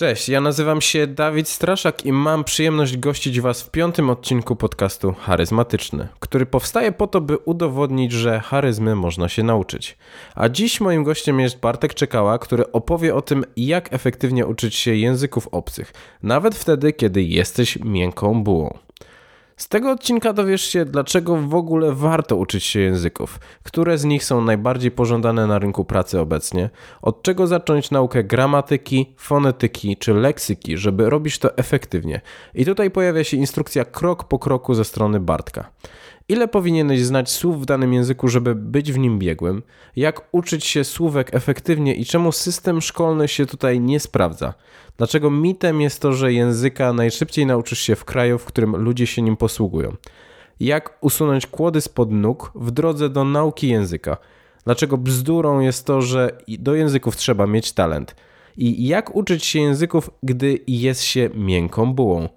Cześć, ja nazywam się Dawid Straszak i mam przyjemność gościć Was w piątym odcinku podcastu Charyzmatyczny, który powstaje po to, by udowodnić, że charyzmy można się nauczyć. A dziś moim gościem jest Bartek Czekała, który opowie o tym, jak efektywnie uczyć się języków obcych, nawet wtedy, kiedy jesteś miękką bułą. Z tego odcinka dowiesz się, dlaczego w ogóle warto uczyć się języków, które z nich są najbardziej pożądane na rynku pracy obecnie, od czego zacząć naukę gramatyki, fonetyki czy leksyki, żeby robić to efektywnie. I tutaj pojawia się instrukcja krok po kroku ze strony Bartka. Ile powinieneś znać słów w danym języku, żeby być w nim biegłym? Jak uczyć się słówek efektywnie i czemu system szkolny się tutaj nie sprawdza? Dlaczego mitem jest to, że języka najszybciej nauczysz się w kraju, w którym ludzie się nim posługują? Jak usunąć kłody spod nóg w drodze do nauki języka? Dlaczego bzdurą jest to, że do języków trzeba mieć talent? I jak uczyć się języków, gdy jest się miękką bułą?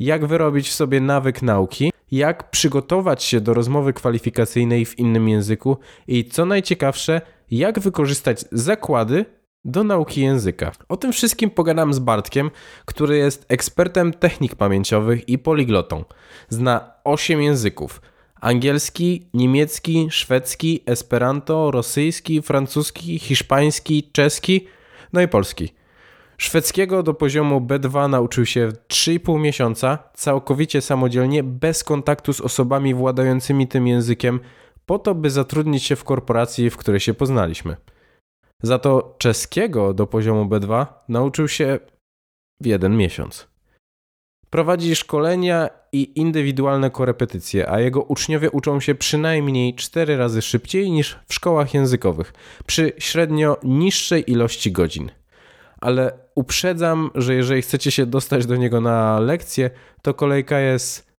Jak wyrobić sobie nawyk nauki? Jak przygotować się do rozmowy kwalifikacyjnej w innym języku? I co najciekawsze, jak wykorzystać zakłady do nauki języka. O tym wszystkim pogadam z Bartkiem, który jest ekspertem technik pamięciowych i poliglotą. Zna 8 języków: angielski, niemiecki, szwedzki, esperanto, rosyjski, francuski, hiszpański, czeski, no i polski. Szwedzkiego do poziomu B2 nauczył się w 3,5 miesiąca, całkowicie samodzielnie, bez kontaktu z osobami władającymi tym językiem, po to, by zatrudnić się w korporacji, w której się poznaliśmy. Za to czeskiego do poziomu B2 nauczył się w jeden miesiąc. Prowadzi szkolenia i indywidualne korepetycje, a jego uczniowie uczą się przynajmniej 4 razy szybciej niż w szkołach językowych, przy średnio niższej ilości godzin. Ale uprzedzam, że jeżeli chcecie się dostać do niego na lekcję, to kolejka jest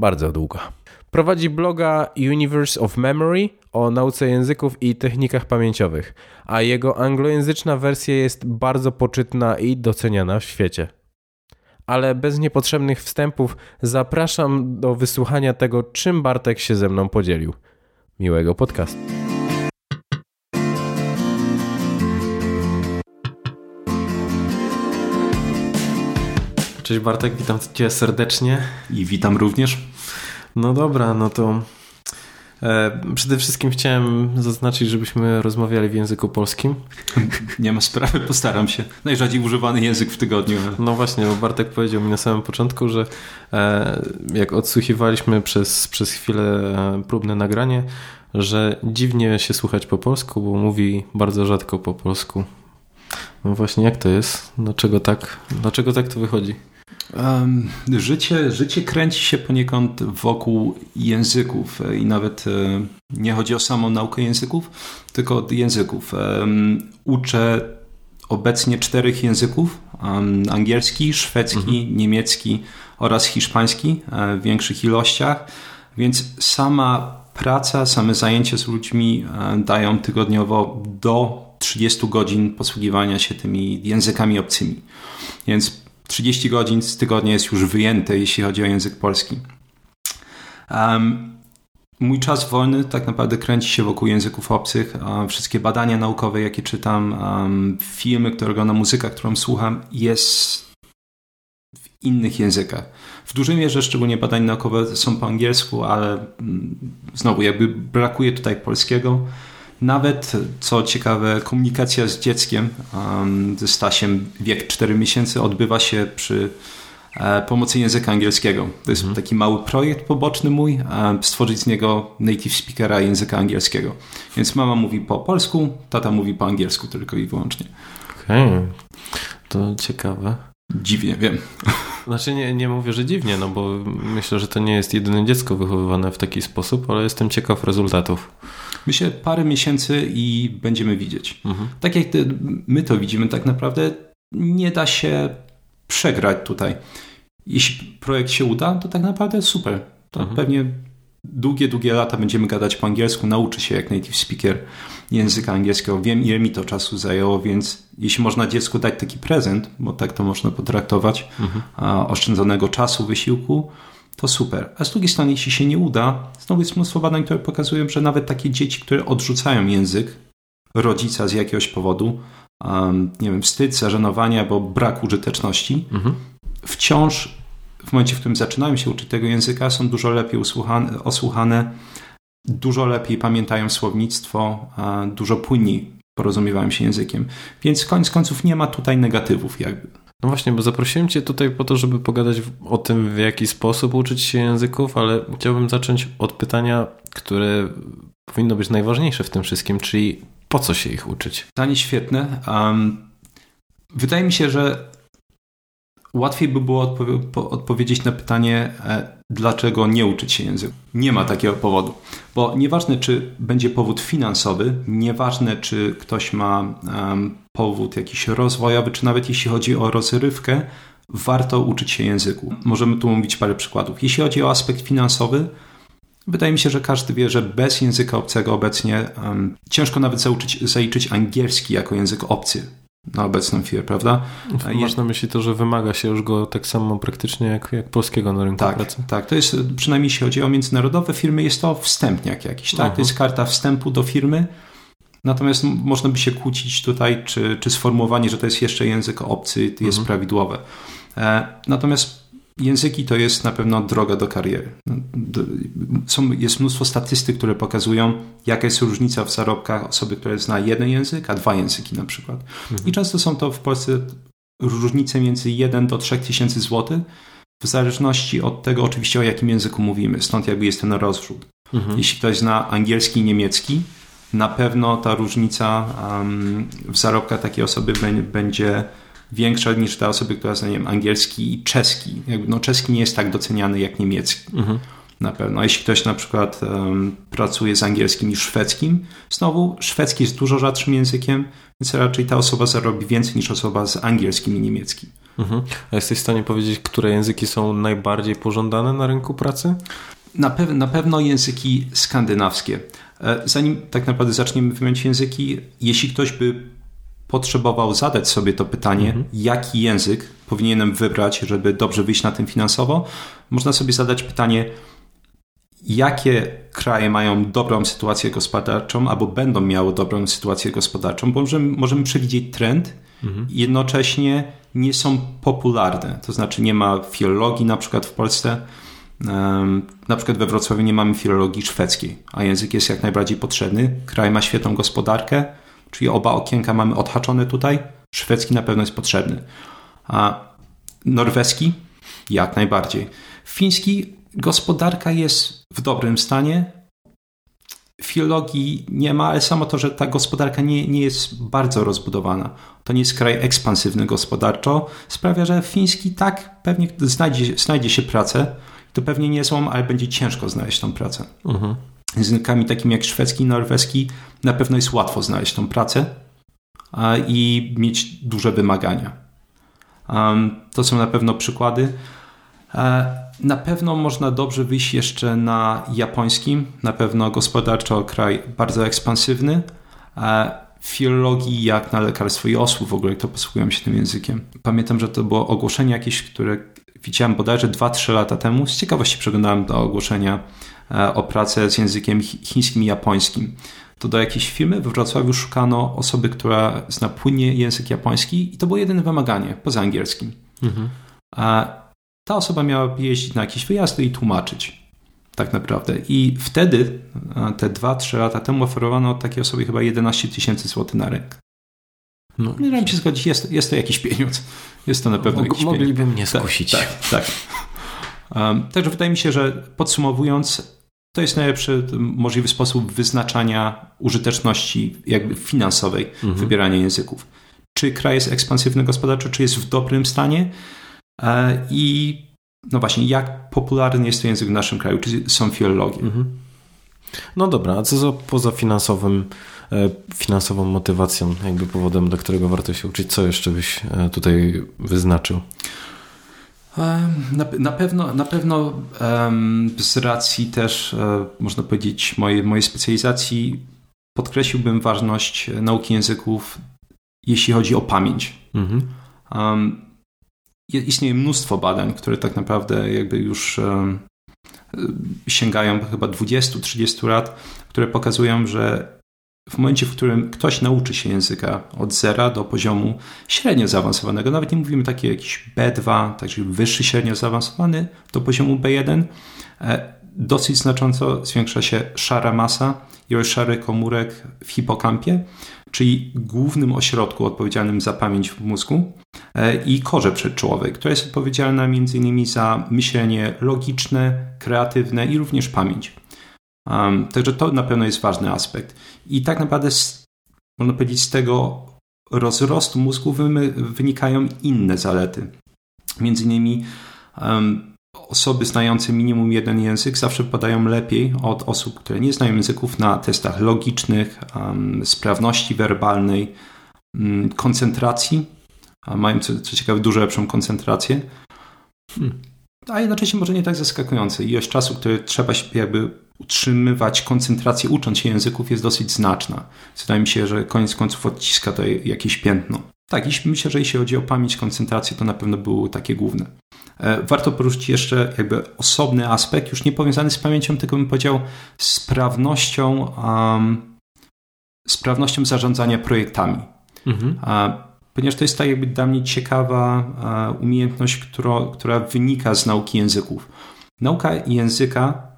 bardzo długa. Prowadzi bloga Universe of Memory o nauce języków i technikach pamięciowych, a jego anglojęzyczna wersja jest bardzo poczytna i doceniana w świecie. Ale bez niepotrzebnych wstępów zapraszam do wysłuchania tego, czym Bartek się ze mną podzielił. Miłego podcastu. Cześć Bartek, witam Cię serdecznie. I witam również. No dobra, no to e, przede wszystkim chciałem zaznaczyć, żebyśmy rozmawiali w języku polskim. Nie ma sprawy, postaram się. Najrzadziej używany język w tygodniu. No właśnie, bo Bartek powiedział mi na samym początku, że e, jak odsłuchiwaliśmy przez, przez chwilę e, próbne nagranie, że dziwnie się słuchać po polsku, bo mówi bardzo rzadko po polsku. No właśnie, jak to jest? Dlaczego tak, dlaczego tak to wychodzi? Życie, życie kręci się poniekąd wokół języków e, i nawet e, nie chodzi o samą naukę języków, tylko od języków. Uczę obecnie czterech języków: angielski, szwedzki, mhm. niemiecki oraz hiszpański e, w większych ilościach, więc sama praca, same zajęcia z ludźmi dają tygodniowo do 30 godzin posługiwania się tymi językami obcymi. Więc 30 godzin z tygodnia jest już wyjęte, jeśli chodzi o język polski. Um, mój czas wolny tak naprawdę kręci się wokół języków obcych. Wszystkie badania naukowe, jakie czytam, filmy, które oglądam, muzyka, którą słucham, jest w innych językach. W dużej mierze, szczególnie badania naukowe są po angielsku, ale mm, znowu jakby brakuje tutaj polskiego. Nawet, co ciekawe, komunikacja z dzieckiem, ze Stasiem, wiek 4 miesięcy, odbywa się przy e, pomocy języka angielskiego. To jest mhm. taki mały projekt poboczny mój, stworzyć z niego native speakera języka angielskiego. Więc mama mówi po polsku, tata mówi po angielsku tylko i wyłącznie. Okej, okay. to ciekawe. Dziwnie, wiem. Znaczy nie, nie mówię, że dziwnie, no bo myślę, że to nie jest jedyne dziecko wychowywane w taki sposób, ale jestem ciekaw rezultatów. Myślę parę miesięcy i będziemy widzieć. Mhm. Tak jak my to widzimy, tak naprawdę nie da się przegrać tutaj. Jeśli projekt się uda, to tak naprawdę super. To mhm. pewnie długie, długie lata będziemy gadać po angielsku, nauczy się jak native speaker języka angielskiego. Wiem, ile mi to czasu zajęło, więc jeśli można dziecku dać taki prezent, bo tak to można potraktować, mhm. oszczędzonego czasu, wysiłku, to super. A z drugiej strony, jeśli się nie uda, znowu jest mnóstwo badań, które pokazują, że nawet takie dzieci, które odrzucają język rodzica z jakiegoś powodu, um, nie wiem, wstyd, zażenowanie albo brak użyteczności, mhm. wciąż w momencie, w którym zaczynają się uczyć tego języka, są dużo lepiej usłuchane, osłuchane, dużo lepiej pamiętają słownictwo, dużo płynniej porozumiewają się językiem. Więc koniec końców nie ma tutaj negatywów jakby. No właśnie, bo zaprosiłem Cię tutaj po to, żeby pogadać o tym, w jaki sposób uczyć się języków, ale chciałbym zacząć od pytania, które powinno być najważniejsze w tym wszystkim, czyli po co się ich uczyć? Pytanie świetne. Um, wydaje mi się, że łatwiej by było odpo odpowiedzieć na pytanie, e, dlaczego nie uczyć się języka. Nie ma takiego powodu, bo nieważne, czy będzie powód finansowy, nieważne, czy ktoś ma powód jakiś rozwojowy, czy nawet jeśli chodzi o rozrywkę, warto uczyć się języku. Możemy tu mówić parę przykładów. Jeśli chodzi o aspekt finansowy, Wydaje mi się, że każdy wie, że bez języka obcego obecnie um, ciężko nawet zauczyć, zaliczyć angielski jako język obcy na obecną chwilę, prawda? Masz na myśli to, że wymaga się już go tak samo praktycznie jak, jak polskiego na rynku tak, pracy? Tak, to jest, przynajmniej jeśli chodzi o międzynarodowe firmy, jest to wstępniak jakiś, tak? To jest karta wstępu do firmy, natomiast można by się kłócić tutaj, czy, czy sformułowanie, że to jest jeszcze język obcy jest mhm. prawidłowe. E, natomiast Języki to jest na pewno droga do kariery. Są, jest mnóstwo statystyk, które pokazują, jaka jest różnica w zarobkach osoby, która zna jeden język, a dwa języki na przykład. Mhm. I często są to w Polsce różnice między 1 do 3 tysięcy złotych, w zależności od tego oczywiście o jakim języku mówimy. Stąd jakby jest ten rozrzut. Mhm. Jeśli ktoś zna angielski i niemiecki, na pewno ta różnica um, w zarobkach takiej osoby będzie większa niż te osoby, która zna wiem, angielski i czeski. Jakby, no, czeski nie jest tak doceniany jak niemiecki. Mhm. Na pewno. Jeśli ktoś na przykład um, pracuje z angielskim i szwedzkim, znowu szwedzki jest dużo rzadszym językiem, więc raczej ta osoba zarobi więcej niż osoba z angielskim i niemieckim. Mhm. A jesteś w stanie powiedzieć, które języki są najbardziej pożądane na rynku pracy? Na, pe na pewno języki skandynawskie. E, zanim tak naprawdę zaczniemy wymieniać języki, jeśli ktoś by potrzebował zadać sobie to pytanie, mhm. jaki język powinienem wybrać, żeby dobrze wyjść na tym finansowo, można sobie zadać pytanie, jakie kraje mają dobrą sytuację gospodarczą albo będą miały dobrą sytuację gospodarczą, bo możemy, możemy przewidzieć trend, mhm. jednocześnie nie są popularne. To znaczy nie ma filologii na przykład w Polsce, na przykład we Wrocławiu nie mamy filologii szwedzkiej, a język jest jak najbardziej potrzebny. Kraj ma świetną gospodarkę, czyli oba okienka mamy odhaczone tutaj. Szwedzki na pewno jest potrzebny. A norweski? Jak najbardziej. Fiński gospodarka jest w dobrym stanie. Filologii nie ma, ale samo to, że ta gospodarka nie, nie jest bardzo rozbudowana. To nie jest kraj ekspansywny gospodarczo. Sprawia, że fiński tak pewnie znajdzie, znajdzie się pracę. To pewnie nie złą, ale będzie ciężko znaleźć tą pracę. Mhm językami takimi jak szwedzki norweski na pewno jest łatwo znaleźć tą pracę i mieć duże wymagania. To są na pewno przykłady. E, na pewno można dobrze wyjść jeszcze na japońskim. Na pewno gospodarczo kraj bardzo ekspansywny. E, filologii jak na lekarstwo i osłów w ogóle, to posługują się tym językiem. Pamiętam, że to było ogłoszenie jakieś, które widziałem bodajże 2-3 lata temu. Z ciekawości przeglądałem do ogłoszenia o pracę z językiem chińskim i japońskim. To do jakiejś firmy w Wrocławiu szukano osoby, która zna płynnie język japoński i to było jedyne wymaganie, poza angielskim. Mhm. A ta osoba miała jeździć na jakieś wyjazdy i tłumaczyć. Tak naprawdę. I wtedy, e, te 2-3 lata temu, oferowano takiej osobie chyba 11 tysięcy złotych na rękę. No, nie wiem, się zgodzić, jest, jest to jakiś pieniądz. Jest to na pewno jakiś Mogliby pieniądz. mnie skusić. Tak, tak. tak. Um, także wydaje mi się, że podsumowując, to jest najlepszy możliwy sposób wyznaczania użyteczności jakby finansowej mhm. wybierania języków. Czy kraj jest ekspansywny gospodarczo, czy jest w dobrym stanie e, i no właśnie, jak popularny jest to język w naszym kraju, czy są filologie. Mhm. No dobra, a co za, poza finansowym, e, finansową motywacją, jakby powodem, do którego warto się uczyć, co jeszcze byś e, tutaj wyznaczył? Na, na, pewno, na pewno z racji też, e, można powiedzieć, mojej, mojej specjalizacji podkreśliłbym ważność nauki języków, jeśli chodzi o pamięć. Mhm. istnieje mnóstwo badań, które tak naprawdę jakby już sięgają chyba 20-30 lat, które pokazują, że w momencie, w którym ktoś nauczy się języka od zera do poziomu średnio zaawansowanego, nawet nie mówimy taki jakiś B2, także wyższy średnio zaawansowany do poziomu B1, e, dosyć znacząco zwiększa się szara masa, ilość szarych komórek w hipokampie, czyli głównym ośrodku odpowiedzialnym za pamięć w mózgu e, i korze przedczołowej, która jest odpowiedzialna m.in. za myślenie logiczne, kreatywne i również pamięć. Um, także to na pewno jest ważny aspekt. I tak naprawdę, z, można powiedzieć, z tego rozrostu mózgu wynikają inne zalety. Między innymi um, osoby znające minimum jeden język zawsze podają lepiej od osób, które nie znają języków na testach logicznych, um, sprawności werbalnej, um, koncentracji. A mają, co, co ciekawe, dużo lepszą koncentrację. Hmm. A jednocześnie może nie tak zaskakujące. Ilość czasu, który trzeba jakby utrzymywać koncentrację ucząc się języków jest dosyć znaczna. Wydaje mi się, że koniec końców odciska to jakieś piętno. Tak, i myślę, że jeśli chodzi o pamięć, koncentrację, to na pewno były takie główne. E, warto poruszyć jeszcze jakby osobny aspekt, już nie powiązany z pamięcią, tylko bym powiedział sprawnością, um, sprawnością zarządzania projektami. Mhm. ponieważ to jest tak jakby dla mnie ciekawa umiejętność, która, która wynika z nauki języków. Nauka języka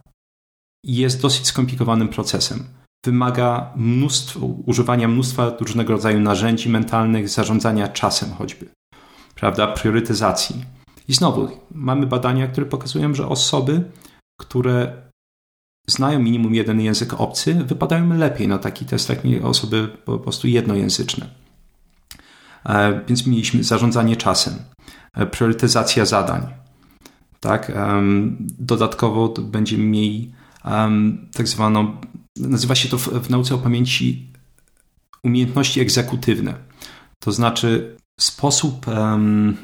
jest dosyć skomplikowanym procesem. Wymaga mnóstwo, używania mnóstwa różnego rodzaju narzędzi mentalnych, zarządzania czasem choćby, prawda, priorytetyzacji. I znowu, mamy badania, które pokazują, że osoby, które znają minimum jeden język obcy, wypadają lepiej na taki test, jak osoby po prostu jednojęzyczne. E, więc mieliśmy zarządzanie czasem, e, priorytetyzacja zadań. Tak? Dodatkowo będziemy mieli tak zwaną, nazywa się to w, w nauce o pamięci umiejętności egzekutywne. To znaczy sposób um,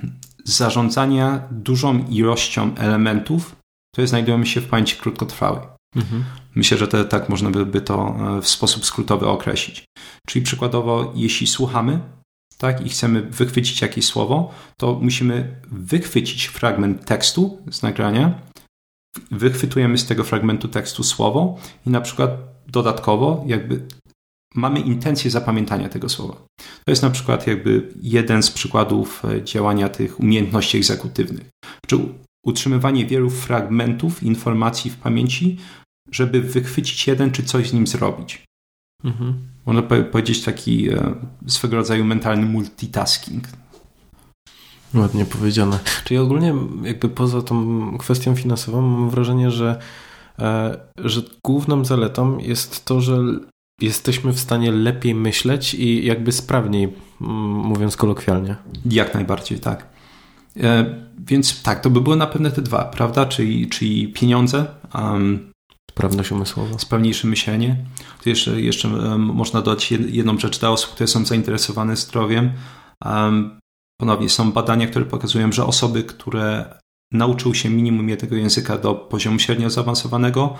zarządzania dużą ilością elementów, które znajdują się w pamięci krótkotrwałej. Mhm. Myślę, że to, tak można by to e, w sposób skrótowy określić. Czyli przykładowo, jeśli słuchamy tak, i chcemy wychwycić jakieś słowo, to musimy wychwycić fragment tekstu z nagrania wychwytujemy z tego fragmentu tekstu słowo i na przykład dodatkowo jakby mamy intencję zapamiętania tego słowa. To jest na przykład jakby jeden z przykładów e, działania tych umiejętności egzekutywnych. Czy utrzymywanie wielu fragmentów informacji w pamięci, żeby wychwycić jeden czy coś z nim zrobić. Mhm. Można powiedzieć taki e, swego rodzaju mentalny multitasking. Ładnie powiedziane. Czyli ogólnie jakby poza tą kwestią finansową mam wrażenie, że, e, że główną zaletą jest to, że jesteśmy w stanie lepiej myśleć i jakby sprawniej, mówiąc kolokwialnie. Jak najbardziej, tak. E, więc tak, to by były na pewno te dwa, prawda? Czyli, czyli pieniądze. Um, Sprawność umysłowa. Sprawniejsze myślenie. Tu jeszcze, jeszcze um, można dodać jedną rzecz dla osób, które są zainteresowane zdrowiem. Um, Ponownie są badania, które pokazują, że osoby, które nauczyły się minimum jednego języka do poziomu średnio zaawansowanego,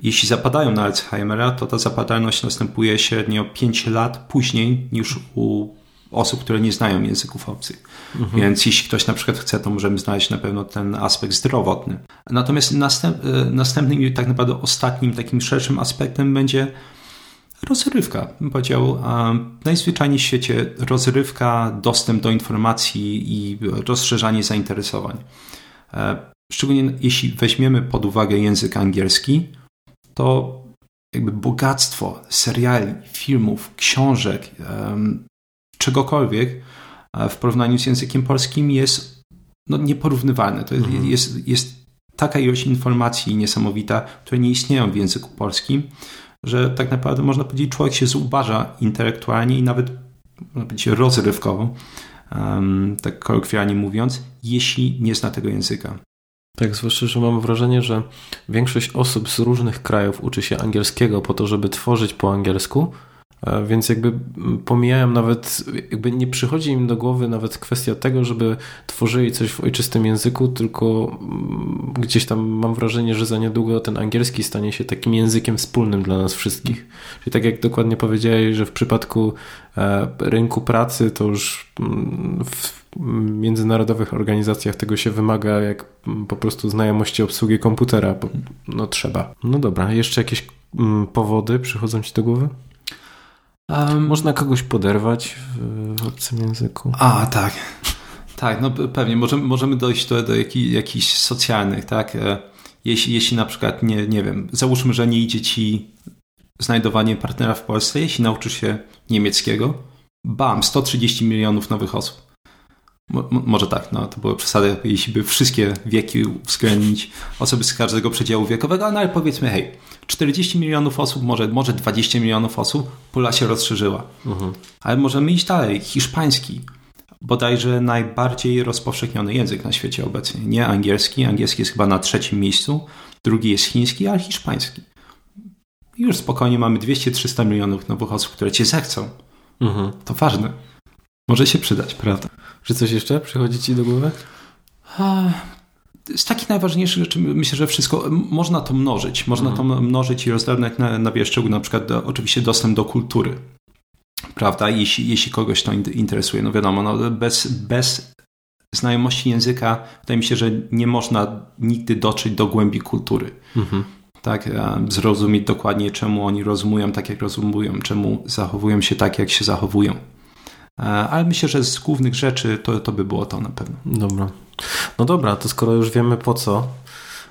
jeśli zapadają na Alzheimera, to ta zapadalność następuje średnio 5 lat później niż u osób, które nie znają języków obcych. Mhm. Więc jeśli ktoś na przykład chce, to możemy znaleźć na pewno ten aspekt zdrowotny. Natomiast następ, e, następnym i tak naprawdę ostatnim takim szerszym aspektem będzie rozrywka, bym powiedział. Najzwyczajniej w świecie rozrywka, dostęp do informacji i rozszerzanie zainteresowań. E, szczególnie jeśli weźmiemy pod uwagę język angielski, to jakby bogactwo seriali, filmów, książek, czegokolwiek e, w porównaniu z językiem polskim jest no, nieporównywalne. To mhm. jest, jest taka ilość informacji niesamowita, które nie istnieją w języku polskim, że tak naprawdę można powiedzieć, człowiek się zubaża intelektualnie i nawet można powiedzieć rozrywkowo, um, tak kolokwialnie mówiąc, jeśli nie zna tego języka. Tak, zwłaszcza, że mam wrażenie, że większość osób z różnych krajów uczy się angielskiego po to, żeby tworzyć po angielsku, więc jakby pomijałem nawet, jakby nie przychodzi im do głowy nawet kwestia tego, żeby tworzyli coś w ojczystym języku, tylko gdzieś tam mam wrażenie, że za niedługo ten angielski stanie się takim językiem wspólnym dla nas wszystkich. Czyli tak jak dokładnie powiedziałeś, że w przypadku e, rynku pracy to już w międzynarodowych organizacjach tego się wymaga jak po prostu znajomości obsługi komputera, no trzeba. No dobra, jeszcze jakieś powody przychodzą Ci do głowy? Um, Można kogoś poderwać w obcym języku? A, tak. Tak, no pewnie. Możemy, możemy dojść do, do jakich, jakichś socjalnych, tak? E, jeśli, jeśli na przykład, nie, nie wiem, załóżmy, że nie idzie ci znajdowanie partnera w Polsce, jeśli nauczysz się niemieckiego, bam, 130 milionów nowych osób. Mo, może tak, no to były przesady, jeśli by wszystkie wieki uwzględnić, osoby z każdego przedziału wiekowego, no ale powiedzmy, hej, 40 milionów osób, może, może 20 milionów osób, pula się rozszerzyła. Mhm. Ale możemy iść dalej. Hiszpański, bodajże najbardziej rozpowszechniony język na świecie obecnie. Nie angielski, angielski jest chyba na trzecim miejscu, drugi jest chiński, ale hiszpański. Już spokojnie mamy 200-300 milionów nowych osób, które cię zechcą. Mhm. To ważne. Może się przydać, prawda? Czy coś jeszcze przychodzi ci do głowy? z takich najważniejszych rzeczy myślę, że wszystko można to mnożyć. Można mhm. to mnożyć i rozdawać na, na wiele szczegółów, na przykład do, oczywiście dostęp do kultury. Prawda? Jeśli, jeśli kogoś to interesuje. No wiadomo, no bez, bez znajomości języka wydaje mi się, że nie można nigdy dotrzeć do głębi kultury. Mhm. Tak, zrozumieć dokładnie, czemu oni rozumują tak, jak rozumują, czemu zachowują się tak, jak się zachowują. E, ale myślę, że z głównych rzeczy to, to by było to na pewno. Dobra. No dobra, to skoro już wiemy po co,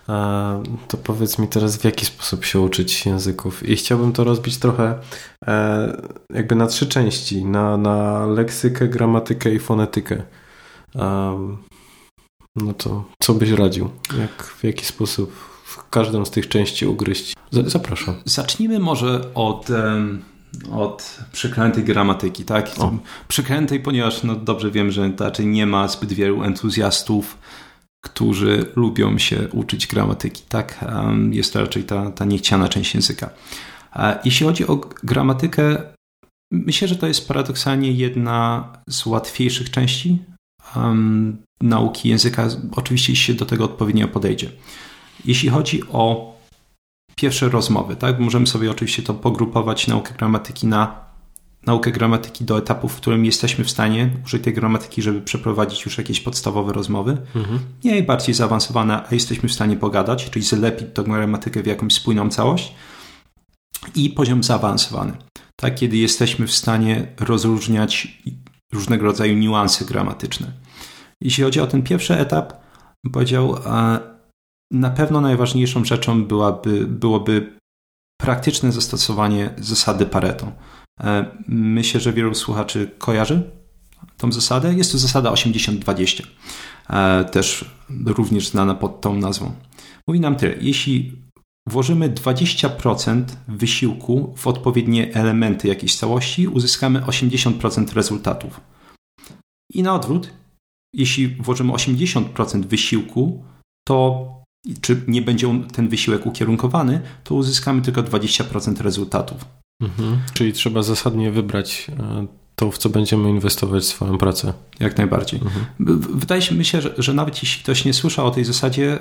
e, to powiedz mi teraz, w jaki sposób się uczyć języków. I chciałbym to rozbić trochę e, jakby na trzy części: na, na leksykę, gramatykę i fonetykę. No to co byś radził? Jak, w jaki sposób w każdą z tych części ugryźć? Zapraszam. Zacznijmy może od. Um od przeklętej gramatyki, tak? O. Przeklętej, ponieważ no dobrze wiem, że raczej nie ma zbyt wielu entuzjastów, którzy lubią się uczyć gramatyki, tak? Jest to raczej ta, ta niechciana część języka. Jeśli chodzi o gramatykę, myślę, że to jest paradoksalnie jedna z łatwiejszych części um, nauki języka, oczywiście jeśli się do tego odpowiednio podejdzie. Jeśli chodzi o pierwsze rozmowy, tak? Możemy sobie oczywiście to pogrupować naukę gramatyki na naukę gramatyki do etapu, w którym jesteśmy w stanie użyć tej gramatyki, żeby przeprowadzić już jakieś podstawowe rozmowy. Mhm. Nie bardziej zaawansowane, a jesteśmy w stanie pogadać, czyli zlepić tą gramatykę w jakąś spójną całość. I poziom zaawansowany, tak? Kiedy jesteśmy w stanie rozróżniać różnego rodzaju niuanse gramatyczne. Jeśli chodzi o ten pierwszy etap, powiedział, na pewno najważniejszą rzeczą byłaby, byłoby praktyczne zastosowanie zasady Pareto. E, myślę, że wielu słuchaczy kojarzy tą zasadę. Jest to zasada 80-20, e, też również znana pod tą nazwą. Mówi nam tyle. Jeśli włożymy 20% wysiłku w odpowiednie elementy jakiejś całości, uzyskamy 80% rezultatów. I na odwrót, jeśli włożymy 80% wysiłku, to czy nie będzie ten wysiłek ukierunkowany, to uzyskamy tylko 20% rezultatów. Mhm. Czyli trzeba zasadnie wybrać e, to, w co będziemy inwestować swoją pracę. Jak najbardziej. Mhm. Wydaje się, myślę, że, że nawet jeśli ktoś nie słyszał o tej zasadzie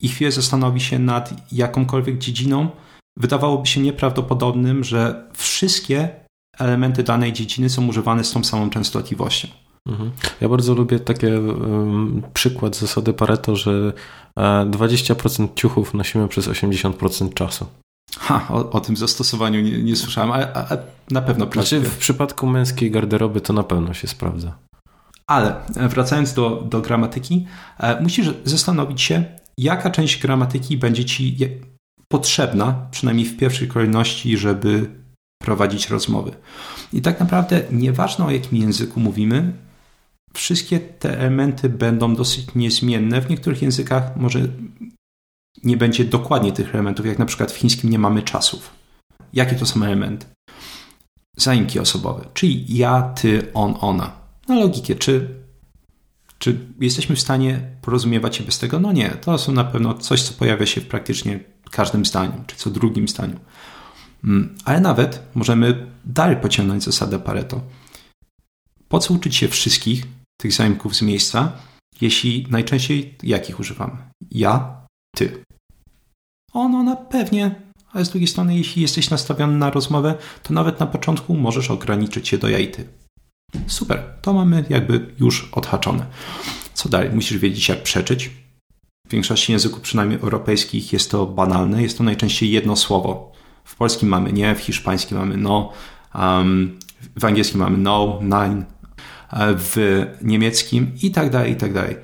i chwilę zastanowi się nad jakąkolwiek dziedziną, wydawałoby się nieprawdopodobnym, że wszystkie elementy danej dziedziny są używane z tą samą częstotliwością. Mhm. Ja bardzo lubię taki um, przykład zasady Pareto, że 20% e, ciuchów nosimy przez 80% czasu. Ha, o, o tym zastosowaniu nie, nie słyszałem, ale, na pewno Znaczy w przypadku męskiej garderoby to na pewno się sprawdza. Ale e, wracając do, do gramatyki, e, musisz zastanowić się, jaka część gramatyki będzie ci potrzebna, przynajmniej w pierwszej kolejności, żeby prowadzić rozmowy. I tak naprawdę nieważne o jakim języku mówimy, wszystkie te elementy będą dosyć niezmienne. W niektórych językach może nie będzie dokładnie tych elementów, jak na przykład w chińskim nie mamy czasów. Jakie to są elementy? Zaimki osobowe, czyli ja, ty, on, ona. Na logikę, czy, czy jesteśmy w stanie porozumiewać się bez tego? No nie, to są na pewno coś, co pojawia się w praktycznie każdym zdaniu, czy co drugim zdaniu. Mm, ale nawet możemy dalej pociągnąć zasadę Pareto. Po co uczyć się wszystkich, tych zaimków z miejsca, jeśli najczęściej jakich używamy? Ja, ty. Ono na pewnie, ale z drugiej strony, jeśli jesteś nastawiony na rozmowę, to nawet na początku możesz ograniczyć się do ja i ty. Super, to mamy jakby już odhaczone. Co dalej? Musisz wiedzieć, jak przeczyć. W większości języków, przynajmniej europejskich, jest to banalne. Jest to najczęściej jedno słowo. W polskim mamy nie, w hiszpańskim mamy no, Um, w angielskim mamy no, nine, w niemieckim i tak dalej, i tak dalej.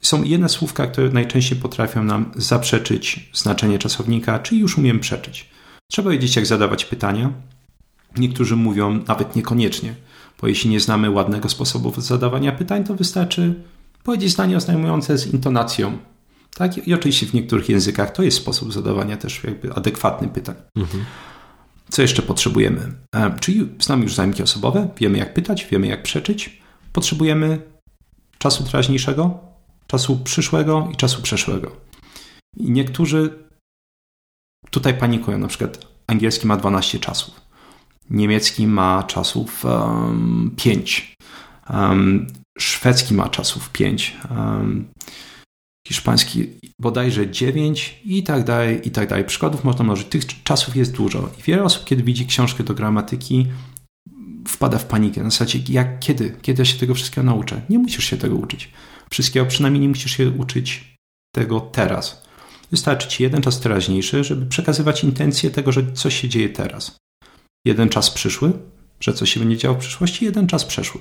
Są jedne słówka, które najczęściej potrafią nam zaprzeczyć znaczenie czasownika, czyli już umiem przeczyć. Trzeba wiedzieć, jak zadawać pytania. Niektórzy mówią nawet niekoniecznie, bo jeśli nie znamy ładnego sposobu zadawania pytań, to wystarczy powiedzieć zdanie oznajmujące z intonacją. Tak? I oczywiście w niektórych językach to jest sposób zadawania też jakby adekwatny pytań. Mhm. Co jeszcze potrzebujemy? E, czyli znamy już zajmki osobowe, wiemy jak pytać, wiemy jak przeczyć. Potrzebujemy czasu teraźniejszego, czasu przyszłego i czasu przeszłego. I niektórzy tutaj panikują. Na przykład angielski ma 12 czasów, niemiecki ma czasów um, 5, um, szwedzki ma czasów 5, um, hiszpański bodajże 9 i tak dalej, i tak dalej. Przykładów można mnożyć. Tych czasów jest dużo. I wiele osób, kiedy widzi książkę do gramatyki, wpada w panikę. Na zasadzie, jak, kiedy? Kiedy ja się tego wszystkiego nauczę? Nie musisz się tego uczyć. Wszystkiego przynajmniej nie musisz się uczyć tego teraz. Wystarczy ci jeden czas teraźniejszy, żeby przekazywać intencję tego, że coś się dzieje teraz. Jeden czas przyszły, że coś się będzie działo w przyszłości, jeden czas przeszły.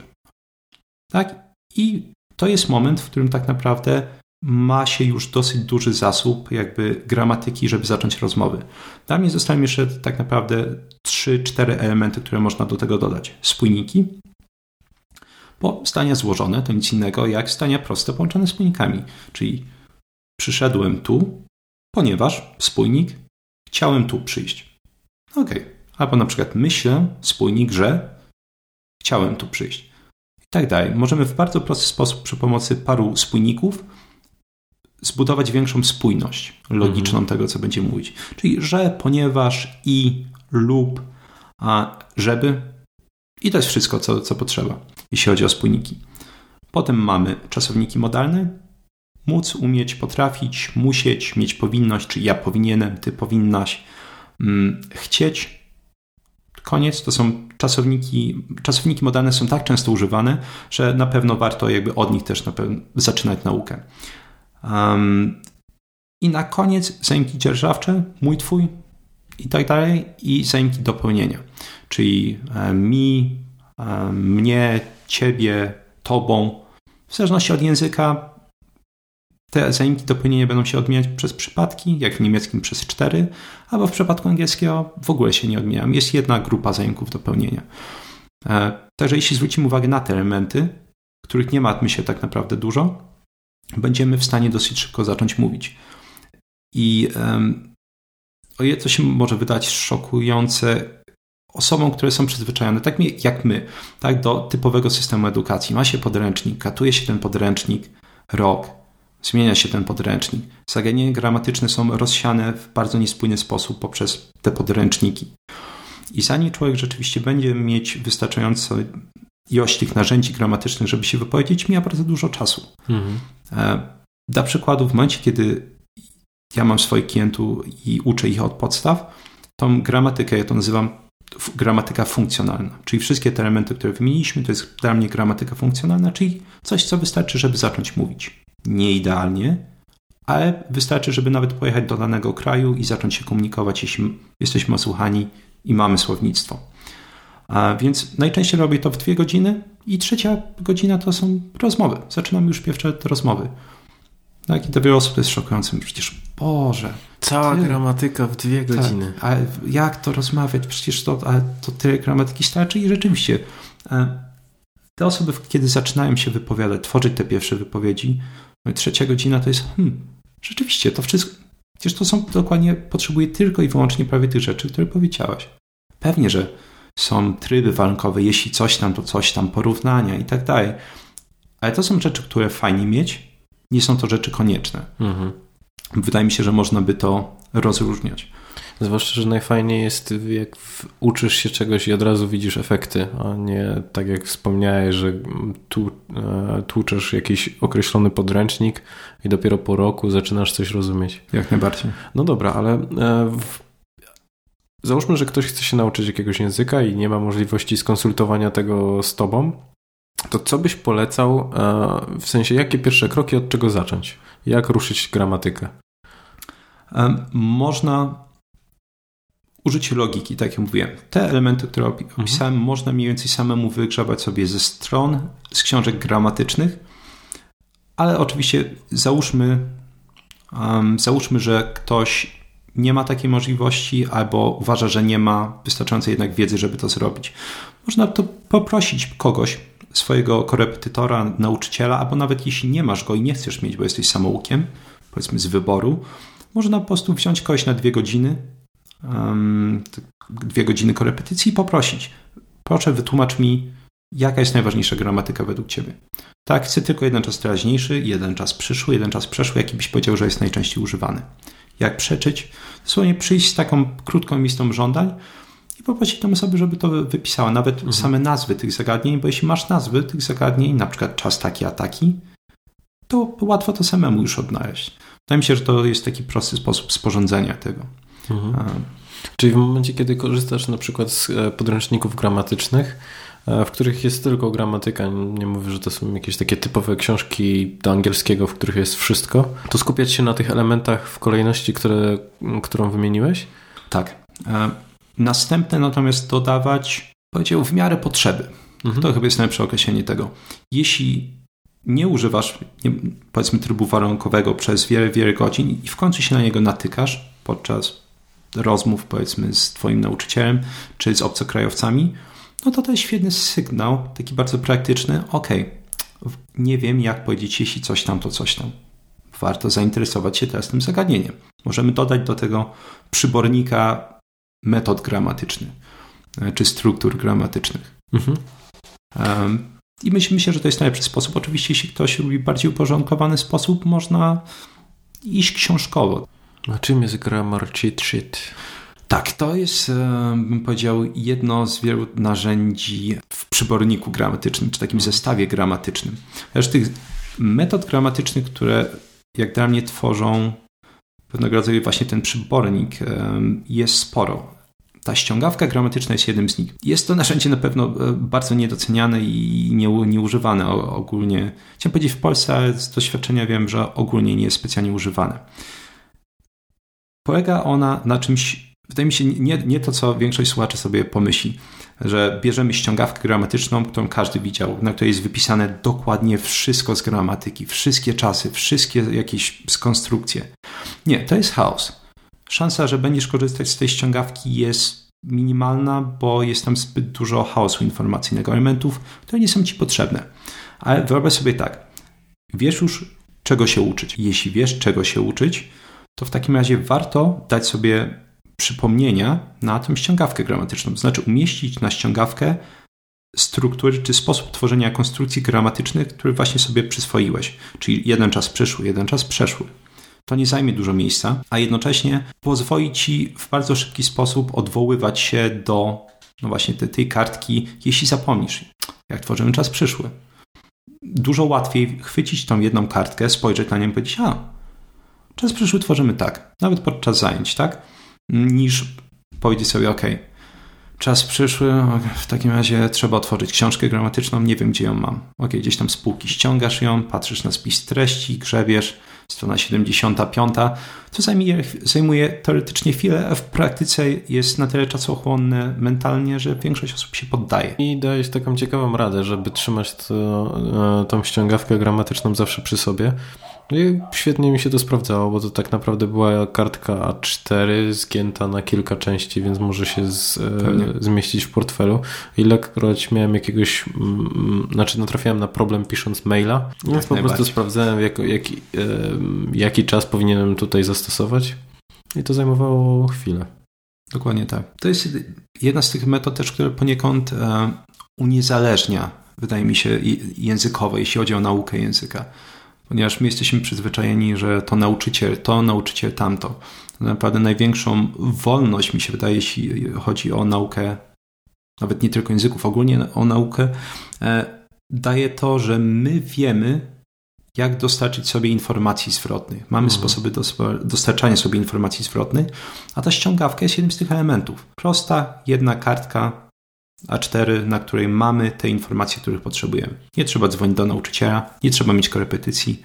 Tak? I to jest moment, w którym tak naprawdę ma się już dosyć duży zasób jakby gramatyki, żeby zacząć rozmowy. Dla mnie zostają jeszcze tak naprawdę 3-4 elementy, które można do tego dodać. Spójniki, bo zdania złożone to nic innego jak zdania proste połączone spójnikami, czyli przyszedłem tu, ponieważ spójnik chciałem tu przyjść. Ok. Albo na przykład myślę, spójnik, że chciałem tu przyjść. I tak dalej. Możemy w bardzo prosty sposób przy pomocy paru spójników zbudować większą spójność logiczną mhm. tego, co będziemy mówić. Czyli że, ponieważ, i, lub, a żeby. I to jest wszystko, co, co potrzeba, jeśli chodzi o spójniki. Potem mamy czasowniki modalne. Móc, umieć, potrafić, musieć, mieć powinność, czy ja powinienem, ty powinnaś, mm, chcieć. Koniec to są czasowniki. Czasowniki modalne są tak często używane, że na pewno warto jakby od nich też na pewno zaczynać naukę. Um, I na koniec zaimki dzierżawcze, mój, twój i tak dalej, i zaimki dopełnienia, czyli mi, mnie, ciebie, tobą. W zależności od języka te zaimki dopełnienia będą się odmieniać przez przypadki, jak w niemieckim przez cztery, albo w przypadku angielskiego w ogóle się nie odmieniają. Jest jedna grupa zaimków dopełnienia. E, także jeśli zwrócimy uwagę na te elementy, których nie ma my się tak naprawdę dużo, będziemy w stanie dosyć szybko zacząć mówić. I um, o się może wydać szokujące osobom, które są przyzwyczajone, tak jak my, tak do typowego systemu edukacji. Ma się podręcznik, katuje się ten podręcznik rok, zmienia się ten podręcznik. Zagadnienia gramatyczne są rozsiane w bardzo niespójny sposób poprzez te podręczniki. I zanim człowiek rzeczywiście będzie mieć wystarczająco ilość tych narzędzi gramatycznych, żeby się wypowiedzieć, mija bardzo dużo czasu. Mhm. E, dla przykładu, w momencie, kiedy ja mam swoich klientów i uczę ich od podstaw, tą gramatykę, ja to nazywam gramatyka funkcjonalna. Czyli wszystkie te elementy, które wymieniliśmy, to jest dla mnie gramatyka funkcjonalna, czyli coś, co wystarczy, żeby zacząć mówić. Nie idealnie, ale wystarczy, żeby nawet pojechać do danego kraju i zacząć się komunikować, jeśli jesteśmy osłuchani i mamy słownictwo. A więc najczęściej robię to w dwie godziny i trzecia godzina to są rozmowy. Zaczynam już pierwsze te rozmowy. Tak, i dla wielu osób to jest szokujące. Przecież, Boże. Cała ty, gramatyka w dwie tak, godziny. Tak, ale jak to rozmawiać? Przecież to, ale to tyle gramatyki starczy i rzeczywiście e, te osoby, kiedy zaczynają się wypowiadać, tworzyć te pierwsze wypowiedzi, no trzecia godzina to jest, hmm, rzeczywiście, to wszystko, przecież to są dokładnie, potrzebuję tylko i wyłącznie prawie tych rzeczy, które powiedziałaś. Pewnie, że są tryby warunkowe, jeśli coś tam, to coś tam, porównania i tak dalej. Ale to są rzeczy, które fajnie mieć, nie są to rzeczy konieczne. Mhm. Wydaje mi się, że można by to rozróżniać. Zwłaszcza, że najfajniej jest, jak uczysz się czegoś i od razu widzisz efekty, a nie tak jak wspomniałeś, że tu, e, tłuczesz jakiś określony podręcznik i dopiero po roku zaczynasz coś rozumieć. Jak najbardziej. No dobra, ale e, Załóżmy, że ktoś chce się nauczyć jakiegoś języka i nie ma możliwości skonsultowania tego z tobą. To co byś polecał, e, w sensie jakie pierwsze kroki, od czego zacząć? Jak ruszyć gramatykę? Można użycie logiki, tak jak mówiłem. Te elementy, które opisałem, mhm. można mniej więcej samemu wygrzewać sobie ze stron, z książek gramatycznych, ale oczywiście załóżmy, um, załóżmy, że ktoś nie ma takiej możliwości albo uważa, że nie ma wystarczającej jednak wiedzy, żeby to zrobić. Można to poprosić kogoś, swojego korepetytora, nauczyciela, albo nawet jeśli nie masz go i nie chcesz mieć, bo jesteś samoukiem, powiedzmy z wyboru, można po prostu wziąć kogoś na dwie godziny, um, dwie godziny korepetycji i poprosić. Proszę, wytłumacz mi, jaka jest najważniejsza gramatyka według Ciebie. Tak, chcę tylko jeden czas teraźniejszy, jeden czas przyszły, jeden czas przeszły, jaki byś powiedział, że jest najczęściej używany. Jak przeczyć? Dosłownie przyjść z taką krótką listą żądań i poprosić tę osobę, żeby to wypisała. Nawet mhm. same nazwy tych zagadnień, bo jeśli masz nazwy tych zagadnień, na przykład czas taki, a taki, to łatwo to samemu już odnaleźć. Wydaje mi się, że to jest taki prosty sposób sporządzenia tego. Mhm. Czyli w momencie, kiedy korzystasz na przykład z e, podręczników gramatycznych, w których jest tylko gramatyka, nie mówię, że to są jakieś takie typowe książki do angielskiego, w których jest wszystko, to skupiać się na tych elementach w kolejności, które, którą wymieniłeś? Tak. E, następne natomiast dodawać, powiedział, w miarę potrzeby. Mhm. To chyba jest najlepsze określenie tego. Jeśli nie używasz, nie, powiedzmy, trybu warunkowego przez wiele, wiele godzin i w końcu się na niego natykasz podczas rozmów, powiedzmy, z Twoim nauczycielem czy z obcokrajowcami, no to to jest świetny sygnał, taki bardzo praktyczny. Ok, nie wiem, jak powiedzieć, jeśli coś tam, to coś tam. Warto zainteresować się teraz tym zagadnieniem. Możemy dodać do tego przybornika metod gramatycznych e, czy struktur gramatycznych. Mhm. Um, I myślę, myślę, że to jest najlepszy sposób. Oczywiście, jeśli ktoś lubi bardziej uporządkowany sposób, można iść książkowo. A czym jest grammar cheat sheet? Tak, to jest, e, bym powiedział, jedno z wielu narzędzi w przyborniku gramatycznym, czy takim zestawie gramatycznym. Też tych metod gramatycznych, które jak dla mnie tworzą pewnego rodzaju właśnie ten przybornik, e, jest sporo. Ta ściągawka gramatyczna jest jednym z nich. Jest to narzędzie na pewno e, bardzo niedoceniane i nieużywane ogólnie. Chciałem powiedzieć w Polsce, z doświadczenia wiem, że ogólnie nie jest specjalnie używane. Polega ona na czymś, wydaje mi się, nie, nie to, co większość słuchaczy sobie pomyśli, że bierzemy ściągawkę gramatyczną, którą każdy widział, na której jest wypisane dokładnie wszystko z gramatyki, wszystkie czasy, wszystkie jakieś skonstrukcje. Nie, to jest chaos. Szansa, że będziesz korzystać z tej ściągawki jest minimalna, bo jest tam zbyt dużo chaosu informacyjnego, elementów, które nie są ci potrzebne. Ale wyobraź sobie tak, wiesz już, czego się uczyć. Jeśli wiesz, czego się uczyć, to w takim razie warto dać sobie przypomnienia na tę ściągawkę gramatyczną. To znaczy umieścić na ściągawkę struktury czy sposób tworzenia konstrukcji gramatycznych, który właśnie sobie przyswoiłeś. Czyli jeden czas przyszły, jeden czas przeszły. To nie zajmie dużo miejsca, a jednocześnie pozwoli ci w bardzo szybki sposób odwoływać się do no właśnie tej, tej kartki, jeśli zapomnisz, jak tworzymy czas przyszły. Dużo łatwiej chwycić tą jedną kartkę, spojrzeć na nią i powiedzieć, a Czas przyszły tworzymy tak, nawet podczas zajęć, tak? Niż powiedzieć sobie, ok, czas przyszły, w takim razie trzeba otworzyć książkę gramatyczną, nie wiem gdzie ją mam. Ok, gdzieś tam z półki ściągasz ją, patrzysz na spis treści, grzebiesz, strona 75, to zajmuje, zajmuje teoretycznie chwilę, a w praktyce jest na tyle czasochłonne mentalnie, że większość osób się poddaje. I dajesz taką ciekawą radę, żeby trzymać to, e, tą ściągawkę gramatyczną zawsze przy sobie, i świetnie mi się to sprawdzało, bo to tak naprawdę była kartka A4 zgięta na kilka części, więc może się z, e, zmieścić w portfelu. Ilekroć miałem jakiegoś, m, mm, znaczy natrafiałem na problem pisząc maila, więc po prostu sprawdzałem jak, jaki, e, jaki czas powinienem tutaj zastosować i to zajmowało chwilę. Dokładnie tak. To jest jedna z tych metod też, które poniekąd e, uniezależnia, wydaje mi się, językowo, jeśli chodzi o naukę języka ponieważ my jesteśmy przyzwyczajeni, że to nauczyciel, to nauczyciel tamto. To naprawdę największą wolność, mi się wydaje, jeśli chodzi o naukę, nawet nie tylko języków, ogólnie o naukę, e, daje to, że my wiemy, jak dostarczyć sobie informacji zwrotnych. Mamy mhm. sposoby dostarczania sobie informacji zwrotnych, a ta ściągawka jest jednym z tych elementów. Prosta, jedna kartka, a4, na której mamy te informacje, których potrzebujemy. Nie trzeba dzwonić do nauczyciela, nie trzeba mieć korepetycji.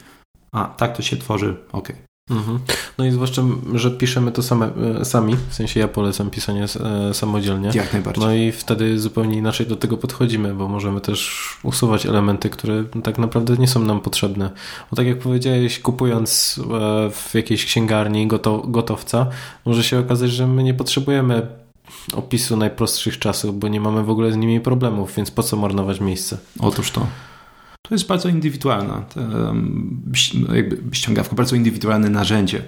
A tak to się tworzy, ok. Mhm. No i zwłaszcza, że piszemy to same, e, sami, w sensie ja polecam pisanie e, samodzielnie. Jak najbardziej. No i wtedy zupełnie inaczej do tego podchodzimy, bo możemy też usuwać elementy, które tak naprawdę nie są nam potrzebne. Bo tak jak powiedziałeś, kupując e, w jakiejś księgarni gotowca, może się okazać, że my nie potrzebujemy opisu najprostszych czasów, bo nie mamy w ogóle z nimi problemów, więc po co marnować miejsce? Otóż to. To jest bardzo indywidualna jakby ściągawka, bardzo indywidualne narzędzie.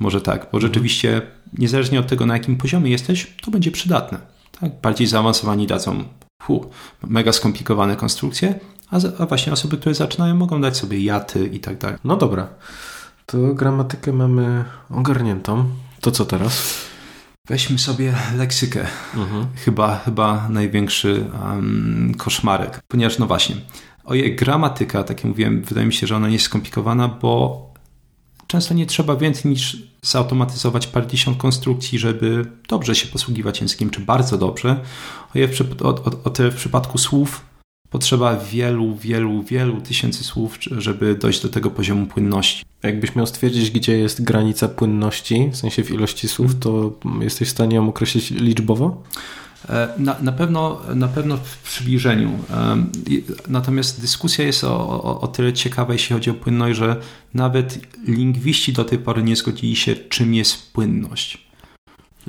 Może tak, bo mhm. rzeczywiście niezależnie od tego, na jakim poziomie jesteś, to będzie przydatne. Tak? Bardziej zaawansowani dadzą hu, mega skomplikowane konstrukcje, a, a właśnie osoby, które zaczynają, mogą dać sobie jaty i tak dalej. No dobra, to gramatykę mamy ogarniętą. To co teraz? Weźmy sobie leksykę. Mhm. Chyba, chyba największy um, koszmarek. Ponieważ, no właśnie, ojej, gramatyka, tak jak mówiłem, wydaje mi się, że ona nie jest skomplikowana, bo często nie trzeba więcej niż zautomatyzować parędziesiąt konstrukcji, żeby dobrze się posługiwać językiem, czy bardzo dobrze. Ojej, o, o, o tyle w przypadku słów potrzeba wielu, wielu, wielu tysięcy słów, żeby dojść do tego poziomu płynności. Jakbyś miał stwierdzić, gdzie jest granica płynności, w sensie w ilości słów, to jesteś w stanie ją określić liczbowo? E, na, na, pewno, na pewno w przybliżeniu. Natomiast dyskusja jest o, o, o tyle ciekawa, jeśli chodzi o płynność, że nawet lingwiści do tej pory nie zgodzili się, czym jest płynność.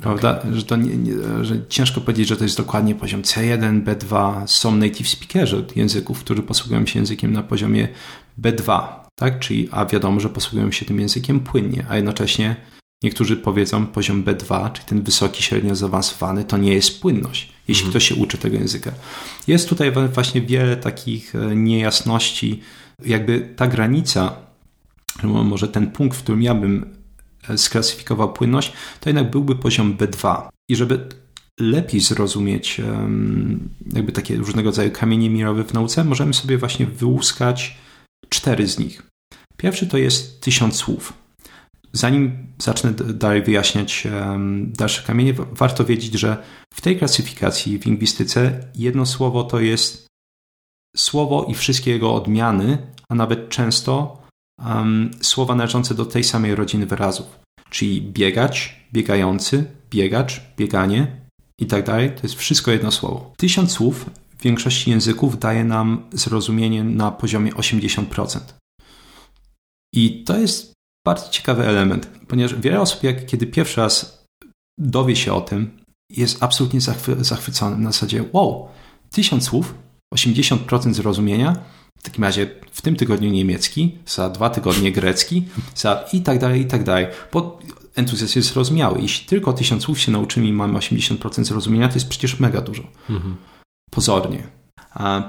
Prawda? Okay. Że, to nie, nie, że ciężko powiedzieć, że to jest dokładnie poziom C1, B2. Są native speakerzy języków, którzy posługują się językiem na poziomie B2, tak? Czyli, a wiadomo, że posługują się tym językiem płynnie, a jednocześnie niektórzy powiedzą poziom B2, czyli ten wysoki, średnio zaawansowany, to nie jest płynność, jeśli mhm. ktoś się uczy tego języka. Jest tutaj właśnie wiele takich e, niejasności, jakby ta granica, może ten punkt, w którym ja bym E, sklasyfikował płynność, to jednak byłby poziom B2. I żeby lepiej zrozumieć jakby takie różnego rodzaju kamienie milowe w nauce, możemy sobie właśnie wyłuskać cztery z nich. Pierwszy to jest tysiąc słów. Zanim zacznę dalej wyjaśniać dalsze kamienie, warto wiedzieć, że w tej klasyfikacji w lingwistyce jedno słowo to jest słowo i wszystkie jego odmiany, a nawet często um, słowa należące do tej samej rodziny wyrazów. Czyli biegać, biegający, biegacz, bieganie i tak. To jest wszystko jedno słowo. Tysiąc słów większości języków daje nam zrozumienie na poziomie 80%. I to jest bardzo ciekawy element, ponieważ wiele osób, jak kiedy pierwszy raz dowie się o tym, jest absolutnie zachwy zachwycony na zasadzie wow, tysiąc słów, 80% zrozumienia, w takim razie w tym tygodniu niemiecki, za dwa tygodnie grecki, za i tak dalej, i tak dalej. Bo entuzjazm jest zrozumiały. Jeśli tylko tysiąc słów się nauczymy i mamy 80% zrozumienia, to jest przecież mega dużo. Mhm. Pozornie.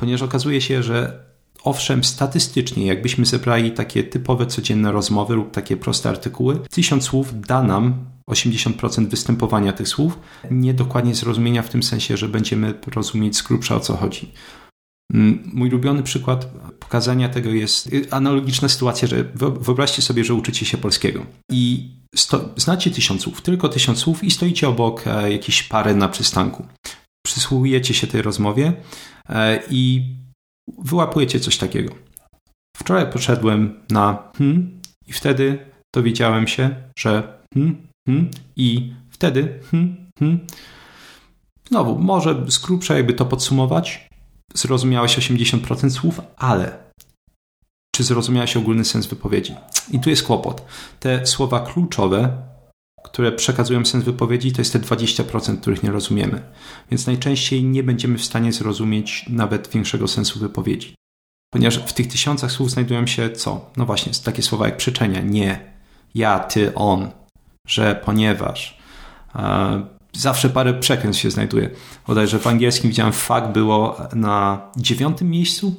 Ponieważ okazuje się, że owszem, statystycznie, jakbyśmy zebrali takie typowe codzienne rozmowy lub takie proste artykuły, tysiąc słów da nam 80% występowania tych słów, niedokładnie zrozumienia w tym sensie, że będziemy rozumieć z grubsza o co chodzi. Mm, mój ulubiony przykład pokazania tego jest y, analogiczna sytuacja, że wyobraźcie sobie, że uczycie się polskiego i sto, znacie tysiąc słów, tylko tysiąc słów i stoicie obok e, jakiejś pary na przystanku. Przysłuchujecie się tej rozmowie e, i wyłapujecie coś takiego. Wczoraj poszedłem na hmm i wtedy dowiedziałem się, że hmm, hmm i wtedy hmm, hmm. Znowu, może z grubsza jakby to podsumować, zrozumiałeś 80% słów, ale czy zrozumiałeś ogólny sens wypowiedzi? I tu jest kłopot. Te słowa kluczowe, które przekazują sens wypowiedzi, to jest te 20%, których nie rozumiemy. Więc najczęściej nie będziemy w stanie zrozumieć nawet większego sensu wypowiedzi. Ponieważ w tych tysiącach słów znajdują się co? No właśnie, takie słowa jak przyczenia, nie, ja, ty, on, że, ponieważ, zawsze parę przekręt się znajduje. Bodajże w angielskim widziałem fakt było na dziewiątym miejscu.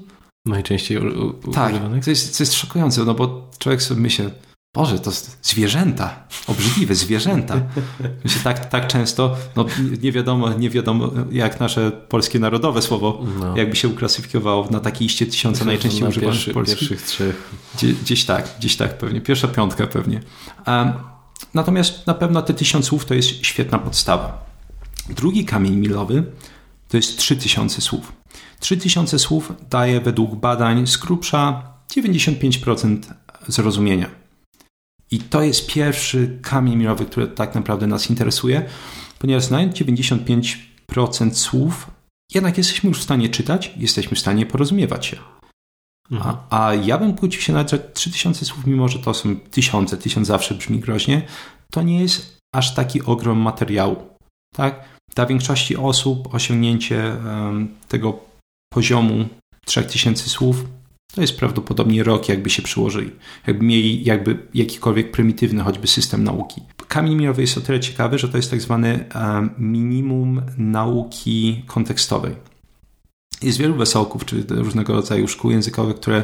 Najczęściej u, u, tak, to jest, to jest szokujące, no bo człowiek sobie myśli, Boże, to zwierzęta, obrzydliwe zwierzęta. Myślę, tak, tak często, no nie wiadomo, nie wiadomo jak nasze polskie narodowe słowo, no. jakby się uklasyfikowało na takiej iście tysiąca najczęściej używanych pierwszy, polskich. Pierwszych trzech. Gdzie, gdzieś tak, gdzieś tak pewnie. Pierwsza piątka pewnie. Um, Natomiast na pewno te tysiąc słów to jest świetna podstawa. Drugi kamień milowy to jest 3000 słów. 3000 słów daje według badań z grubsza 95% zrozumienia. I to jest pierwszy kamień milowy, który tak naprawdę nas interesuje, ponieważ znając 95% słów, jednak jesteśmy już w stanie czytać, jesteśmy w stanie porozumiewać się. Mhm. A, a ja bym kłócił się nawet, że 3000 słów, mimo że to są tysiące, tysiąc zawsze brzmi groźnie, to nie jest aż taki ogrom materiału. Tak? Dla większości osób osiągnięcie um, tego poziomu 3000 słów to jest prawdopodobnie rok, jakby się przyłożyli. Jakby mieli jakby jakikolwiek prymitywny choćby system nauki. Kamień milowy jest o tyle ciekawy, że to jest tak zwany um, minimum nauki kontekstowej. Jest wielu wesołków, czy różnego rodzaju szkół językowych, które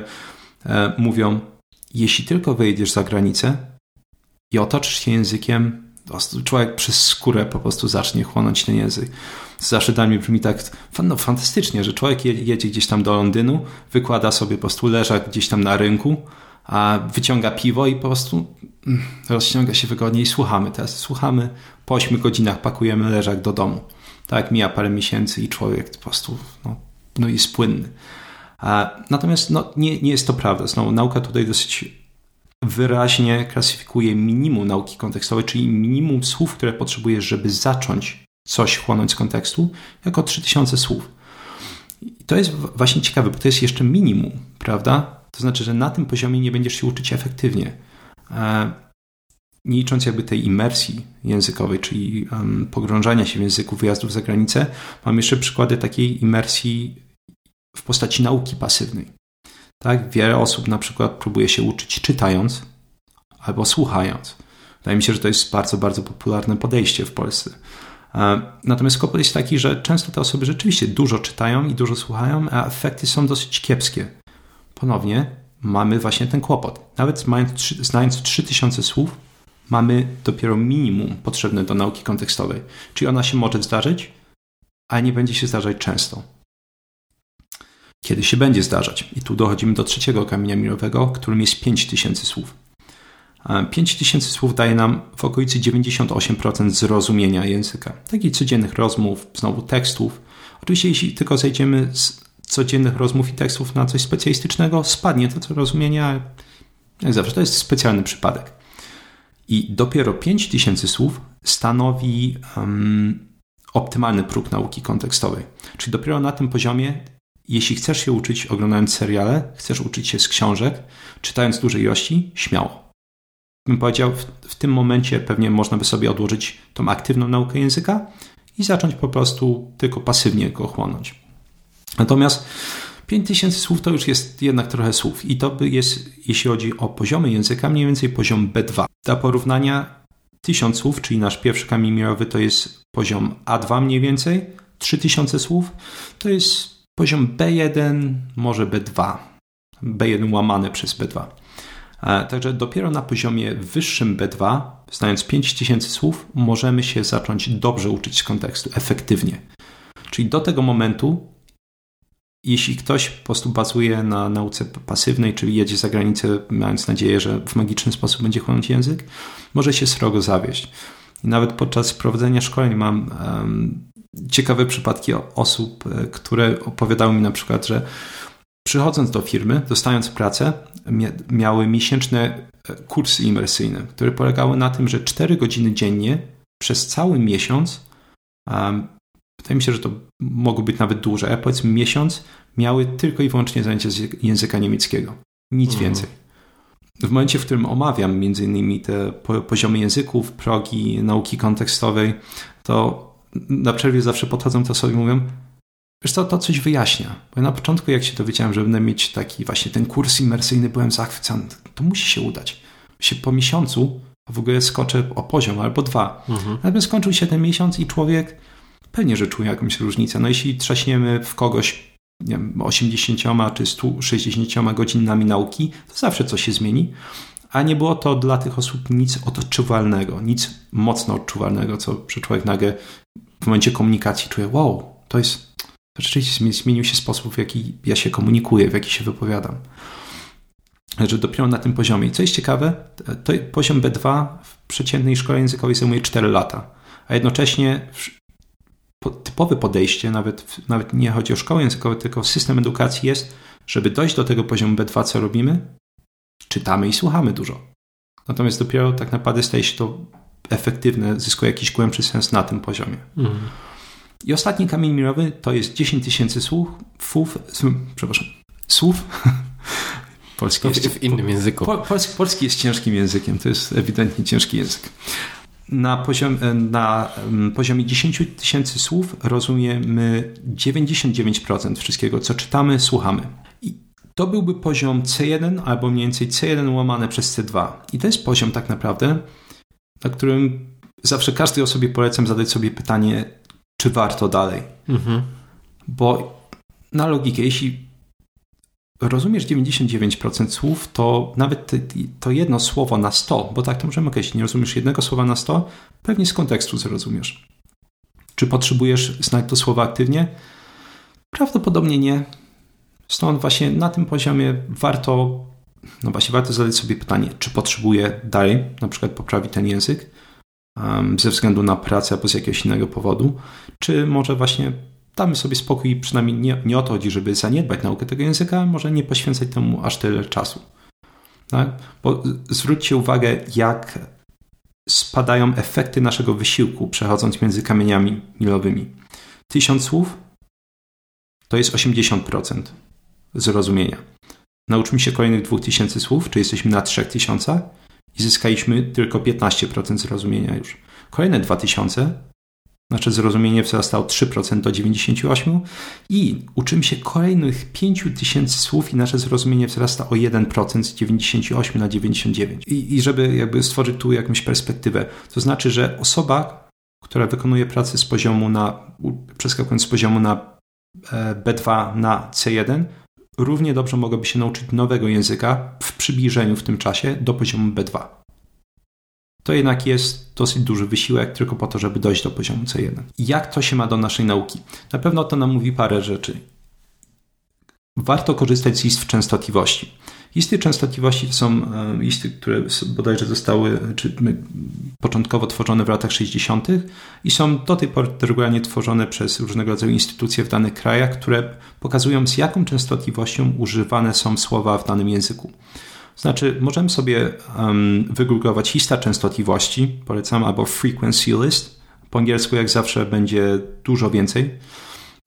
e, mówią, jeśli tylko wyjdziesz za granicę i otoczysz się językiem, człowiek przez skórę po prostu zacznie chłonąć ten język. Mnie brzmi tak no, fantastycznie, że człowiek jedzie gdzieś tam do Londynu, wykłada sobie po prostu leżak gdzieś tam na rynku, a wyciąga piwo i po prostu mm, rozciąga się wygodnie i słuchamy. Teraz słuchamy, po 8 godzinach pakujemy leżak do domu. Tak, mija parę miesięcy i człowiek po prostu no, no jest płynny. Natomiast no, nie, nie jest to prawda. Znowu, nauka tutaj dosyć wyraźnie klasyfikuje minimum nauki kontekstowej, czyli minimum słów, które potrzebujesz, żeby zacząć coś chłonąć z kontekstu, jako 3000 słów. I to jest właśnie ciekawe, bo to jest jeszcze minimum, prawda? To znaczy, że na tym poziomie nie będziesz się uczyć efektywnie. Nie licząc jakby tej imersji językowej, czyli pogrążania się w języku, wyjazdów za granicę, mam jeszcze przykłady takiej imersji w postaci nauki pasywnej. Tak? Wiele osób na przykład próbuje się uczyć czytając albo słuchając. Wydaje mi się, że to jest bardzo, bardzo popularne podejście w Polsce. E, natomiast kłopot jest taki, że często te osoby rzeczywiście dużo czytają i dużo słuchają, a efekty są dosyć kiepskie. Ponownie mamy właśnie ten kłopot. Nawet mając, znając 3000 słów, mamy dopiero minimum potrzebne do nauki kontekstowej. Czyli ona się może zdarzyć, ale nie będzie się zdarzać często kiedy się będzie zdarzać. I tu dochodzimy do trzeciego kamienia milowego, którym jest 5000 słów. 5000 słów daje nam w okolicy 98% zrozumienia języka. Takich codziennych rozmów, znowu tekstów. Oczywiście, jeśli tylko zejdziemy z codziennych rozmów i tekstów na coś specjalistycznego, spadnie to zrozumienie. Jak zawsze, to jest specjalny przypadek. I dopiero 5000 słów stanowi um, optymalny próg nauki kontekstowej. Czyli dopiero na tym poziomie jeśli chcesz się uczyć oglądając seriale, chcesz uczyć się z książek, czytając duże ilości, śmiało. Bym powiedział, w, w tym momencie pewnie można by sobie odłożyć tą aktywną naukę języka i zacząć po prostu tylko pasywnie go chłonąć. Natomiast 5000 słów to już jest jednak trochę słów i to by jest, jeśli chodzi o poziomy języka, mniej więcej poziom B2. Dla porównania 1000 słów, czyli nasz pierwszy kamień milowy to jest poziom A2 mniej więcej, 3000 słów to jest Poziom B1, może B2. B1 łamane przez B2. E, także dopiero na poziomie wyższym B2, znając 5000 słów, możemy się zacząć dobrze uczyć z kontekstu, efektywnie. Czyli do tego momentu, jeśli ktoś po prostu bazuje na nauce pasywnej, czyli jedzie za granicę, mając nadzieję, że w magiczny sposób będzie chłonąć język, może się srogo zawieść. I nawet podczas prowadzenia szkoleń mam um, ciekawe przypadki osób, e, które opowiadały mi na przykład, że przychodząc do firmy, dostając pracę, miały miesięczne e, kursy imersyjne, które polegały na tym, że 4 godziny dziennie przez cały miesiąc, um, wydaje mi się, że to mogło być nawet dłużej, powiedzmy miesiąc, miały tylko i wyłącznie zajęcia z języka niemieckiego. Nic mhm. więcej. W momencie, w którym omawiam między innymi te poziomy języków, progi, nauki kontekstowej, to na przerwie zawsze podchodzą to sobie i mówią, wiesz co, to coś wyjaśnia. Bo ja na początku, jak się dowiedziałem, że będę mieć taki właśnie ten kurs imersyjny, byłem zachwycony. To musi się udać. Się po miesiącu w ogóle skoczę o poziom albo dwa. Mhm. Natomiast skończył się ten miesiąc i człowiek pewnie, że czuje jakąś różnicę. No jeśli trzaśniemy w kogoś nie wiem, 80 czy 160 godzinami nauki, to zawsze coś się zmieni a nie było to dla tych osób nic odczuwalnego, nic mocno odczuwalnego, co że człowiek nagle w momencie komunikacji czuje, wow, to jest, rzeczywiście zmienił się sposób, w jaki ja się komunikuję, w jaki się wypowiadam. Że dopiero na tym poziomie. I co jest ciekawe, to poziom B2 w przeciętnej szkole językowej zajmuje 4 lata, a jednocześnie typowe podejście, nawet, nawet nie chodzi o szkołę językową, tylko system edukacji jest, żeby dojść do tego poziomu B2, co robimy, czytamy i słuchamy dużo. Natomiast dopiero tak naprawdę staje się to efektywne, zyskuje jakiś głębszy sens na tym poziomie. Mhm. I ostatni kamień milowy to jest 10 tysięcy słów, słów, przepraszam, słów. Polski jest, w innym języku. Po, polski, polski jest ciężkim językiem, to jest ewidentnie ciężki język. Na, poziom, na poziomie 10 tysięcy słów rozumiemy 99% wszystkiego, co czytamy, słuchamy. I to byłby poziom C1 albo mniej więcej C1 łamane przez C2. I to jest poziom tak naprawdę, na którym zawsze każdej osobie polecam zadać sobie pytanie, czy warto dalej. Mhm. Bo na logikę, jeśli rozumiesz 99% słów, to nawet to jedno słowo na 100, bo tak to możemy określić, nie rozumiesz jednego słowa na 100, pewnie z kontekstu zrozumiesz. Czy potrzebujesz znać to słowo aktywnie? Prawdopodobnie nie. Stąd właśnie na tym poziomie warto, no właśnie warto zadać sobie pytanie, czy potrzebuję dalej na przykład poprawić ten język ze względu na pracę albo z jakiegoś innego powodu, czy może właśnie damy sobie spokój i przynajmniej nie, nie o to chodzi, żeby zaniedbać naukę tego języka, może nie poświęcać temu aż tyle czasu. Tak? Bo zwróćcie uwagę, jak spadają efekty naszego wysiłku przechodząc między kamieniami milowymi. Tysiąc słów to jest 80% zrozumienia. Nauczmy się kolejnych 2000 słów, czy jesteśmy na 3000 i zyskaliśmy tylko 15% zrozumienia już. Kolejne 2000 nasze zrozumienie wzrasta o 3% do 98 i uczymy się kolejnych 5000 słów i nasze zrozumienie wzrasta o 1% z 98 na 99. I, I żeby jakby stworzyć tu jakąś perspektywę, to znaczy, że osoba, która wykonuje pracę z poziomu na, przeskakując z poziomu na e, B2 na C1, równie dobrze mogłaby się nauczyć nowego języka w przybliżeniu w tym czasie do poziomu B2. To jednak jest dosyć duży wysiłek tylko po to, żeby dojść do poziomu C1. Jak to się ma do naszej nauki? Na pewno to nam mówi parę rzeczy. Warto korzystać z list w częstotliwości. Listy częstotliwości to są e, listy, które bodajże zostały czy, początkowo tworzone w latach 60. i są do tej pory regularnie tworzone przez różnego rodzaju instytucje w danych krajach, które pokazują z jaką częstotliwością używane są słowa w danym języku. Znaczy, możemy sobie um, wygooglować lista częstotliwości, polecam, albo frequency list. Po angielsku, jak zawsze, będzie dużo więcej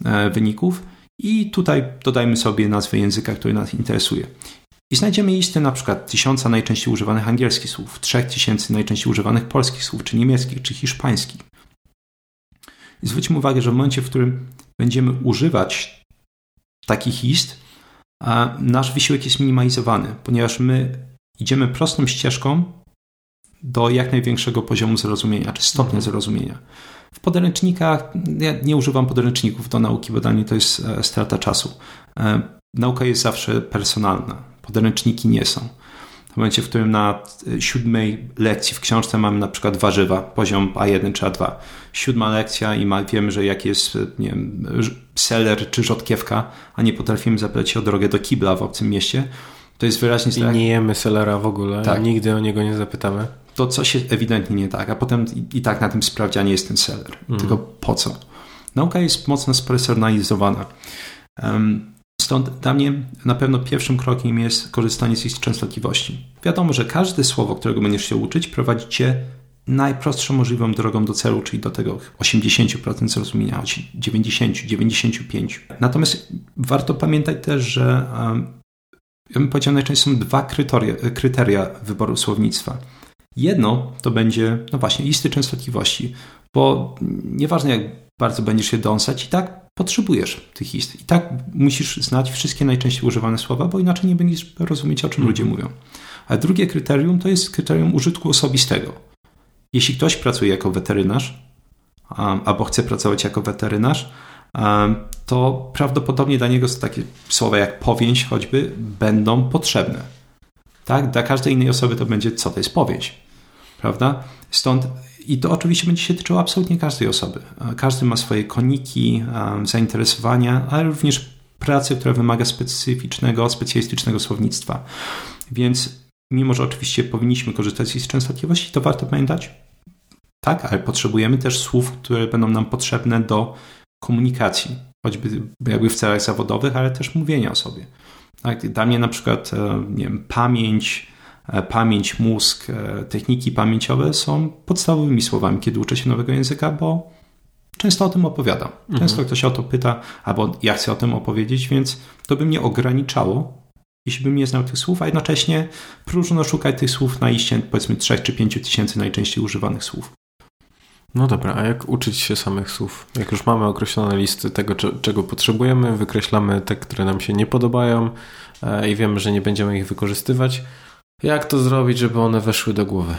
e, wyników. I tutaj dodajmy sobie nazwę języka, który nas interesuje. I znajdziemy listę na przykład tysiąca najczęściej używanych angielskich słów, trzech tysięcy najczęściej używanych polskich słów, czy niemieckich, czy hiszpańskich. I zwróćmy uwagę, że w momencie, w którym będziemy używać takich list, nasz wysiłek jest minimalizowany, ponieważ my idziemy prostą ścieżką do jak największego poziomu zrozumienia, czy stopnia mhm. zrozumienia. W podręcznikach, ja nie używam podręczników do nauki, bo dla mnie to jest e, strata czasu. E, nauka jest zawsze personalna podręczniki nie są. W momencie, w którym na siódmej lekcji w książce mamy na przykład warzywa, poziom A1 czy A2. Siódma lekcja i ma, wiemy, że jak jest nie wiem, seler czy rzodkiewka, a nie potrafimy zapytać się o drogę do kibla w obcym mieście, to jest wyraźnie I tak. nie jemy selera w ogóle, tak. nigdy o niego nie zapytamy. To coś jest ewidentnie nie tak, a potem i, i tak na tym sprawdzianie jest ten seler. Mm. Tylko po co? Nauka jest mocno spersonalizowana. Um, Stąd dla mnie na pewno pierwszym krokiem jest korzystanie z ich częstotliwości. Wiadomo, że każde słowo, którego będziesz się uczyć, prowadzi cię najprostszą możliwą drogą do celu, czyli do tego 80% zrozumienia, 90, 95. Natomiast warto pamiętać też, że ja bym powiedział, najczęściej są dwa kryteria, kryteria wyboru słownictwa. Jedno to będzie, no właśnie, listy częstotliwości, bo nieważne jak bardzo będziesz się dąsać, i tak potrzebujesz tych list. I tak musisz znać wszystkie najczęściej używane słowa, bo inaczej nie będziesz rozumieć, o czym ludzie mówią. A drugie kryterium to jest kryterium użytku osobistego. Jeśli ktoś pracuje jako weterynarz, albo chce pracować jako weterynarz, to prawdopodobnie dla niego takie słowa jak powięź choćby będą potrzebne. Tak? Dla każdej innej osoby to będzie, co to jest powięź. Prawda? Stąd i to oczywiście będzie się tyczyło absolutnie każdej osoby. Każdy ma swoje koniki, zainteresowania, ale również pracy, która wymaga specyficznego, specjalistycznego słownictwa. Więc mimo, że oczywiście powinniśmy korzystać z częstotliwości, to warto pamiętać, tak, ale potrzebujemy też słów, które będą nam potrzebne do komunikacji, choćby jakby w celach zawodowych, ale też mówienia o sobie. Tak, dla mnie na przykład e, nie wiem, pamięć, pamięć, mózg, e, techniki pamięciowe są podstawowymi słowami, kiedy uczę się nowego języka, bo często o tym opowiadam. Mhm. Często mhm. ktoś o to pyta, albo ja chcę o tym opowiedzieć, więc to by mnie ograniczało, jeśli bym nie znał tych słów, a jednocześnie próżno szukać tych słów na iście powiedzmy 3 czy 5 tysięcy najczęściej używanych słów. No dobra, a jak uczyć się samych słów? Jak już mamy określone listy tego, czego potrzebujemy, wykreślamy te, które nam się nie podobają e, i wiemy, że nie będziemy ich wykorzystywać, jak to zrobić, żeby one weszły do głowy?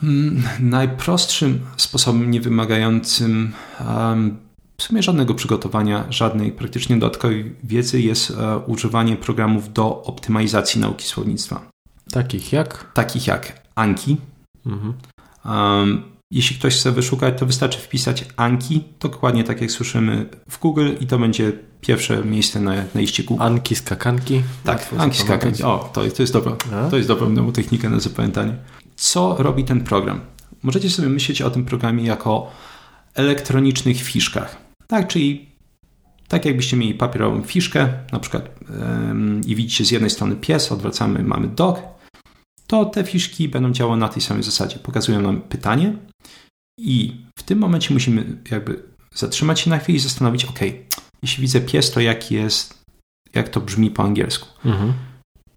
Hmm, najprostszym sposobem, niewymagającym um, w sumie żadnego przygotowania, żadnej praktycznie dodatkowej wiedzy jest e, używanie programów do optymalizacji nauki słownictwa. Takich jak? Takich jak Anki. Mhm. Um, jeśli ktoś chce wyszukać, to wystarczy wpisać Anki, dokładnie tak jak słyszymy w Google i to będzie pierwsze miejsce na, na liście Google. Anki skakanki? Tak, Anki skakanki. O, to, to jest dobra. To jest dobra mnemotechnika na zapamiętanie. Co robi ten program? Możecie sobie myśleć o tym programie jako elektronicznych fiszkach. Tak, czyli tak jakbyście mieli papierową fiszkę, na przykład yy, i widzicie z jednej strony pies, odwracamy, mamy dog, to te fiszki będą działały na tej samej zasadzie. Pokazują nam pytanie i w tym momencie musimy jakby zatrzymać się na chwilę i zastanowić, ok, jeśli widzę pies, to jak jest, jak to brzmi po angielsku. Mhm.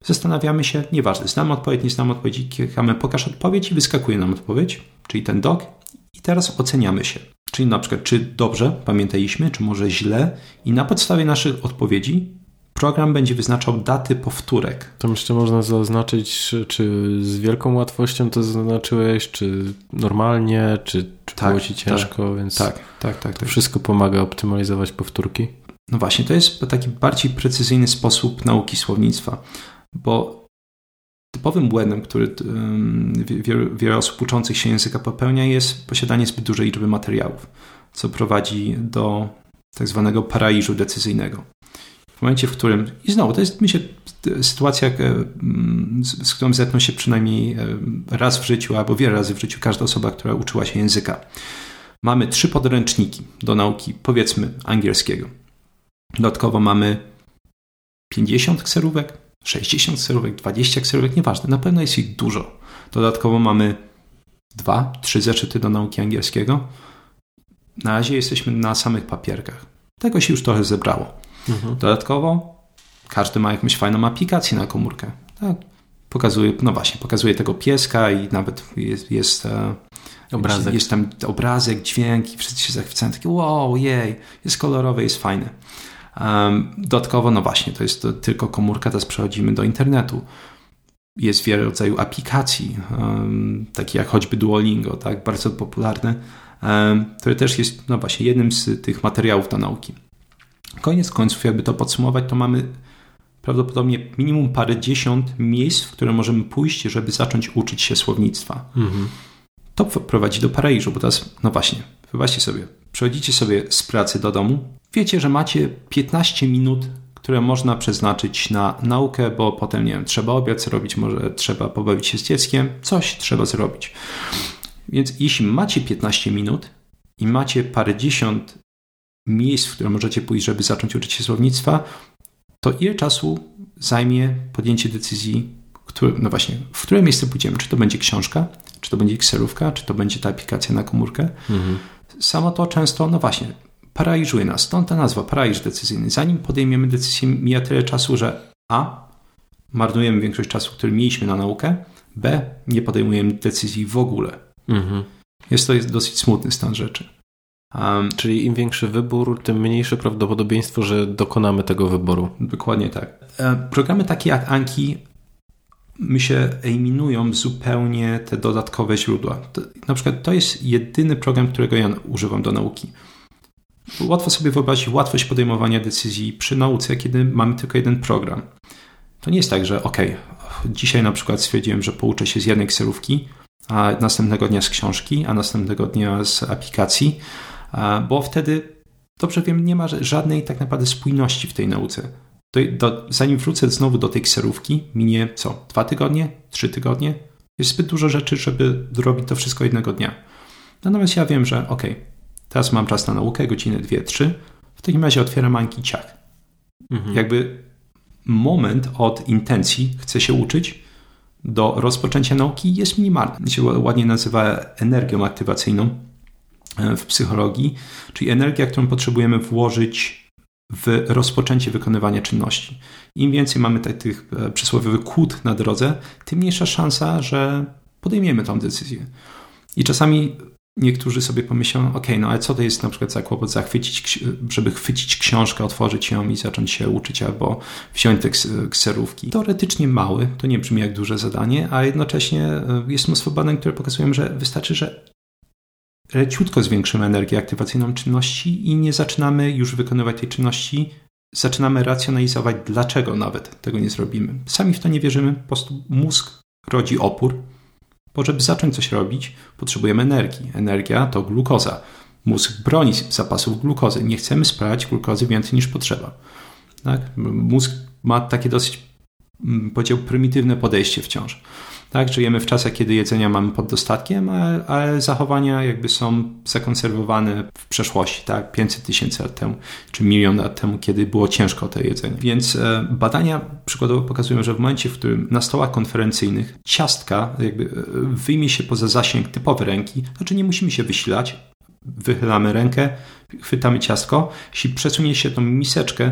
Zastanawiamy się, nieważne, znamy odpowiedź, nie znamy odpowiedzi, klikamy pokaż odpowiedź i wyskakuje nam odpowiedź, czyli ten dog i teraz oceniamy się. Czyli na przykład, czy dobrze pamiętaliśmy, czy może źle i na podstawie naszych odpowiedzi program będzie wyznaczał daty powtórek. To myślę, można zaznaczyć, czy, z wielką łatwością to zaznaczyłeś, czy normalnie, czy, czy tak, było ci ciężko, tak, więc tak, tak, tak, to tak. wszystko pomaga optymalizować powtórki. No właśnie, to jest taki bardziej precyzyjny sposób nauki słownictwa, bo typowym błędem, który wiele osób uczących się języka popełnia, jest posiadanie zbyt dużej liczby materiałów, co prowadzi do tak zwanego paraliżu decyzyjnego momencie, w którym, i znowu, to jest myślę sytuacja, e, z którą zetknął się przynajmniej e, raz w życiu, albo wiele razy w życiu każda osoba, która uczyła się języka. Mamy trzy podręczniki do nauki, powiedzmy, angielskiego. Dodatkowo mamy 50 kserówek, 60 kserówek, 20 kserówek, nieważne, na pewno jest ich dużo. Dodatkowo mamy dwa, trzy zeszyty do nauki angielskiego. Na razie jesteśmy na samych papierkach. Tego się już trochę zebrało. Mhm. Dodatkowo każdy ma jakąś fajną aplikację na komórkę. Tak. Pokazuje, no właśnie, pokazuje tego pieska i nawet jest, jest e, obrazek. Jest tam obrazek, dźwięk i wszyscy się zachwycają. Takie wow, jej, jest kolorowe, jest fajne. Um, dodatkowo, no właśnie, to jest to tylko komórka, teraz przechodzimy do internetu. Jest wiele rodzajów aplikacji, um, takie jak choćby Duolingo, tak, bardzo popularne, um, które też jest, no właśnie, jednym z tych materiałów do nauki. Koniec końców, jakby to podsumować, to mamy prawdopodobnie minimum parę dziesiąt miejsc, w które możemy pójść, żeby zacząć uczyć się słownictwa. Mhm. To prowadzi do Paraiżu, bo teraz, no właśnie, wyobraźcie sobie, przechodzicie sobie z pracy do domu, wiecie, że macie 15 minut, które można przeznaczyć na naukę, bo potem, nie wiem, trzeba obiad zrobić, może trzeba pobawić się z dzieckiem, coś trzeba zrobić. Więc jeśli macie 15 minut i macie parę dziesiąt miejsc, w które możecie pójść, żeby zacząć uczyć się słownictwa, to ile czasu zajmie podjęcie decyzji, który, no właśnie, w które miejsce pójdziemy? Czy to będzie książka, czy to będzie Excelówka, czy to będzie ta aplikacja na komórkę? Mhm. Samo to często, no właśnie, paraliżuje nas. Stąd ta nazwa, paraliż decyzyjny. Zanim podejmiemy decyzję, mija tyle czasu, że A. Marnujemy większość czasu, który mieliśmy na naukę, B. Nie podejmujemy decyzji w ogóle. Mhm. Jest to jest dosyć smutny stan rzeczy. Um, Czyli im większy wybór, tym mniejsze prawdopodobieństwo, że dokonamy tego wyboru. Dokładnie tak. E, programy takie jak Anki my się eliminują zupełnie te dodatkowe źródła. To, na przykład to jest jedyny program, którego ja używam do nauki. Łatwo sobie wyobrazić łatwość podejmowania decyzji przy nauce, kiedy mamy tylko jeden program. To nie jest tak, że ok, dzisiaj na przykład stwierdziłem, że pouczę się z jednej kserówki, a następnego dnia z książki, a następnego dnia z aplikacji, bo wtedy, dobrze wiem, nie ma żadnej tak naprawdę spójności w tej nauce. Do, do, zanim wrócę znowu do tej kserówki, minie co? Dwa tygodnie? Trzy tygodnie? Jest zbyt dużo rzeczy, żeby zrobić to wszystko jednego dnia. Natomiast ja wiem, że ok, teraz mam czas na naukę, godzinę, dwie, trzy. W takim razie otwieram Anki ciach. Mhm. Jakby moment od intencji, chcę się uczyć, do rozpoczęcia nauki jest minimalny. To się ładnie nazywa energią aktywacyjną w psychologii, czyli energia, którą potrzebujemy włożyć w rozpoczęcie wykonywania czynności. Im więcej mamy tych e, przysłowiowych kłód na drodze, tym mniejsza szansa, że podejmiemy tą decyzję. I czasami niektórzy sobie pomyślą, ok, no ale co to jest na przykład za kłopot zachwycić, żeby chwycić książkę, otworzyć ją i zacząć się uczyć albo wziąć te kserówki. Teoretycznie mały, to nie brzmi jak duże zadanie, a jednocześnie e, jest mnóstwo badań, które pokazują, że wystarczy, że leciutko zwiększymy energię aktywacyjną czynności i nie zaczynamy już wykonywać tej czynności, zaczynamy racjonalizować, dlaczego nawet tego nie zrobimy. Sami w to nie wierzymy, po prostu mózg rodzi opór, bo żeby zacząć coś robić, potrzebujemy energii. Energia to glukoza. Mózg broni zapasów glukozy. Nie chcemy spalać glukozy więcej niż potrzeba. Tak? Mózg ma takie dosyć, mm, powiedział, prymitywne podejście wciąż. Tak, żyjemy w czasach, kiedy jedzenia mamy pod dostatkiem, ale zachowania jakby są zakonserwowane w przeszłości, tak, 500 tysięcy lat temu, czy milion lat temu, kiedy było ciężko to jedzenie. Więc e, badania przykładowo pokazują, że w momencie, w którym na stołach konferencyjnych ciastka jakby e, wyjmie się poza zasięg typowy ręki, znaczy nie musimy się wysilać, wychylamy rękę, chwytamy ciastko, jeśli przesunie się tą miseczkę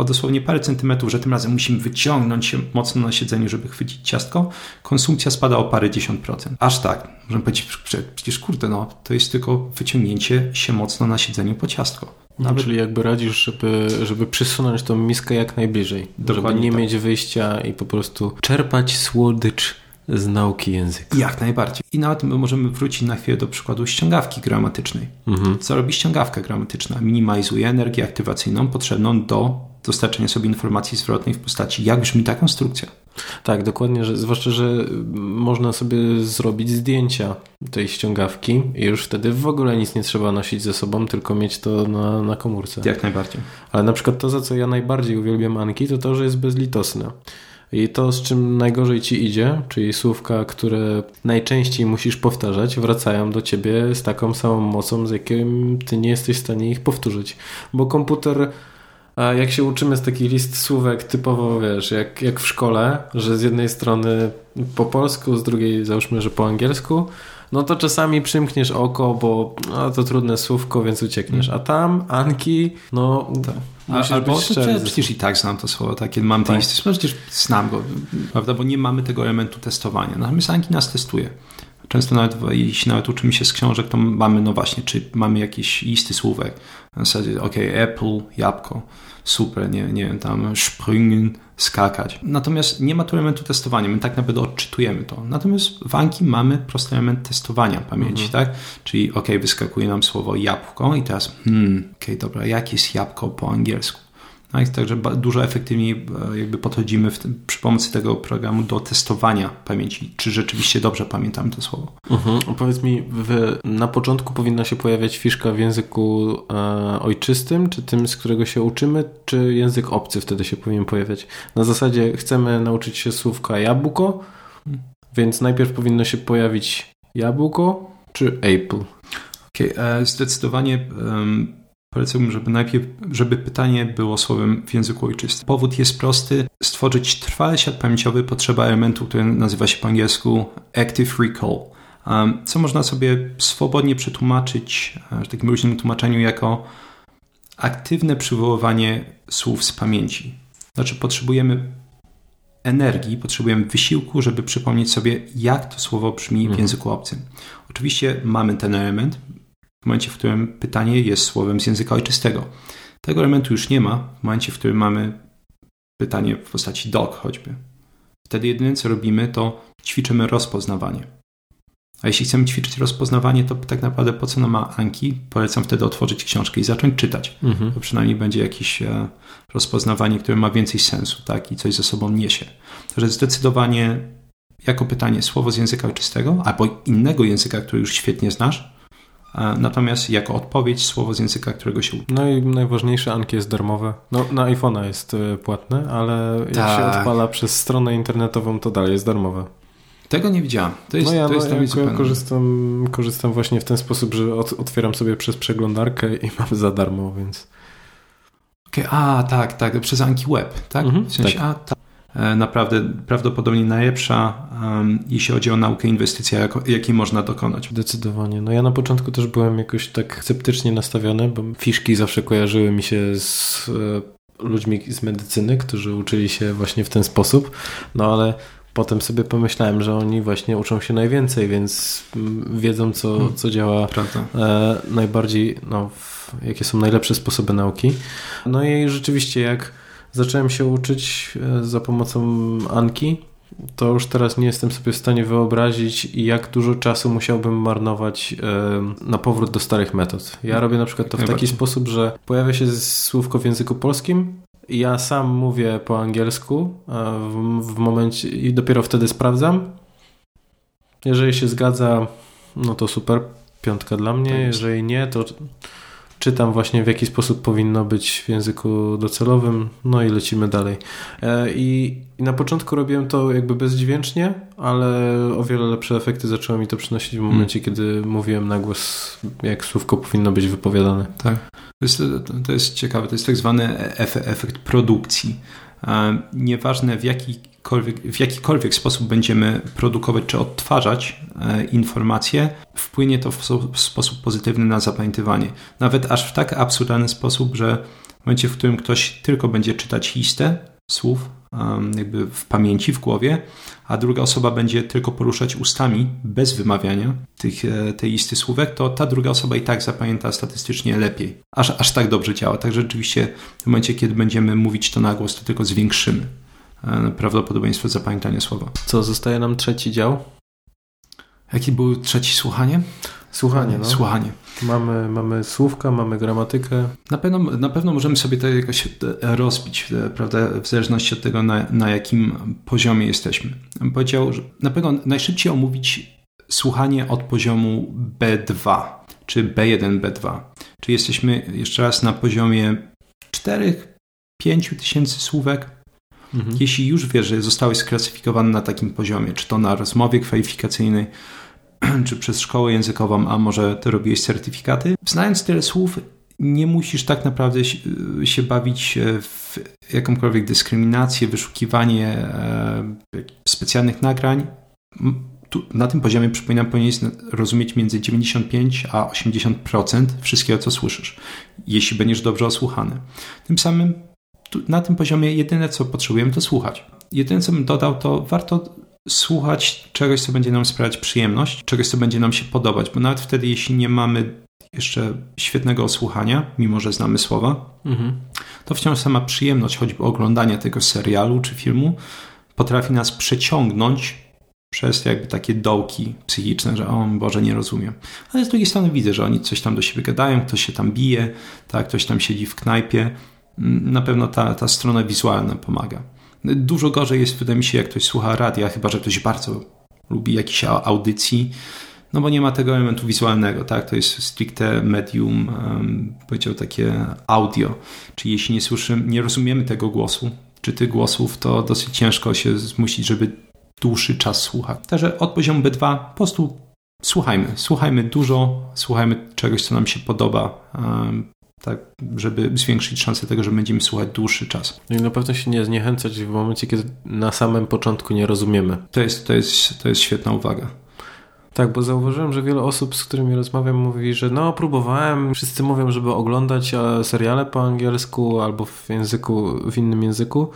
o dosłownie parę centymetrów, że tym razem musimy wyciągnąć się mocno na siedzeniu, żeby chwycić ciastko, konsumpcja spada o parę dziesiąt procent. Aż tak. Możemy powiedzieć, przecież kurde, no, to jest tylko wyciągnięcie się mocno na siedzeniu po ciastko. No, Nawet... Czyli jakby radzisz, żeby, żeby przysunąć tą miskę jak najbliżej. Dokładnie żeby nie tak. mieć wyjścia i po prostu czerpać słodycz z nauki języka. Jak najbardziej. I nawet możemy wrócić na chwilę do przykładu ściągawki gramatycznej. Mhm. Co robi ściągawka gramatyczna? Minimalizuje energię aktywacyjną potrzebną do dostarczenia sobie informacji zwrotnej w postaci, jak brzmi ta konstrukcja. Tak, dokładnie, że, zwłaszcza, że można sobie zrobić zdjęcia tej ściągawki i już wtedy w ogóle nic nie trzeba nosić ze sobą, tylko mieć to na, na komórce. Jak najbardziej. Ale na przykład to, za co ja najbardziej uwielbiam Anki, to to, że jest bezlitosne. I to, z czym najgorzej ci idzie, czyli słówka, które najczęściej musisz powtarzać, wracają do ciebie z taką samą mocą, z jakim ty nie jesteś w stanie ich powtórzyć. Bo komputer a jak się uczymy z takich list słówek typowo, wiesz, jak, jak w szkole, że z jednej strony po polsku, z drugiej załóżmy, że po angielsku, no to czasami przymkniesz oko, bo no, to trudne słówko, więc uciekniesz. A tam Anki, no... Tak. A, albo być szczery, przecież i tak znam to słowo, takie mam tak. te listy, przecież znam go, prawda, bo nie mamy tego elementu testowania. Natomiast Anki nas testuje. Często nawet, jeśli nawet uczymy się z książek, to mamy, no właśnie, czy mamy jakieś listy słówek. Na zasadzie, ok, Apple, jabłko, super, nie, nie wiem, tam springen, skakać. Natomiast nie ma tu elementu testowania, my tak naprawdę odczytujemy to. Natomiast w Anki mamy prosty element testowania pamięci, mhm. tak? Czyli ok, wyskakuje nam słowo jabłko i teraz, hmm, ok, dobra, jakie jest jabłko po angielsku? No także dużo efektywniej e, jakby podchodzimy tym, przy pomocy tego programu do testowania pamięci, czy rzeczywiście dobrze pamiętamy to słowo. Mhm. Powiedz mi, w, na początku powinna się pojawiać fiszka w języku e, ojczystym, czy tym, z którego się uczymy, czy język obcy wtedy się powinien pojawiać? Na zasadzie chcemy nauczyć się słówka jabłko, więc najpierw powinno się pojawić jabłko, czy apple? Okay, e, zdecydowanie um, Polecałbym, żeby najpierw, żeby pytanie było słowem w języku ojczystym. Powód jest prosty. Stworzyć trwały siat pamięciowy potrzeba elementu, który nazywa się po angielsku active recall. Um, co można sobie swobodnie przetłumaczyć e, w takim różnym tłumaczeniu jako aktywne przywoływanie słów z pamięci. Znaczy potrzebujemy energii, potrzebujemy wysiłku, żeby przypomnieć sobie, jak to słowo brzmi w mhm. języku obcym. Oczywiście mamy ten element, w momencie, w którym pytanie jest słowem z języka ojczystego. Tego elementu już nie ma w momencie, w którym mamy pytanie w postaci dog choćby. Wtedy jedyne, co robimy, to ćwiczymy rozpoznawanie. A jeśli chcemy ćwiczyć rozpoznawanie, to tak naprawdę po co nam ma Anki? Polecam wtedy otworzyć książkę i zacząć czytać. Mhm. To przynajmniej będzie jakieś e, rozpoznawanie, które ma więcej sensu tak? i coś ze sobą niesie. Także zdecydowanie jako pytanie słowo z języka ojczystego albo innego języka, który już świetnie znasz, Natomiast jako odpowiedź słowo z języka, którego się uczy. No i najważniejsze, Anki jest darmowe. No, na iPhone'a jest e, płatne, ale jak tak. się odpala przez stronę internetową, to dalej jest darmowe. Tego nie widziałem. To jest, no ja, to jest no, ja korzystam, korzystam właśnie w ten sposób, że otwieram sobie przez przeglądarkę i mam za darmo, więc... Okay, a, tak, tak, przez Anki Web, tak? Mhm, w sensie, tak. A, tak. E, naprawdę prawdopodobnie najlepsza, jeśli chodzi o naukę, inwestycja, jakiej można dokonać. Zdecydowanie. No ja na początku też byłem jakoś tak sceptycznie nastawiony, bo fiszki zawsze kojarzyły mi się z e, ludźmi z medycyny, którzy uczyli się właśnie w ten sposób, no ale potem sobie pomyślałem, że oni właśnie uczą się najwięcej, więc wiedzą, co, hmm. co działa e, najbardziej, no, w, jakie są najlepsze sposoby nauki. No i rzeczywiście, jak zacząłem się uczyć e, za pomocą Anki, to już teraz nie jestem sobie w stanie wyobrazić, jak dużo czasu musiałbym marnować e, na powrót do starych metod. Ja robię na przykład to w taki sposób, że pojawia się słówko w języku polskim, ja sam mówię po angielsku w, w momencie i dopiero wtedy sprawdzam. Jeżeli się zgadza, no to super, piątka dla mnie. Tak Jeżeli nie, to czytam właśnie w jaki sposób powinno być w języku docelowym, no i lecimy dalej. E, I, I, na początku robiłem to jakby bezdźwięcznie, ale o wiele lepsze efekty zaczęło mi to przynosić w momencie, hmm. kiedy mówiłem na głos, jak słówko powinno być wypowiadane. Tak. To jest, to jest ciekawe, to jest tak zwany efekt produkcji. Nieważne w jakikolwiek, w jakikolwiek sposób będziemy produkować czy odtwarzać e, informacje, wpłynie to w sposób pozytywny na zapamiętywanie. Nawet aż w tak absurdalny sposób, że w momencie, w którym ktoś tylko będzie czytać listę słów, jakby w pamięci, w głowie, a druga osoba będzie tylko poruszać ustami bez wymawiania tych, e, tej listy słówek, to ta druga osoba i tak zapamięta statystycznie lepiej. Aż, aż tak dobrze działa. Także rzeczywiście w momencie, kiedy będziemy mówić to na głos, to tylko zwiększymy prawdopodobieństwo zapamiętania słowa. Co, zostaje nam trzeci dział? Jaki był trzeci słuchanie? Słuchanie, no. Słuchanie. Mamy, mamy słówka, mamy gramatykę. Na pewno, na pewno możemy sobie to jakoś e, rozbić, e, prawda, w zależności od tego, na, na jakim poziomie jesteśmy. Powiedział, że na pewno najszybciej omówić słuchanie od poziomu B2 czy B1, B2. Czy jesteśmy jeszcze raz na poziomie 4-5 tysięcy słówek, mhm. jeśli już wiesz, że zostałeś sklasyfikowany na takim poziomie, czy to na rozmowie kwalifikacyjnej, czy przez szkołę językową, a może ty robiłeś certyfikaty. Znając tyle słów, nie musisz tak naprawdę się bawić w jakąkolwiek dyskryminację, wyszukiwanie e, specjalnych nagrań. Tu, na tym poziomie, przypominam, powinieneś rozumieć między 95 a 80% wszystkiego, co słyszysz, jeśli będziesz dobrze osłuchany. Tym samym tu, na tym poziomie jedyne, co potrzebujemy, to słuchać. Jedyne, co bym dodał, to warto słuchać czegoś, co będzie nam sprawiać przyjemność, czegoś, co będzie nam się podobać, bo nawet wtedy, jeśli nie mamy jeszcze świetnego słuchania, mimo że znamy słowa, mhm. to wciąż sama przyjemność choćby oglądania tego serialu czy filmu potrafi nas przeciągnąć przez jakby takie dołki psychiczne, że o Boże, nie rozumiem. Ale z drugiej strony widzę, że oni coś tam do siebie gadają, ktoś się tam bije, tak, ktoś tam siedzi w knajpie. Mm, na pewno ta, ta strona wizualna pomaga. Dużo gorzej jest, wydaje mi się, jak ktoś słucha radia, chyba że ktoś bardzo lubi jakiejś audycji, no bo nie ma tego elementu wizualnego, tak? To jest stricte medium, um, powiedział takie audio. Czyli jeśli nie słyszymy, nie rozumiemy tego głosu, czy tych głosów, to dosyć ciężko się zmusić, żeby dłuższy czas słuchać. Także od poziomu B2 po prostu słuchajmy. Słuchajmy dużo, słuchajmy czegoś, co nam się podoba. Tak, żeby zwiększyć szansę tego, że będziemy słuchać dłuższy czas. No I na pewno się nie zniechęcać w momencie, kiedy na samym początku nie rozumiemy. To jest, to jest, to jest świetna uwaga. Tak, bo zauważyłem, że wiele osób, z którymi rozmawiam, mówi, że no próbowałem, wszyscy mówią, żeby oglądać seriale po angielsku albo w języku, w innym języku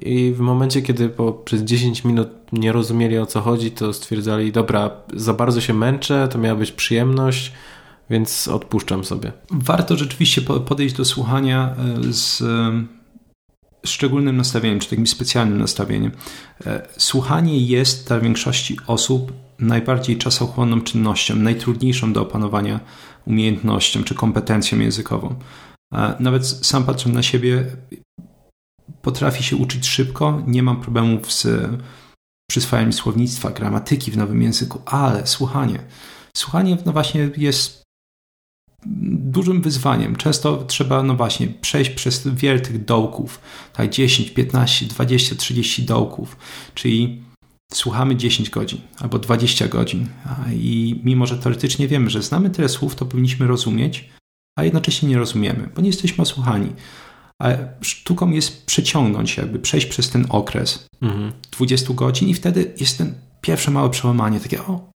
i w momencie, kiedy po, przez 10 minut nie rozumieli o co chodzi, to stwierdzali, dobra, za bardzo się męczę, to miała być przyjemność, więc odpuszczam sobie. Warto rzeczywiście podejść do słuchania e, z szczególnym nastawieniem, czy takim specjalnym nastawieniem. E, słuchanie jest dla większości osób najbardziej czasochłonną czynnością, najtrudniejszą do opanowania umiejętnością czy kompetencją językową. E, nawet sam patrząc na siebie, potrafi się uczyć szybko, nie mam problemów z przyswajaniem słownictwa, gramatyki w nowym języku, ale słuchanie. Słuchanie no właśnie jest dużym wyzwaniem. Często trzeba, no właśnie, przejść przez wiele tych dołków, tak 10, 15, 20, 30 dołków, czyli słuchamy 10 godzin albo 20 godzin i mimo, że teoretycznie wiemy, że znamy tyle słów, to powinniśmy rozumieć, a jednocześnie nie rozumiemy, bo nie jesteśmy osłuchani. A sztuką jest przeciągnąć, jakby przejść przez ten okres mhm. 20 godzin i wtedy jest ten pierwsze małe przełamanie, takie o,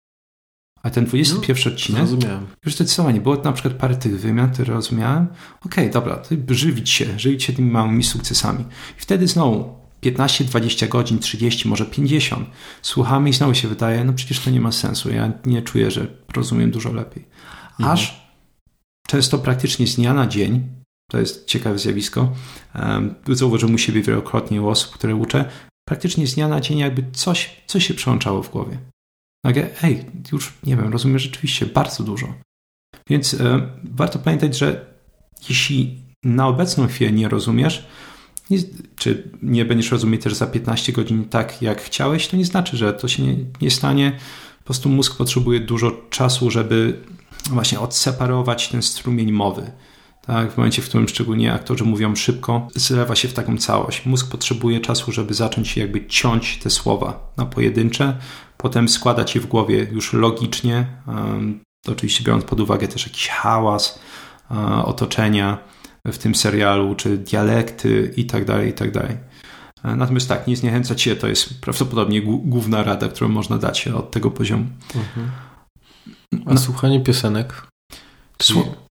a ten 21 no, odcinek, rozumiałem. już zdecydowanie, było na przykład parę tych wymian, które rozumiałem. Okej, okay, dobra, żywić się, żywić się tymi małymi sukcesami. I wtedy znowu 15, 20 godzin, 30, może 50. Słuchamy i znowu się wydaje, no przecież to nie ma sensu. Ja nie czuję, że rozumiem dużo lepiej. Mhm. Aż mhm. często praktycznie z dnia na dzień, to jest ciekawe zjawisko, um, zauważyłem u siebie wielokrotnie u osób, które uczę, praktycznie z dnia na dzień jakby coś, coś się przełączało w głowie. Nagle, ej, już nie wiem, rozumiem rzeczywiście bardzo dużo. Więc e, warto pamiętać, że jeśli na obecną chwilę nie rozumiesz, nie, czy nie będziesz rozumieć też za 15 godzin tak, jak chciałeś, to nie znaczy, że to się nie, nie stanie. Po prostu mózg potrzebuje dużo czasu, żeby właśnie odseparować ten strumień mowy. Tak, w momencie, w którym szczególnie aktorzy mówią szybko, zlewa się w taką całość. Mózg potrzebuje czasu, żeby zacząć jakby ciąć te słowa na pojedyncze, potem składać je w głowie już logicznie, to oczywiście biorąc pod uwagę też jakiś hałas otoczenia w tym serialu, czy dialekty i tak dalej, i tak dalej. Natomiast tak, nie zniechęcać się, to jest prawdopodobnie główna rada, którą można dać od tego poziomu. Mhm. A no. słuchanie piosenek?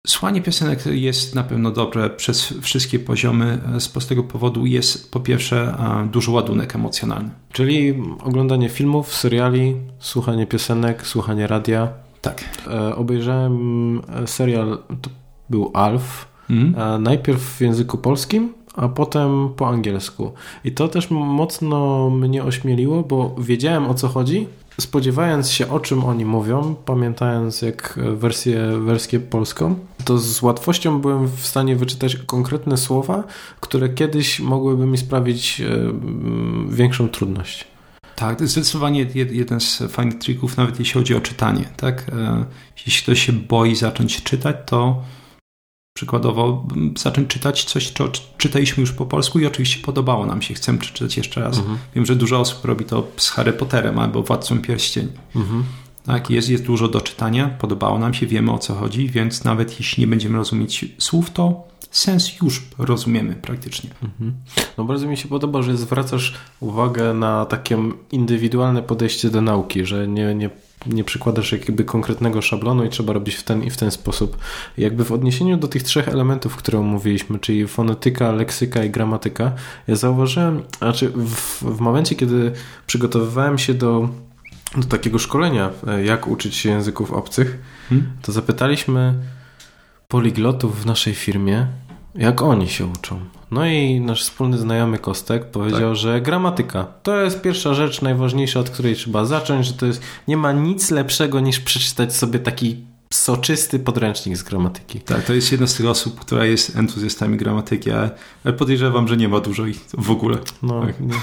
Słuchanie piosenek jest na pewno dobre przez wszystkie poziomy. Z prostego powodu jest po pierwsze duży ładunek emocjonalny. Czyli oglądanie filmów, seriali, słuchanie piosenek, słuchanie radia. Tak. E, obejrzałem e, serial, to był Alf, mhm. najpierw w języku polskim, a potem po angielsku. I to też mocno mnie ośmieliło, bo wiedziałem o co chodzi, spodziewając się o czym oni mówią, pamiętając jak wersję, wersję polską, to z łatwością byłem w stanie wyczytać konkretne słowa, które kiedyś mogłyby mi sprawić e, większą trudność. Tak, to jest zdecydowanie jeden z fajnych trików, nawet jeśli chodzi o czytanie. Tak? E, jeśli ktoś się boi zacząć czytać, to przykładowo zacząć czytać coś, co czytaliśmy już po polsku i oczywiście podobało nam się, chcemy przeczytać jeszcze raz. Mhm. Wiem, że dużo osób robi to z Harry Potterem albo Władcą Pierścieni. Mhm. Tak, jest, jest dużo do czytania, podobało nam się, wiemy o co chodzi, więc nawet jeśli nie będziemy rozumieć słów, to sens już rozumiemy praktycznie. Mhm. No bardzo mi się podoba, że zwracasz uwagę na takie indywidualne podejście do nauki, że nie, nie nie przykładasz jakby konkretnego szablonu i trzeba robić w ten i w ten sposób. Jakby w odniesieniu do tych trzech elementów, które omówiliśmy, czyli fonetyka, leksyka i gramatyka, ja zauważyłem, znaczy w, w momencie, kiedy przygotowywałem się do, do takiego szkolenia, e, jak uczyć się języków obcych, hmm? to zapytaliśmy poliglotów w naszej firmie, jak oni się uczą. No i nasz wspólny znajomy Kostek powiedział, tak. że gramatyka to jest pierwsza rzecz najważniejsza, od której trzeba zacząć, że to jest, nie ma nic lepszego niż przeczytać sobie taki soczysty podręcznik z gramatyki. Tak, to jest jedna z tych osób, która jest entuzjastami gramatyki, ale podejrzewam, że nie ma dużo ich w ogóle. No, tak. nie,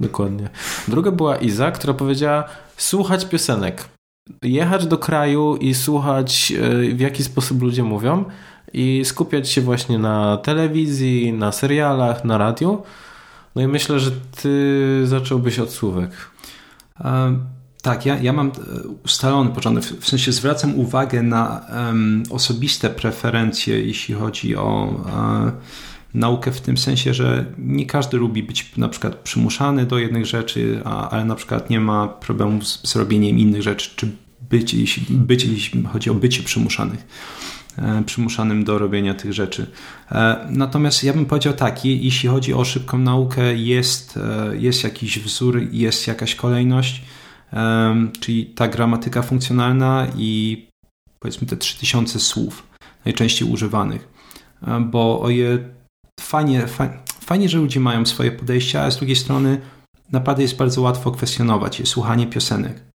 dokładnie. Druga była Iza, która powiedziała słuchać piosenek. Jechać do kraju i słuchać e, w jaki sposób ludzie mówią i skupiać się właśnie na telewizji, na serialach, na radiu. No i myślę, że ty zacząłbyś od słówek. Um, tak, ja, ja mam e, ustalony początek, w sensie zwracam uwagę na um, osobiste preferencje, jeśli chodzi o um, naukę w tym sensie, że nie każdy lubi być na przykład przymuszany do jednych rzeczy, a, ale na przykład nie ma problemu z, z robieniem innych rzeczy, czy być, jeśli, być, jeśli chodzi o bycie przymuszanych. E, przymuszanym do robienia tych rzeczy. E, natomiast ja bym powiedział tak, jeśli chodzi o szybką naukę, jest, e, jest jakiś wzór, jest jakaś kolejność, czyli ta gramatyka funkcjonalna i powiedzmy te 3000 słów najczęściej używanych. Bo o je fajnie, fajnie, że ludzie mają swoje podejścia, a z drugiej strony naprawdę jest bardzo łatwo kwestionować je, słuchanie piosenek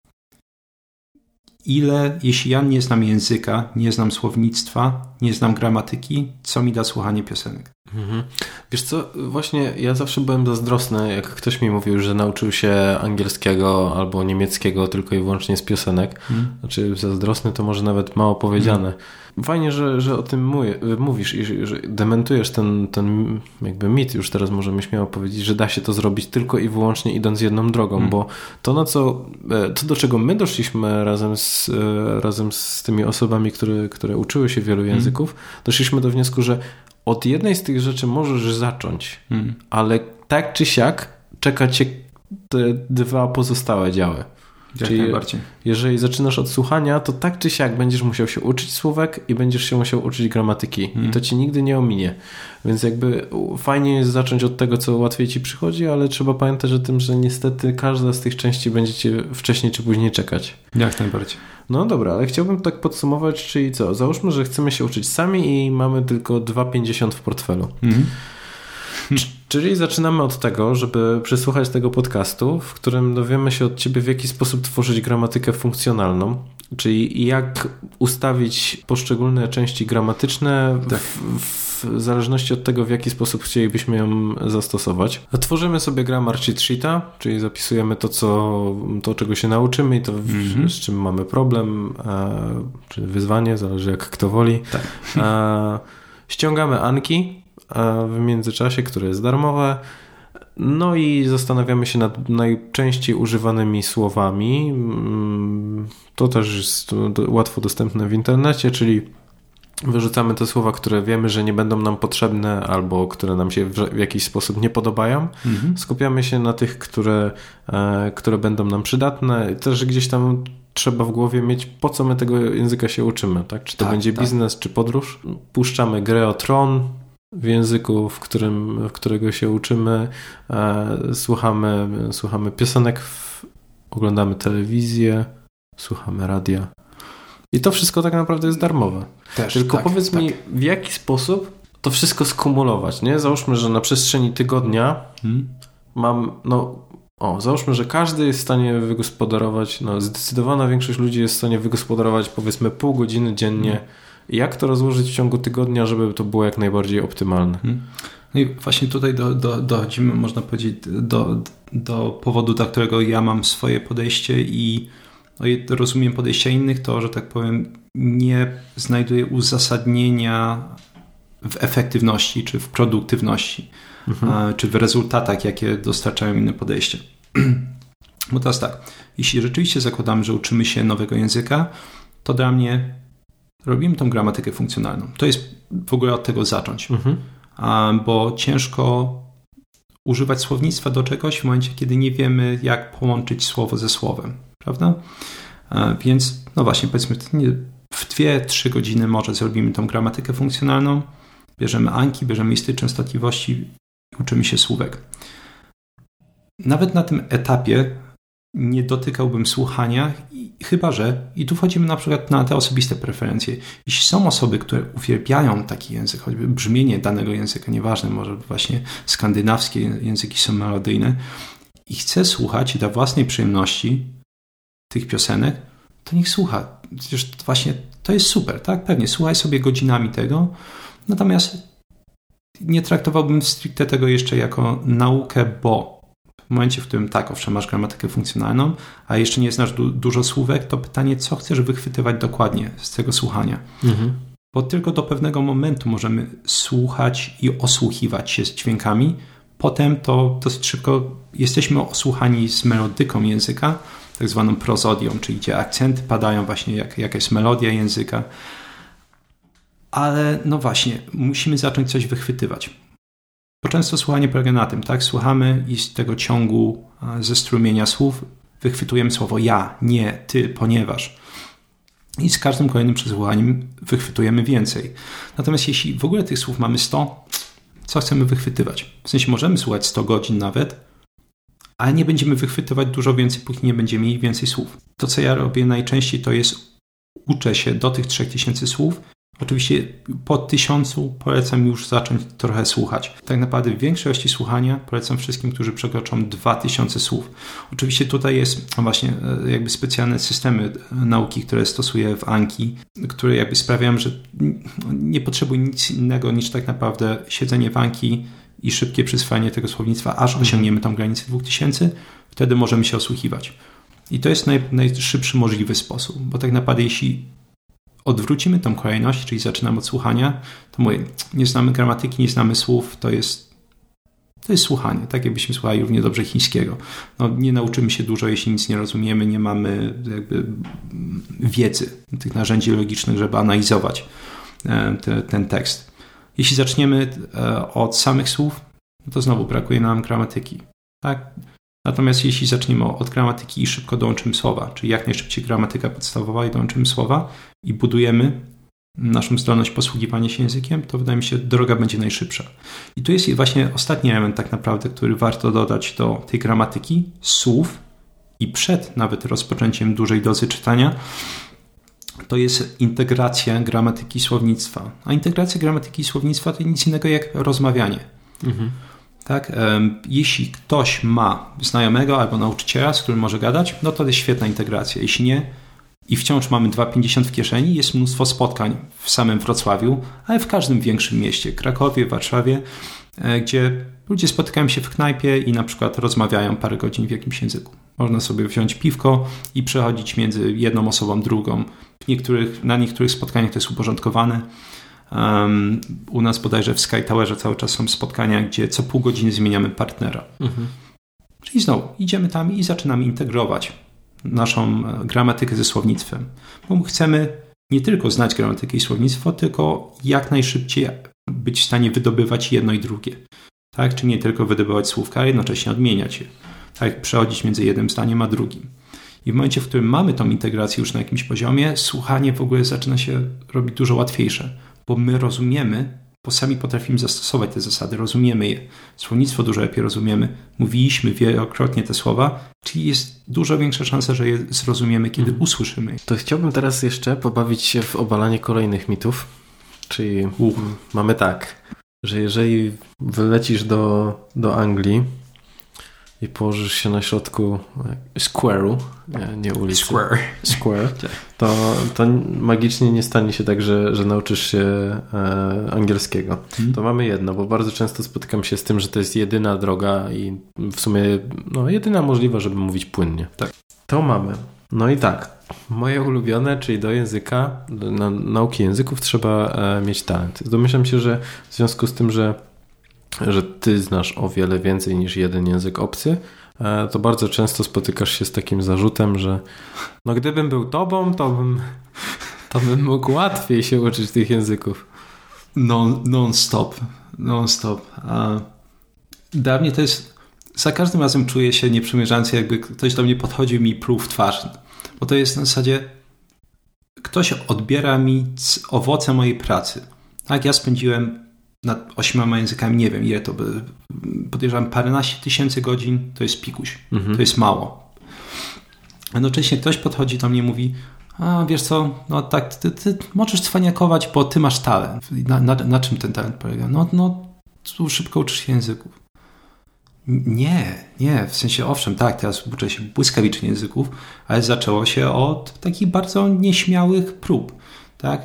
ile, jeśli ja nie znam języka, nie znam słownictwa, nie znam gramatyki, co mi da słuchanie piosenek? Mhm. Wiesz co, właśnie ja zawsze byłem zazdrosny, jak ktoś mi mówił, że nauczył się angielskiego albo niemieckiego tylko i wyłącznie z piosenek. Mhm. Znaczy zazdrosny to może nawet mało powiedziane. Mhm. Fajnie, że, że o tym mówisz i że, dementujesz ten, ten jakby mit, już teraz możemy śmiało powiedzieć, że da się to zrobić tylko i wyłącznie idąc jedną drogą, mm. bo to na co, e, to do czego my doszliśmy razem z, e, razem z tymi osobami, które, które uczyły się wielu mm. Języków, doszliśmy do wniosku, że od jednej z tych rzeczy możesz zacząć, hmm. ale tak czy siak czeka cię te dwa pozostałe działy. Jak Czyli najbardziej. jeżeli zaczynasz od słuchania, to tak czy siak będziesz musiał się uczyć słówek i będziesz się musiał uczyć gramatyki. Hmm. I to ci nigdy nie ominie. Więc jakby fajnie jest zacząć od tego, co łatwiej ci przychodzi, ale trzeba pamiętać o tym, że niestety każda z tych części będzie cię wcześniej czy później czekać. Jak najbardziej. No dobra, ale chciałbym tak podsumować, czyli co? Załóżmy, że chcemy się uczyć sami i mamy tylko 2,50 w portfelu. Mhm. Czyli zaczynamy od tego, żeby przysłuchać tego podcastu, w którym dowiemy się od Ciebie, w jaki sposób tworzyć gramatykę funkcjonalną, czyli jak ustawić poszczególne części gramatyczne tak. w, w, zależności od tego, w jaki sposób chcielibyśmy ją zastosować. Tworzymy sobie grammar cheat sheeta, czyli zapisujemy to, co, to czego się nauczymy i to, -hmm. z czym mamy problem, e, czy wyzwanie, zależy jak kto woli. Tak. E, ściągamy Anki, w międzyczasie, które jest darmowe. No i zastanawiamy się nad najczęściej używanymi słowami. Mm, to też jest łatwo dostępne w internecie, czyli wyrzucamy te słowa, które wiemy, że nie będą nam potrzebne albo które nam się w jakiś sposób nie podobają. Mhm. Skupiamy się na tych, które, e, które będą nam przydatne. Też gdzieś tam trzeba w głowie mieć, po co my tego języka się uczymy, tak? Czy to tak, będzie tak. biznes, czy podróż. Puszczamy grę o tron, w języku, w, którym, w którego się uczymy, e, słuchamy, słuchamy piosenek, oglądamy telewizję, słuchamy radia. I to wszystko tak naprawdę jest darmowe. Też, Tylko tak, powiedz tak. mi, w jaki sposób to wszystko skumulować, nie? Załóżmy, że na przestrzeni tygodnia hmm. mam, no, o, załóżmy, że każdy jest w stanie wygospodarować, no, zdecydowana większość ludzi jest w stanie wygospodarować powiedzmy pół godziny dziennie hmm jak to rozłożyć w ciągu tygodnia, żeby to było jak najbardziej optymalne? Hmm. No i właśnie tutaj do, do, dochodzimy, można powiedzieć, do, do powodu, dla którego ja mam swoje podejście i no rozumiem podejścia innych, to, że tak powiem, nie znajduję uzasadnienia w efektywności czy w produktywności, mhm. czy w rezultatach, jakie dostarczają inne podejście. Bo teraz tak, jeśli rzeczywiście zakładamy, że uczymy się nowego języka, to dla mnie robimy tą gramatykę funkcjonalną. To jest w ogóle od tego zacząć, mhm. bo ciężko używać słownictwa do czegoś w momencie, kiedy nie wiemy, jak połączyć słowo ze słowem, prawda? Więc, no właśnie, powiedzmy, w 2-3 godziny może zrobimy tą gramatykę funkcjonalną, bierzemy anki, bierzemy listy częstotliwości i uczymy się słówek. Nawet na tym etapie nie dotykałbym słuchania, chyba że, i tu wchodzimy na przykład na te osobiste preferencje. Jeśli są osoby, które uwielbiają taki język, choćby brzmienie danego języka, nieważne, może właśnie skandynawskie języki są melodyjne, i chce słuchać dla własnej przyjemności tych piosenek, to niech słucha. Przecież właśnie to jest super, tak? Pewnie, słuchaj sobie godzinami tego, natomiast nie traktowałbym stricte tego jeszcze jako naukę, bo momencie, w którym tak, owszem, masz gramatykę funkcjonalną, a jeszcze nie znasz du dużo słówek, to pytanie, co chcesz wychwytywać dokładnie z tego słuchania. Mhm. Bo tylko do pewnego momentu możemy słuchać i osłuchiwać się z dźwiękami. Potem to dosyć szybko jesteśmy osłuchani z melodyką języka, tak zwaną prozodią, czyli gdzie akcenty padają, właśnie jak, jaka jest melodia języka. Ale no właśnie, musimy zacząć coś wychwytywać. Bo często słuchanie polega na tym, tak? Słuchamy i z tego ciągu ze strumienia słów wychwytujemy słowo ja, nie, ty, ponieważ. I z każdym kolejnym przesłuchaniem wychwytujemy więcej. Natomiast jeśli w ogóle tych słów mamy 100, co chcemy wychwytywać? W sensie możemy słuchać 100 godzin nawet, ale nie będziemy wychwytywać dużo więcej, póki nie będziemy mieli więcej słów. To, co ja robię najczęściej, to jest uczę się do tych 3000 słów Oczywiście po tysiącu polecam już zacząć trochę słuchać. Tak naprawdę w większości słuchania polecam wszystkim, którzy przekroczą 2000 słów. Oczywiście tutaj jest właśnie e, jakby specjalne systemy nauki, które stosuję w Anki, które jakby sprawiają, że nie potrzebuję nic innego niż tak naprawdę siedzenie w Anki i szybkie przyswajanie tego słownictwa, aż mhm. osiągniemy tą granicę 2000, wtedy możemy się osłuchiwać. I to jest naj, najszybszy możliwy sposób, bo tak naprawdę jeśli odwrócimy tą kolejność, czyli zaczynamy od słuchania, to mówię, nie znamy gramatyki, nie znamy słów, to jest to jest słuchanie, tak jakbyśmy słuchali równie dobrze chińskiego. No, nie nauczymy się dużo, jeśli nic nie rozumiemy, nie mamy jakby wiedzy, tych narzędzi logicznych, żeby analizować e, te, ten tekst. Jeśli zaczniemy e, od samych słów, no to znowu brakuje nam gramatyki. Tak? Natomiast jeśli zaczniemy od gramatyki i szybko dołączymy słowa, czyli jak najszybciej gramatyka podstawowa i dołączymy słowa i budujemy naszą zdolność posługiwania się językiem, to wydaje mi się, droga będzie najszybsza. I tu jest właśnie ostatni element, tak naprawdę, który warto dodać do tej gramatyki słów i przed nawet rozpoczęciem dużej dozy czytania. To jest integracja gramatyki słownictwa. A integracja gramatyki słownictwa to nic innego jak rozmawianie. Mhm. Tak? Jeśli ktoś ma znajomego albo nauczyciela, z którym może gadać, no to jest świetna integracja. Jeśli nie, i wciąż mamy 2,50 w kieszeni, jest mnóstwo spotkań w samym Wrocławiu, ale w każdym większym mieście, Krakowie, Warszawie, e, gdzie ludzie spotykają się w knajpie i na przykład rozmawiają parę godzin w jakimś języku. Można sobie wziąć piwko i przechodzić między jedną osobą, drugą. W niektórych, na niektórych spotkaniach to jest uporządkowane. Um, u nas bodajże w Sky Towerze cały czas są spotkania, gdzie co pół godziny zmieniamy partnera. Mhm. Czyli znowu idziemy tam i zaczynamy integrować naszą e, gramatykę ze słownictwem. Bo chcemy nie tylko znać gramatykę i słownictwo, tylko jak najszybciej być w stanie wydobywać jedno i drugie. Tak? Czy nie tylko wydobywać słówka, a jednocześnie odmieniać je. Tak? Przechodzić między jednym zdaniem a drugim. I w momencie, w którym mamy tą integrację już na jakimś poziomie, słuchanie w ogóle zaczyna się robić dużo łatwiejsze, bo my rozumiemy, bo sami potrafimy zastosować te zasady, rozumiemy je. Słownictwo dużo lepiej rozumiemy. Mówiliśmy wielokrotnie te słowa, czyli jest dużo większa szansa, że je zrozumiemy, kiedy mhm. usłyszymy. To chciałbym teraz jeszcze pobawić się w obalanie kolejnych mitów. Czyli mamy tak, że jeżeli wylecisz do, do Anglii, i położysz się na środku square'u, nie, ulicy. Square. Square. Tak. To, to magicznie nie stanie się tak, że, że nauczysz się e, angielskiego. Hmm. To mamy jedno, bo bardzo często spotykam się z tym, że to jest jedyna droga i w sumie no, jedyna możliwa, żeby mówić płynnie. Tak. To mamy. No i tak, moje ulubione, czyli do języka, do na nauki języków trzeba e, mieć talent. Domyślam się, że w związku z tym, że że ty znasz o wiele więcej niż jeden język obcy, e, to bardzo często spotykasz się z takim zarzutem, że no gdybym był tobą, to bym, to bym mógł łatwiej się uczyć tych języków. Non, non-stop. Non-stop. A dla mnie to jest... Za każdym razem czuję się nieprzymierzający, jakby ktoś do mnie podchodził mi pluł w twarz. Bo to jest na zasadzie ktoś odbiera mi owoce mojej pracy. Tak, ja spędziłem nad ośmioma językami, nie wiem ile to by, podejrzewam paręnaście tysięcy godzin, to jest pikuś, mhm. to jest mało. Jednocześnie ktoś podchodzi do mnie i mówi, a wiesz co, no tak, ty, ty możesz cwaniakować, bo ty masz talent. Na, na, na czym ten talent polega? No, no, tu szybko uczysz się języków. Nie, nie, w sensie owszem, tak, teraz uczę się błyskawicznie języków, ale zaczęło się od takich bardzo nieśmiałych prób. Tak?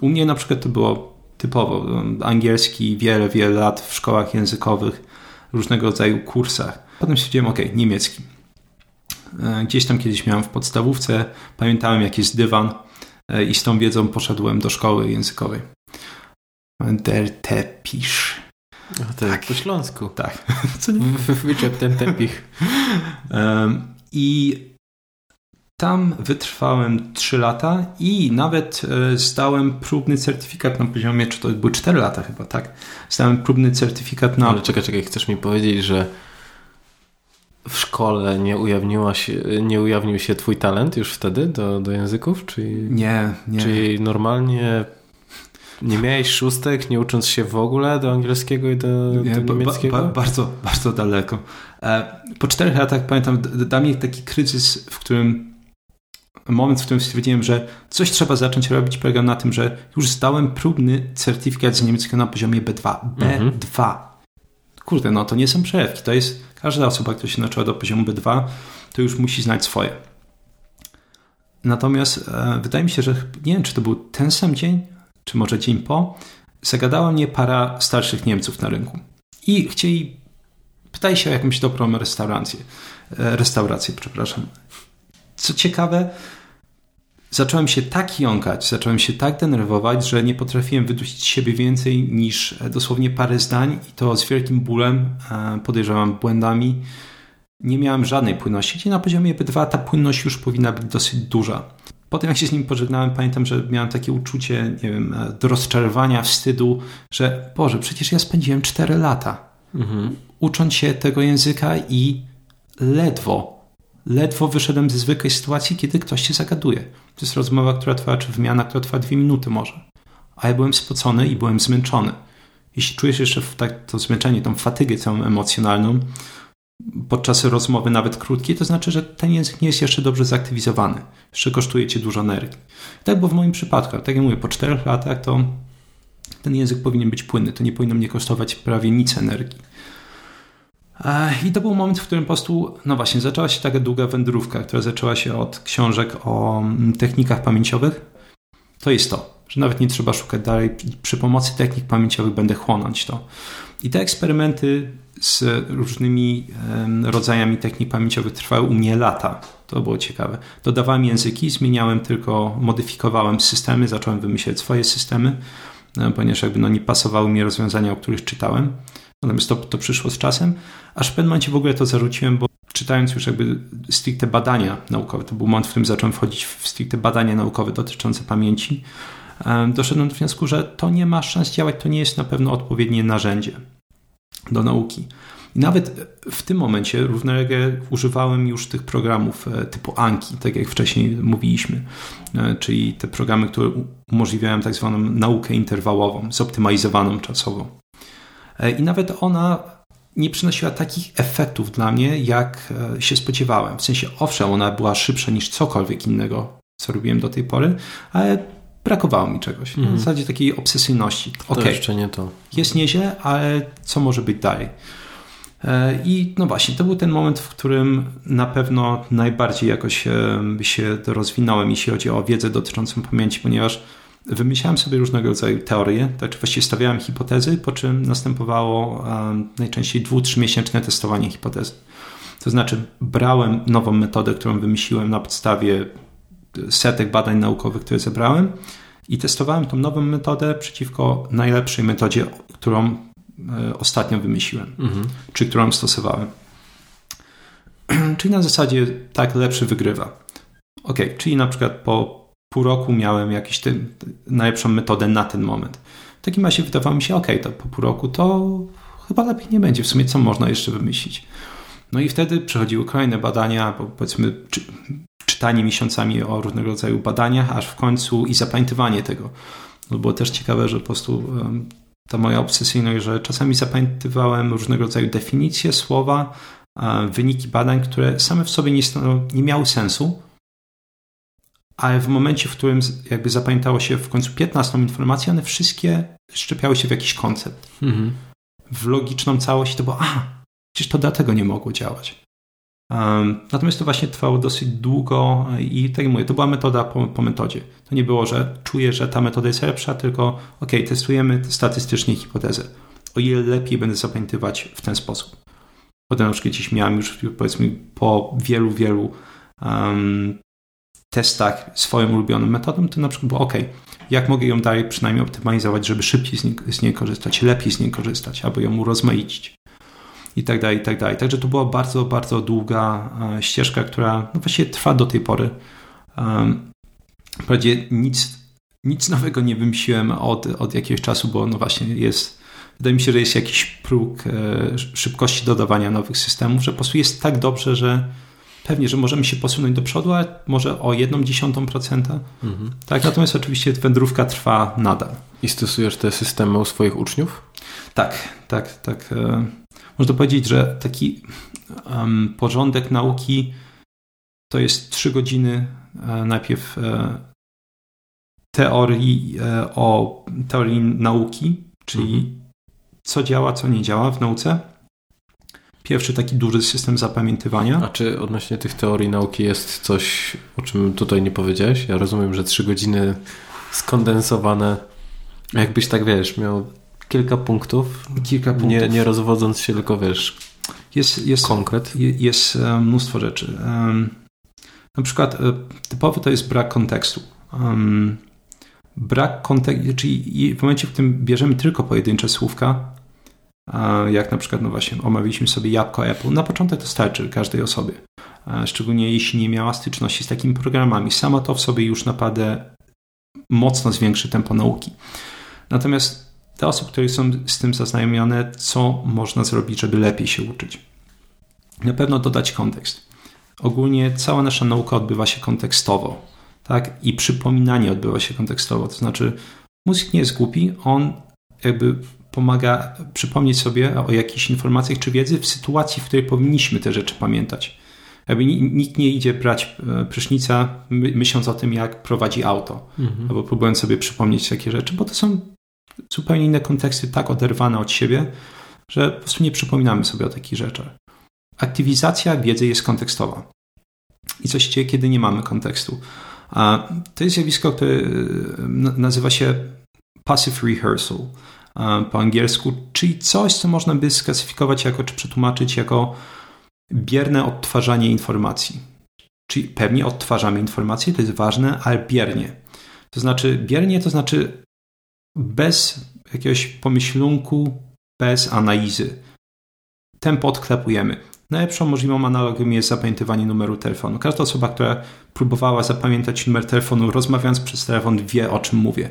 U mnie na przykład to było typowo angielski wiele, wiele lat w szkołach językowych, różnego rodzaju kursach. Potem stwierdziłem, ok, niemiecki. E, gdzieś tam kiedyś miałem w podstawówce, pamiętałem jak jest dywan e, i z tą wiedzą poszedłem do szkoły językowej. Der Teppich. to tak. po śląsku. Tak. Co nie? Wyczep ten tepich. I tam wytrwałem 3 lata i nawet e, zdałem próbny certyfikat na poziomie, czy to były 4 lata chyba, tak? Zdałem próbny certyfikat na... Ale czekaj, czekaj, chcesz mi powiedzieć, że w szkole nie, ujawniła się, nie ujawnił się twój talent już wtedy do, do języków? Czyli, nie, nie. Czyli normalnie nie miałeś szóstek, nie ucząc się w ogóle do angielskiego i do, nie, do niemieckiego? Ba, ba, bardzo, bardzo daleko. E, po czterech latach pamiętam, dla mnie taki kryzys, w którym moment, w którym stwierdziłem, że coś trzeba zacząć robić, polega na tym, że już zdałem próbny certyfikat z niemieckiego na poziomie B2. B2. Mhm. Kurde, no to nie są przelewki. To jest każda osoba, która się nauczyła do poziomu B2, to już musi znać swoje. Natomiast e, wydaje mi się, że nie wiem, czy to był ten sam dzień, czy może dzień po, zagadała mnie para starszych Niemców na rynku. I chcieli, pytali się o jakąś dobrą restaurację. E, restaurację, przepraszam. Co ciekawe, zacząłem się tak jąkać, zacząłem się tak denerwować, że nie potrafiłem wydusić z siebie więcej niż dosłownie parę zdań i to z wielkim bólem, e, podejrzewam błędami. Nie miałem żadnej płynności, gdzie na poziomie B2 ta płynność już powinna być dosyć duża. potem jak się z nim pożegnałem, pamiętam, że miałem takie uczucie, nie wiem, do rozczarowania, wstydu, że Boże, przecież ja spędziłem 4 lata mhm. ucząc się tego języka i ledwo, ledwo wyszedłem ze zwykłej sytuacji, kiedy ktoś się zagaduje. To jest rozmowa, która trwa, czy wymiana, która trwa dwie minuty może. A ja byłem spocony i byłem zmęczony. Jeśli czujesz jeszcze tak, to zmęczenie, tą fatygę całą emocjonalną, podczas rozmowy nawet krótkiej, to znaczy, że ten język nie jest jeszcze dobrze zaktywizowany. Jeszcze kosztuje cię dużo energii. Tak było w moim przypadku. Tak jak mówię, po czterech latach to ten język powinien być płynny. To nie powinno mnie kosztować prawie nic energii. I to był moment, w którym po prostu, no właśnie, zaczęła się taka długa wędrówka, która zaczęła się od książek o mm, technikach pamięciowych. To jest to, że nawet nie trzeba szukać dalej. Przy pomocy technik pamięciowych będę chłonąć to. I te eksperymenty z różnymi rodzajami technik pamięciowych trwały u mnie lata. To było ciekawe. Dodawałem języki, zmieniałem tylko, modyfikowałem systemy, zacząłem wymyślać swoje systemy, e, ponieważ jakby no nie pasowały mi rozwiązania, o których czytałem. Natomiast to, to przyszło z czasem, aż w pewnym momencie w ogóle to zarzuciłem, bo czytając już jakby stricte badania naukowe, to był moment, w którym zacząłem wchodzić w stricte badania naukowe dotyczące pamięci, doszedłem do wniosku, że to nie ma szans działać, to nie jest na pewno odpowiednie narzędzie do nauki. I nawet w tym momencie równolegle używałem już tych programów e, typu Anki, tak jak wcześniej mówiliśmy, e, czyli te programy, które umożliwiają tak zwaną naukę interwałową, zoptymalizowaną czasowo. E, I nawet ona nie przynosiła takich efektów dla mnie, jak się spodziewałem. W sensie, owszem, ona była szybsza niż cokolwiek innego, co robiłem do tej pory, ale brakowało mi czegoś. Mm. W zasadzie takiej obsesyjności. To okay, jeszcze nie to. Jest nieźle, ale co może być dalej? E, I no właśnie, to był ten moment, w którym na pewno najbardziej jakoś się rozwinąłem, jeśli chodzi o wiedzę dotyczącą pamięci, ponieważ wymyślałem sobie różnego rodzaju teorie, tak, właściwie stawiałem hipotezy, po czym następowało najczęściej dwu, trzymiesięczne testowanie hipotezy. To znaczy, brałem nową metodę, którą wymyśliłem na podstawie setek badań naukowych, które zebrałem i testowałem tą nową metodę przeciwko najlepszej metodzie, którą e, ostatnio wymyśliłem, mhm. czy którą stosowałem. czyli na zasadzie tak lepszy wygrywa. Ok, czyli na przykład po pół roku miałem jakąś ten, najlepszą metodę na ten moment. W takim razie wydawało mi się, ok, to po pół roku to chyba lepiej nie będzie. W sumie co można jeszcze wymyślić? No i wtedy przechodziły kolejne badania, bo powiedzmy czytanie miesiącami o różnego rodzaju badaniach, aż w końcu i zapamiętywanie tego. No było też ciekawe, że po prostu ta moja obsesyjność, że czasami zapamiętywałem różnego rodzaju definicje, słowa, wyniki badań, które same w sobie nie, nie miały sensu, ale w momencie, w którym jakby zapamiętało się w końcu 15 informację, one wszystkie szczepiały się w jakiś koncept. Mhm. W logiczną całość to było, a, przecież to dlatego nie mogło działać. Natomiast to właśnie trwało dosyć długo i tak jak mówię, to była metoda po, po, metodzie. To nie było, że czuję, że ta metoda jest lepsza, tylko ok, testujemy statystycznie hipotezę. O ile lepiej będę zapamiętywać w ten sposób. Potem na przykład gdzieś miałem już powiedzmy po wielu, wielu um, testach swoją ulubioną metodą, to na przykład było ok, jak mogę ją dalej przynajmniej optymalizować, żeby szybciej z niej, z niej korzystać, lepiej z niej korzystać, albo ją urozmaicić i tak dalej, i tak dalej. Także to była bardzo, bardzo długa e, ścieżka, która no właściwie trwa do tej pory. Wprawdzie nic, nic nowego nie wymyśliłem od, od jakiegoś czasu, bo no właśnie jest, wydaje mi się, że jest jakiś próg e, szybkości dodawania nowych systemów, że po prostu jest tak dobrze, że pewnie, że możemy się posunąć do przodu, ale może o jedną dziesiątą procenta. Mhm. Tak, natomiast oczywiście wędrówka trwa nadal. I stosujesz te systemy u swoich uczniów? Tak, tak, tak. E, można powiedzieć, że taki um, porządek nauki to jest trzy godziny e, najpierw e, teorii o teorii nauki, czyli mhm. co działa, co nie działa w nauce. Pierwszy taki duży system zapamiętywania. A czy odnośnie tych teorii nauki jest coś, o czym tutaj nie powiedziałeś? Ja rozumiem, że trzy godziny skondensowane. Jakbyś tak wiesz, miał kilka punktów. Kilka punktów. Nie, nie rozwodząc się, tylko wiesz, jest, jest konkret. Jest e, mnóstwo rzeczy. Na przykład e, typowy to jest brak kontekstu. Brak kontekstu, czyli w momencie, w którym bierzemy tylko pojedyncze słówka, jak na przykład, no właśnie, omawialiśmy sobie jabłko Apple, na początek to starczy każdej osobie. szczególnie jeśli nie miała styczności z takimi programami. Sama to w sobie już naprawdę mocno zwiększy tempo nauki. Natomiast te osoby, które są z tym zaznajomione, co można zrobić, żeby lepiej się uczyć? Na pewno dodać kontekst. Ogólnie cała nasza nauka odbywa się kontekstowo, tak? I przypominanie odbywa się kontekstowo. To znaczy, mózg nie jest głupi, on jakby pomaga przypomnieć sobie o jakichś informacjach czy wiedzy w sytuacji, w której powinniśmy te rzeczy pamiętać. Jakby nikt nie idzie brać e, prysznica myśląc o tym, jak prowadzi auto, mhm. albo próbując sobie przypomnieć takie rzeczy, bo to są zupełnie inne konteksty, tak oderwane od siebie, że po prostu nie przypominamy sobie o takich rzeczach. Aktywizacja wiedzy jest kontekstowa. I co się dzieje, kiedy nie mamy kontekstu? A to jest zjawisko, które e, nazywa się passive rehearsal po angielsku, czyli coś, co można by sklasyfikować jako, czy przetłumaczyć jako bierne odtwarzanie informacji. Czyli pewnie odtwarzamy informacje, to jest ważne, ale biernie. To znaczy, biernie to znaczy bez jakiegoś pomyślunku, bez analizy. Tempo odklepujemy. Najlepszą możliwą analogią jest zapamiętywanie numeru telefonu. Każda osoba, która próbowała zapamiętać numer telefonu, rozmawiając przez telefon, wie o czym mówię.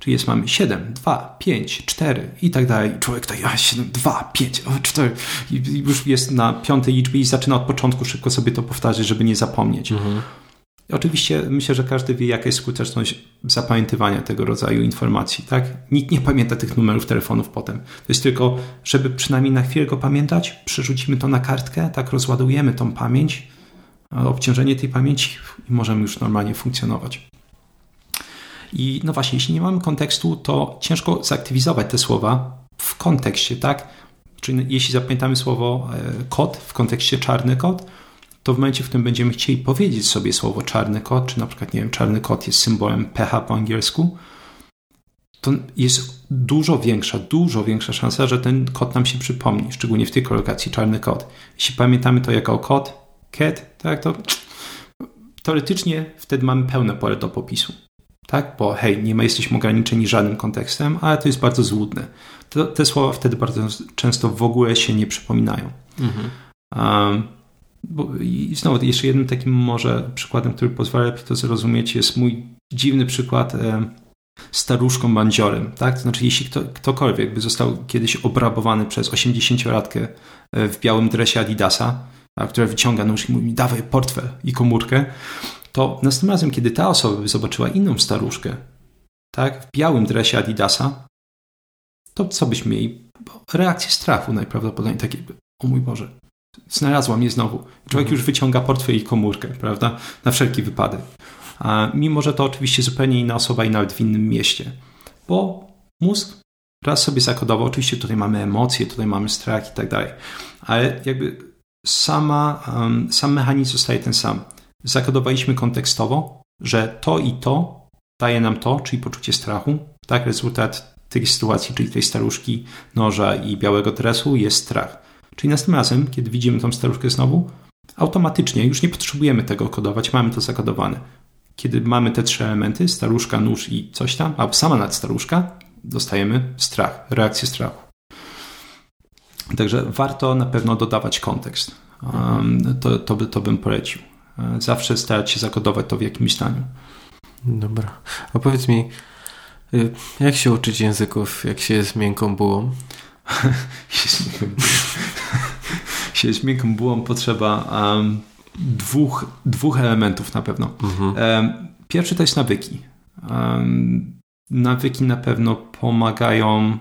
Czyli jest mamy 7, 2, 5, 4 i tak dalej. Człowiek tak, a 7, 2, 5, 4 i już jest na piątej liczbie i zaczyna od początku szybko sobie to powtarzać, żeby nie zapomnieć. Mhm. Oczywiście myślę, że każdy wie, jaka jest skuteczność zapamiętywania tego rodzaju informacji, tak? Nikt nie pamięta tych numerów telefonów potem. To jest tylko, żeby przynajmniej na chwilę go pamiętać, przerzucimy to na kartkę, tak rozładujemy tą pamięć, obciążenie tej pamięci i możemy już normalnie funkcjonować. I no właśnie, jeśli nie mamy kontekstu, to ciężko zaktywizować te słowa w kontekście, tak? Czyli jeśli zapamiętamy słowo e, kot w kontekście czarny kot, to w momencie, w którym będziemy chcieli powiedzieć sobie słowo czarny kot, czy na przykład, nie wiem, czarny kot jest symbolem pecha po angielsku, to jest dużo większa, dużo większa szansa, że ten kot nam się przypomni, szczególnie w tej kolokacji czarny kot. Jeśli pamiętamy to jako kot, cat, tak, to teoretycznie wtedy mamy pełne pole do popisu tak? Bo hej, nie ma, jesteśmy ograniczeni żadnym kontekstem, ale to jest bardzo złudne. To, te słowa wtedy bardzo często w ogóle się nie przypominają. Mhm. Um, bo, I znowu, jeszcze jednym takim może przykładem, który pozwala lepiej to zrozumieć, jest mój dziwny przykład staruszką bandziorem. Tak? To znaczy, jeśli kto, ktokolwiek by został kiedyś obrabowany przez 80-latkę e, w białym dresie Adidasa, a, która wyciąga nóż i mówi, dawaj portfel i komórkę, to następnym razem, kiedy ta osoba by zobaczyła inną staruszkę, tak, w białym dresie Adidasa, to co byśmy mieli? Reakcję strachu najprawdopodobniej, takie, o mój Boże, znalazła mnie znowu. Człowiek mhm. już wyciąga portfel i komórkę, prawda, na wszelki wypadek. A mimo, że to oczywiście zupełnie inna osoba i nawet w innym mieście. Bo mózg raz sobie zakodował, oczywiście tutaj mamy emocje, tutaj mamy strach i tak dalej, ale jakby sama, um, sam mechanizm zostaje ten sam zakodowaliśmy kontekstowo, że to i to daje nam to, czyli poczucie strachu. Tak, rezultat tej sytuacji, czyli tej staruszki, noża i białego dresu jest strach. Czyli następnym razem, kiedy widzimy tą staruszkę znowu, automatycznie już nie potrzebujemy tego kodować, mamy to zakodowane. Kiedy mamy te trzy elementy, staruszka, nóż i coś tam, albo sama nad staruszka, dostajemy strach, reakcję strachu. Także warto na pewno dodawać kontekst. Um, to, to, to bym polecił. E, zawsze starać się zakodować to w jakimś stanie. Dobra. A powiedz mi, y, jak się uczyć języków, jak się jest miękką bułą? się jest miękką bułą potrzeba um, dwóch, dwóch elementów na pewno. Mhm. Um, pierwszy to jest nawyki. Um, nawyki na pewno pomagają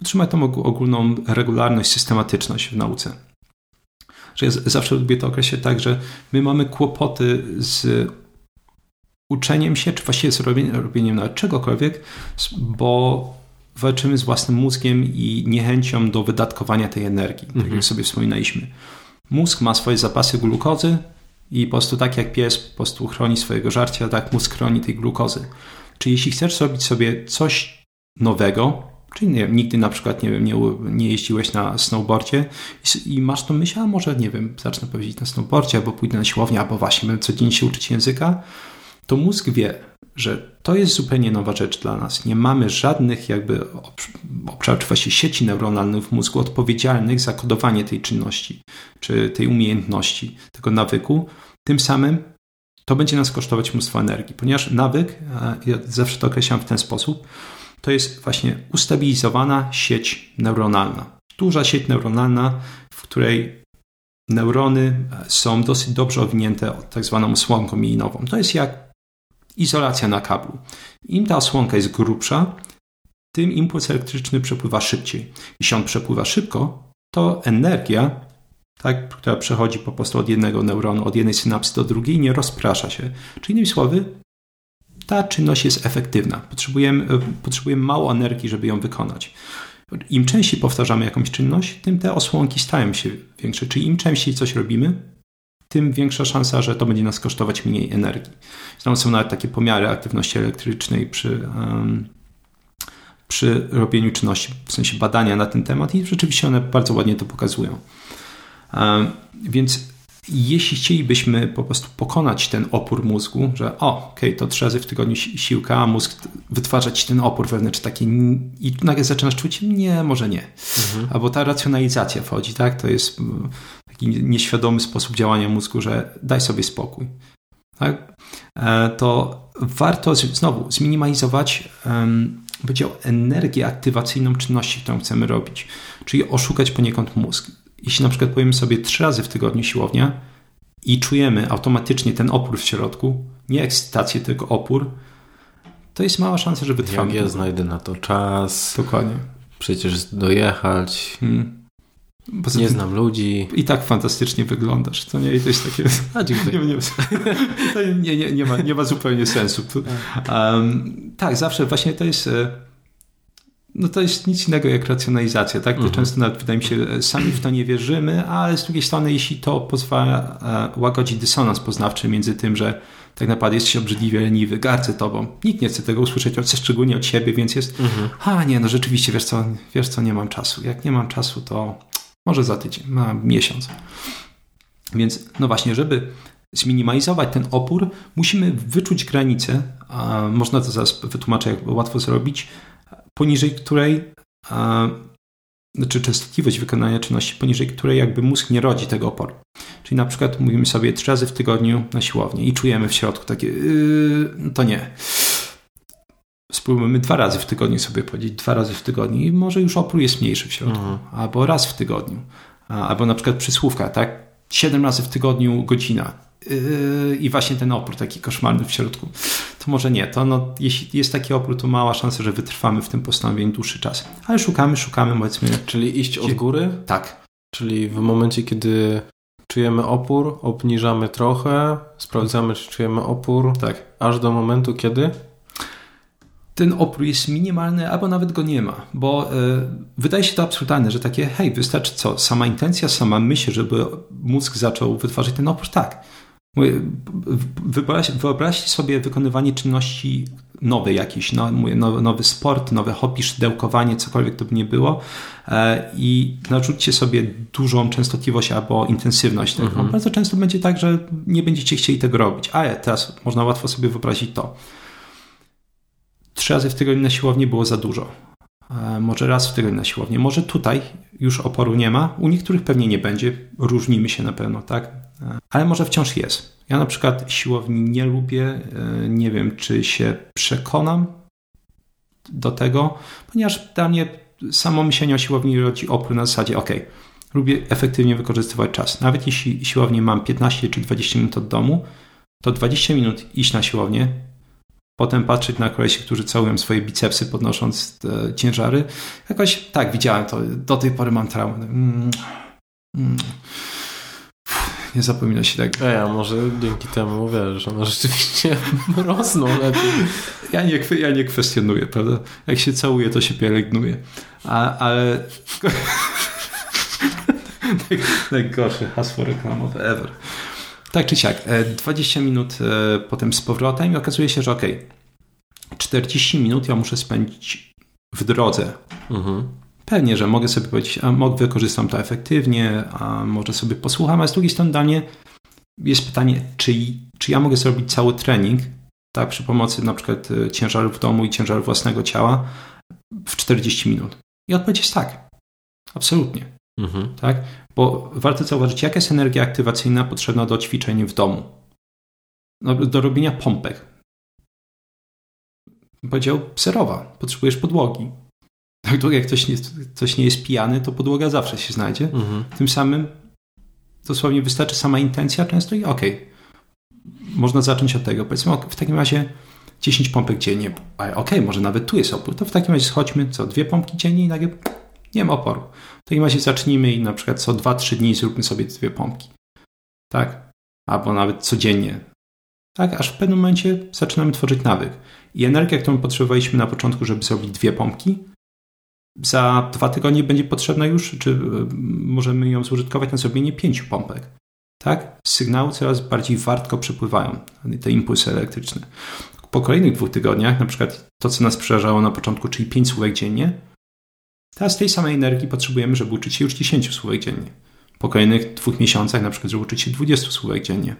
utrzymać tą ogólną regularność, systematyczność w nauce że ja zawsze lubię to określać tak, że my mamy kłopoty z uczeniem się, czy właściwie z robieniem, robieniem nawet czegokolwiek, bo walczymy z własnym mózgiem i niechęcią do wydatkowania tej energii, tak jak mhm. sobie wspominaliśmy. Mózg ma swoje zapasy glukozy i po prostu tak jak pies po prostu chroni swojego żarcia, tak mózg chroni tej glukozy. Czyli jeśli chcesz zrobić sobie coś nowego, Czyli nie, nigdy na przykład, nie wiem, nie, nie jeździłeś na snowboardzie i, i, masz tą myśl, a może, nie wiem, zacznę powiedzieć na snowboardzie, albo pójdę na siłownię, albo właśnie będę codziennie się uczyć języka, to mózg wie, że to jest zupełnie nowa rzecz dla nas. Nie mamy żadnych jakby obszarów, czy właściwie sieci neuronalnych w mózgu odpowiedzialnych za kodowanie tej czynności, czy tej umiejętności, tego nawyku. Tym samym to będzie nas kosztować mnóstwo energii, ponieważ nawyk, ja zawsze to określam w ten sposób, to jest właśnie ustabilizowana sieć neuronalna. Duża sieć neuronalna, w której neurony są dosyć dobrze owinięte tak zwaną osłonką mielinową. To jest jak izolacja na kablu. Im ta osłonka jest grubsza, tym impuls elektryczny przepływa szybciej. Jeśli on przepływa szybko, to energia, tak, która przechodzi po prostu od jednego neuronu, od jednej synapsy do drugiej, nie rozprasza się. Czyli innymi słowy, ta czynność jest efektywna. Potrzebujemy, potrzebujemy mało energii, żeby ją wykonać. Im częściej powtarzamy jakąś czynność, tym te osłonki stają się większe. Czyli im częściej coś robimy, tym większa szansa, że to będzie nas kosztować mniej energii. Zresztą są nawet takie pomiary aktywności elektrycznej przy, um, przy robieniu czynności, w sensie badania na ten temat i rzeczywiście one bardzo ładnie to pokazują. Um, więc jeśli chcielibyśmy po prostu pokonać ten opór mózgu, że o, okej, okay, to trzy razy w tygodniu siłka, a mózg wytwarza ci ten opór wewnętrzny taki i nagle zaczynasz czuć, nie, może nie. Mhm. Albo ta racjonalizacja wchodzi, tak? To jest mm, taki nieświadomy sposób działania mózgu, że daj sobie spokój. Tak? E, to warto znowu zminimalizować um, powiedział, energię aktywacyjną czynności, którą chcemy robić, czyli oszukać poniekąd mózg jeśli na przykład powiemy sobie trzy razy w tygodniu siłownia i czujemy automatycznie ten opór w środku, nie ekscytację, tylko opór, to jest mała szansa, że wytrwamy. Jak ja znajdę na to czas. Dokładnie. Przecież dojechać. Hmm. Poza nie znam ludzi. I tak fantastycznie wyglądasz. To nie to jest takie. A, dziękuję. Nie, nie, nie, ma, nie ma zupełnie sensu. Um, tak, zawsze właśnie to jest e, no to jest nic innego jak racjonalizacja, tak? Mhm. Często nawet wydaje mi się, sami w to nie wierzymy, ale z drugiej strony, jeśli to pozwala e, łagodzić dysonans poznawczy między tym, że tak naprawdę jesteś obrzydliwie leniwy, gardzę tobą. Nikt nie chce tego usłyszeć, od, szczególnie od siebie, więc jest, mhm. a nie, no rzeczywiście, wiesz co, wiesz co, nie mam czasu. Jak nie mam czasu, to może za tydzień, na miesiąc. Więc no właśnie, żeby zminimalizować ten opór, musimy wyczuć granicę, a można to zaraz wytłumaczyć, jak łatwo zrobić, poniżej której, a, znaczy częstotliwość wykonania czynności, poniżej której jakby mózg nie rodzi tego oporu. Czyli na przykład mówimy sobie trzy razy w tygodniu na siłowni i czujemy w środku takie, yy, to nie. Spróbujmy dwa razy w tygodniu sobie powiedzieć, dwa razy w tygodniu i może już opór jest mniejszy w środku. Mhm. Albo raz w tygodniu. Albo na przykład przysłówka, tak? Siedem razy w tygodniu godzina i właśnie ten opór taki koszmarny w środku, to może nie. To no, jeśli jest taki opór, to mała szansa, że wytrwamy w tym postanowieniu dłuższy czas. Ale szukamy, szukamy, powiedzmy. Czyli iść od góry? Tak. Czyli w momencie, kiedy czujemy opór, obniżamy trochę, sprawdzamy, czy czujemy opór. Tak. Aż do momentu, kiedy? ten opór jest minimalny, albo nawet go nie ma, bo y, wydaje się to absurdalne, że takie, hej, wystarczy co? Sama intencja, sama myśl, żeby mózg zaczął wytwarzać ten opór? Tak. Wyobraźcie sobie wykonywanie czynności nowej jakiejś, no, mówię, nowy sport, nowe hobby, szydełkowanie, cokolwiek to by nie było e, i narzućcie sobie dużą częstotliwość albo intensywność tego. Mhm. Bardzo często będzie tak, że nie będziecie chcieli tego robić, ale teraz można łatwo sobie wyobrazić to. Trzy razy w tygodniu na siłowni było za dużo. E, może raz w tygodniu na siłowni. Może tutaj już oporu nie ma. U niektórych pewnie nie będzie. Różnimy się na pewno, tak? ale może wciąż jest. Ja na przykład siłowni nie lubię, e, nie wiem, czy się przekonam do tego, ponieważ dla mnie samo myślenie o siłowni rodzi opór na zasadzie, ok, lubię efektywnie wykorzystywać czas. Nawet jeśli siłownię mam 15 czy 20 minut od domu, to 20 minut iść na siłownię, potem patrzeć na kolesi, którzy całują swoje bicepsy podnosząc te ciężary. Jakoś tak, widziałem to. Do tej pory mam traumę. Mm, mm nie zapomina się tak. A może dzięki temu, wiesz, one rzeczywiście rosną lepiej. Ja nie, ja nie kwestionuję, prawda? Jak się całuje, to się pielęgnuje. A, ale... Najgorsze hasło reklamowe ever. Tak czy siak, 20 e, minut e, potem z powrotem i okazuje się, że ok, 40 minut ja muszę spędzić w drodze. Mhm Pewnie, że mogę sobie powiedzieć, a mogę, wykorzystam to efektywnie, a może sobie posłucham, a z drugiej strony danie jest pytanie, czy, czy ja mogę zrobić cały trening tak, przy pomocy na przykład e, ciężaru w domu i ciężaru własnego ciała w 40 minut? I odpowiedź jest tak. Absolutnie. Mhm. Tak? Bo warto zauważyć, jaka jest energia aktywacyjna potrzebna do ćwiczeń w domu. No, do robienia pompek. Powiedział zerowa. Potrzebujesz podłogi. Tak jak ktoś nie, ktoś nie jest pijany, to podłoga zawsze się znajdzie. Mhm. Tym samym dosłownie wystarczy sama intencja często i okej. Okay. Można zacząć od tego. Powiedzmy, w takim razie 10 pompek dziennie. Okej, okay, może nawet tu jest opór. To w takim razie schodźmy co, dwie pompki dziennie i nagle nie ma oporu. W takim razie zacznijmy i na przykład co 2-3 dni zróbmy sobie dwie pompki. Tak? Albo nawet codziennie. Tak? Aż w pewnym momencie zaczynamy tworzyć nawyk. I energia, którą potrzebowaliśmy na początku, żeby zrobić dwie pompki, za dwa tygodnie będzie potrzebna już, czy e, możemy ją zużytkować na zrobienie pięciu pompek. Tak? Sygnały coraz bardziej wartko przepływają, te impulsy elektryczne. Po kolejnych dwóch tygodniach, na przykład to, co nas przerażało na początku, czyli pięć słówek dziennie, teraz tej samej energii potrzebujemy, żeby uczyć się już 10 słówek dziennie. Po kolejnych dwóch miesiącach, na przykład, żeby uczyć się 20 słówek dziennie.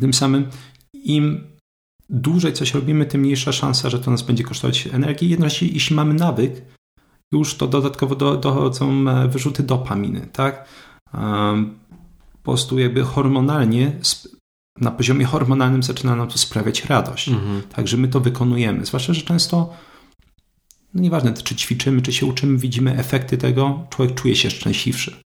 Tym samym im dłużej coś robimy, tym mniejsza szansa, że to nas będzie kosztować energii. Jednocześnie, jeśli mamy nawyk, już to dodatkowo do, dochodzą e, wyrzuty dopaminy, tak? Po prostu jakby hormonalnie, na poziomie hormonalnym zaczyna nam to sprawiać radość. Mhm. Także my to wykonujemy. Zwłaszcza, że często, no nieważne czy ćwiczymy, czy się uczymy, widzimy efekty tego, człowiek czuje się szczęśliwszy.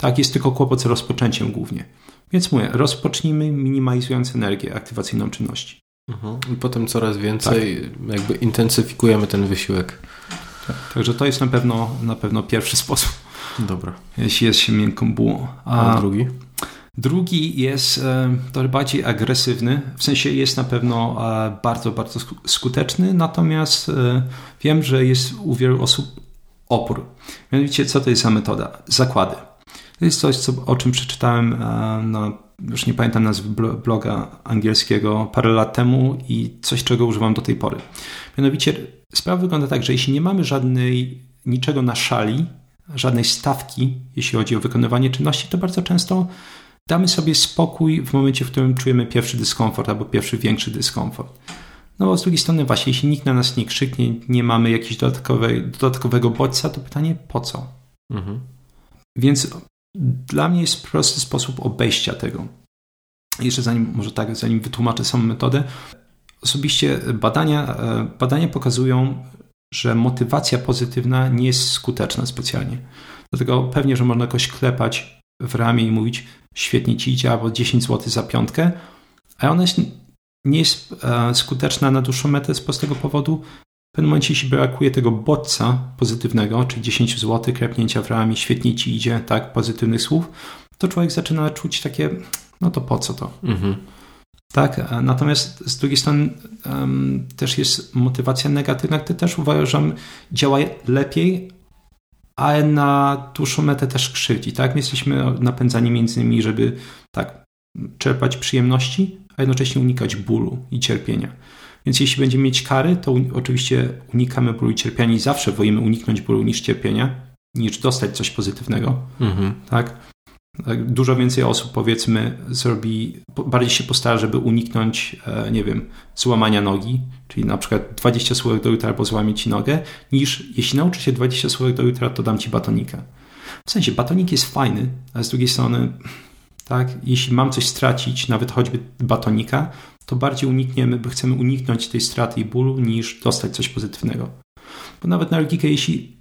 Tak, jest tylko kłopot z rozpoczęciem głównie. Więc mówię, rozpocznijmy minimalizując energię aktywacyjną czynności. Mhm. I potem coraz więcej tak. jakby intensyfikujemy ten wysiłek. Tak, także to jest na pewno, na pewno pierwszy sposób. Dobra. Jeśli jest się miękką bułą. A, A drugi? Drugi jest e, trochę bardziej agresywny, w sensie jest na pewno e, bardzo, bardzo skuteczny, natomiast e, wiem, że jest u wielu osób opór. Mianowicie, co to jest za metoda? Zakłady. To jest coś, co, o czym przeczytałem już nie pamiętam nazwy bloga angielskiego parę lat temu i coś, czego używam do tej pory. Mianowicie Sprawa wygląda tak, że jeśli nie mamy żadnej, niczego na szali, żadnej stawki, jeśli chodzi o wykonywanie czynności, to bardzo często damy sobie spokój w momencie, w którym czujemy pierwszy dyskomfort albo pierwszy większy dyskomfort. No bo z drugiej strony właśnie, jeśli nikt na nas nie krzyknie, nie mamy jakiegoś dodatkowej, dodatkowego bodźca, to pytanie po co? Mhm. Więc dla mnie jest prosty sposób obejścia tego. Jeszcze zanim, może tak, zanim wytłumaczę samą metodę, Osobiście badania, e, badania pokazują, że motywacja pozytywna nie jest skuteczna specjalnie. Dlatego pewnie, że można jakoś klepać w ramię i mówić świetnie ci idzie, albo 10 zł za piątkę, a ona jest, nie jest e, skuteczna na dłuższą metę z prostego powodu. W pewnym momencie, jeśli brakuje tego bodźca pozytywnego, czyli 10 zł, klepnięcia w ramię, świetnie ci idzie, tak, pozytywnych słów, to człowiek zaczyna czuć takie, no to po co to? Mhm. Tak, natomiast z drugiej strony um, też jest motywacja negatywna, która też uważam działa lepiej, ale na dłuższą metę też krzywdzi. Tak? My jesteśmy napędzani między innymi, żeby tak czerpać przyjemności, a jednocześnie unikać bólu i cierpienia. Więc jeśli będziemy mieć kary, to oczywiście unikamy bólu i cierpienia i zawsze wolimy uniknąć bólu niż cierpienia, niż dostać coś pozytywnego. Mhm. Tak? Tak, dużo więcej osób, powiedzmy, zrobi, bardziej się postara, żeby uniknąć, e, nie wiem, złamania nogi, czyli na przykład 20 słówek do jutra albo złamie ci nogę, niż jeśli nauczy się 20 słówek do jutra, to dam ci batonika. W sensie, batonik jest fajny, ale z drugiej strony, tak, jeśli mam coś stracić, nawet choćby batonika, to bardziej unikniemy, chcemy uniknąć tej straty i bólu, niż dostać coś pozytywnego. Bo nawet na logikę, jeśli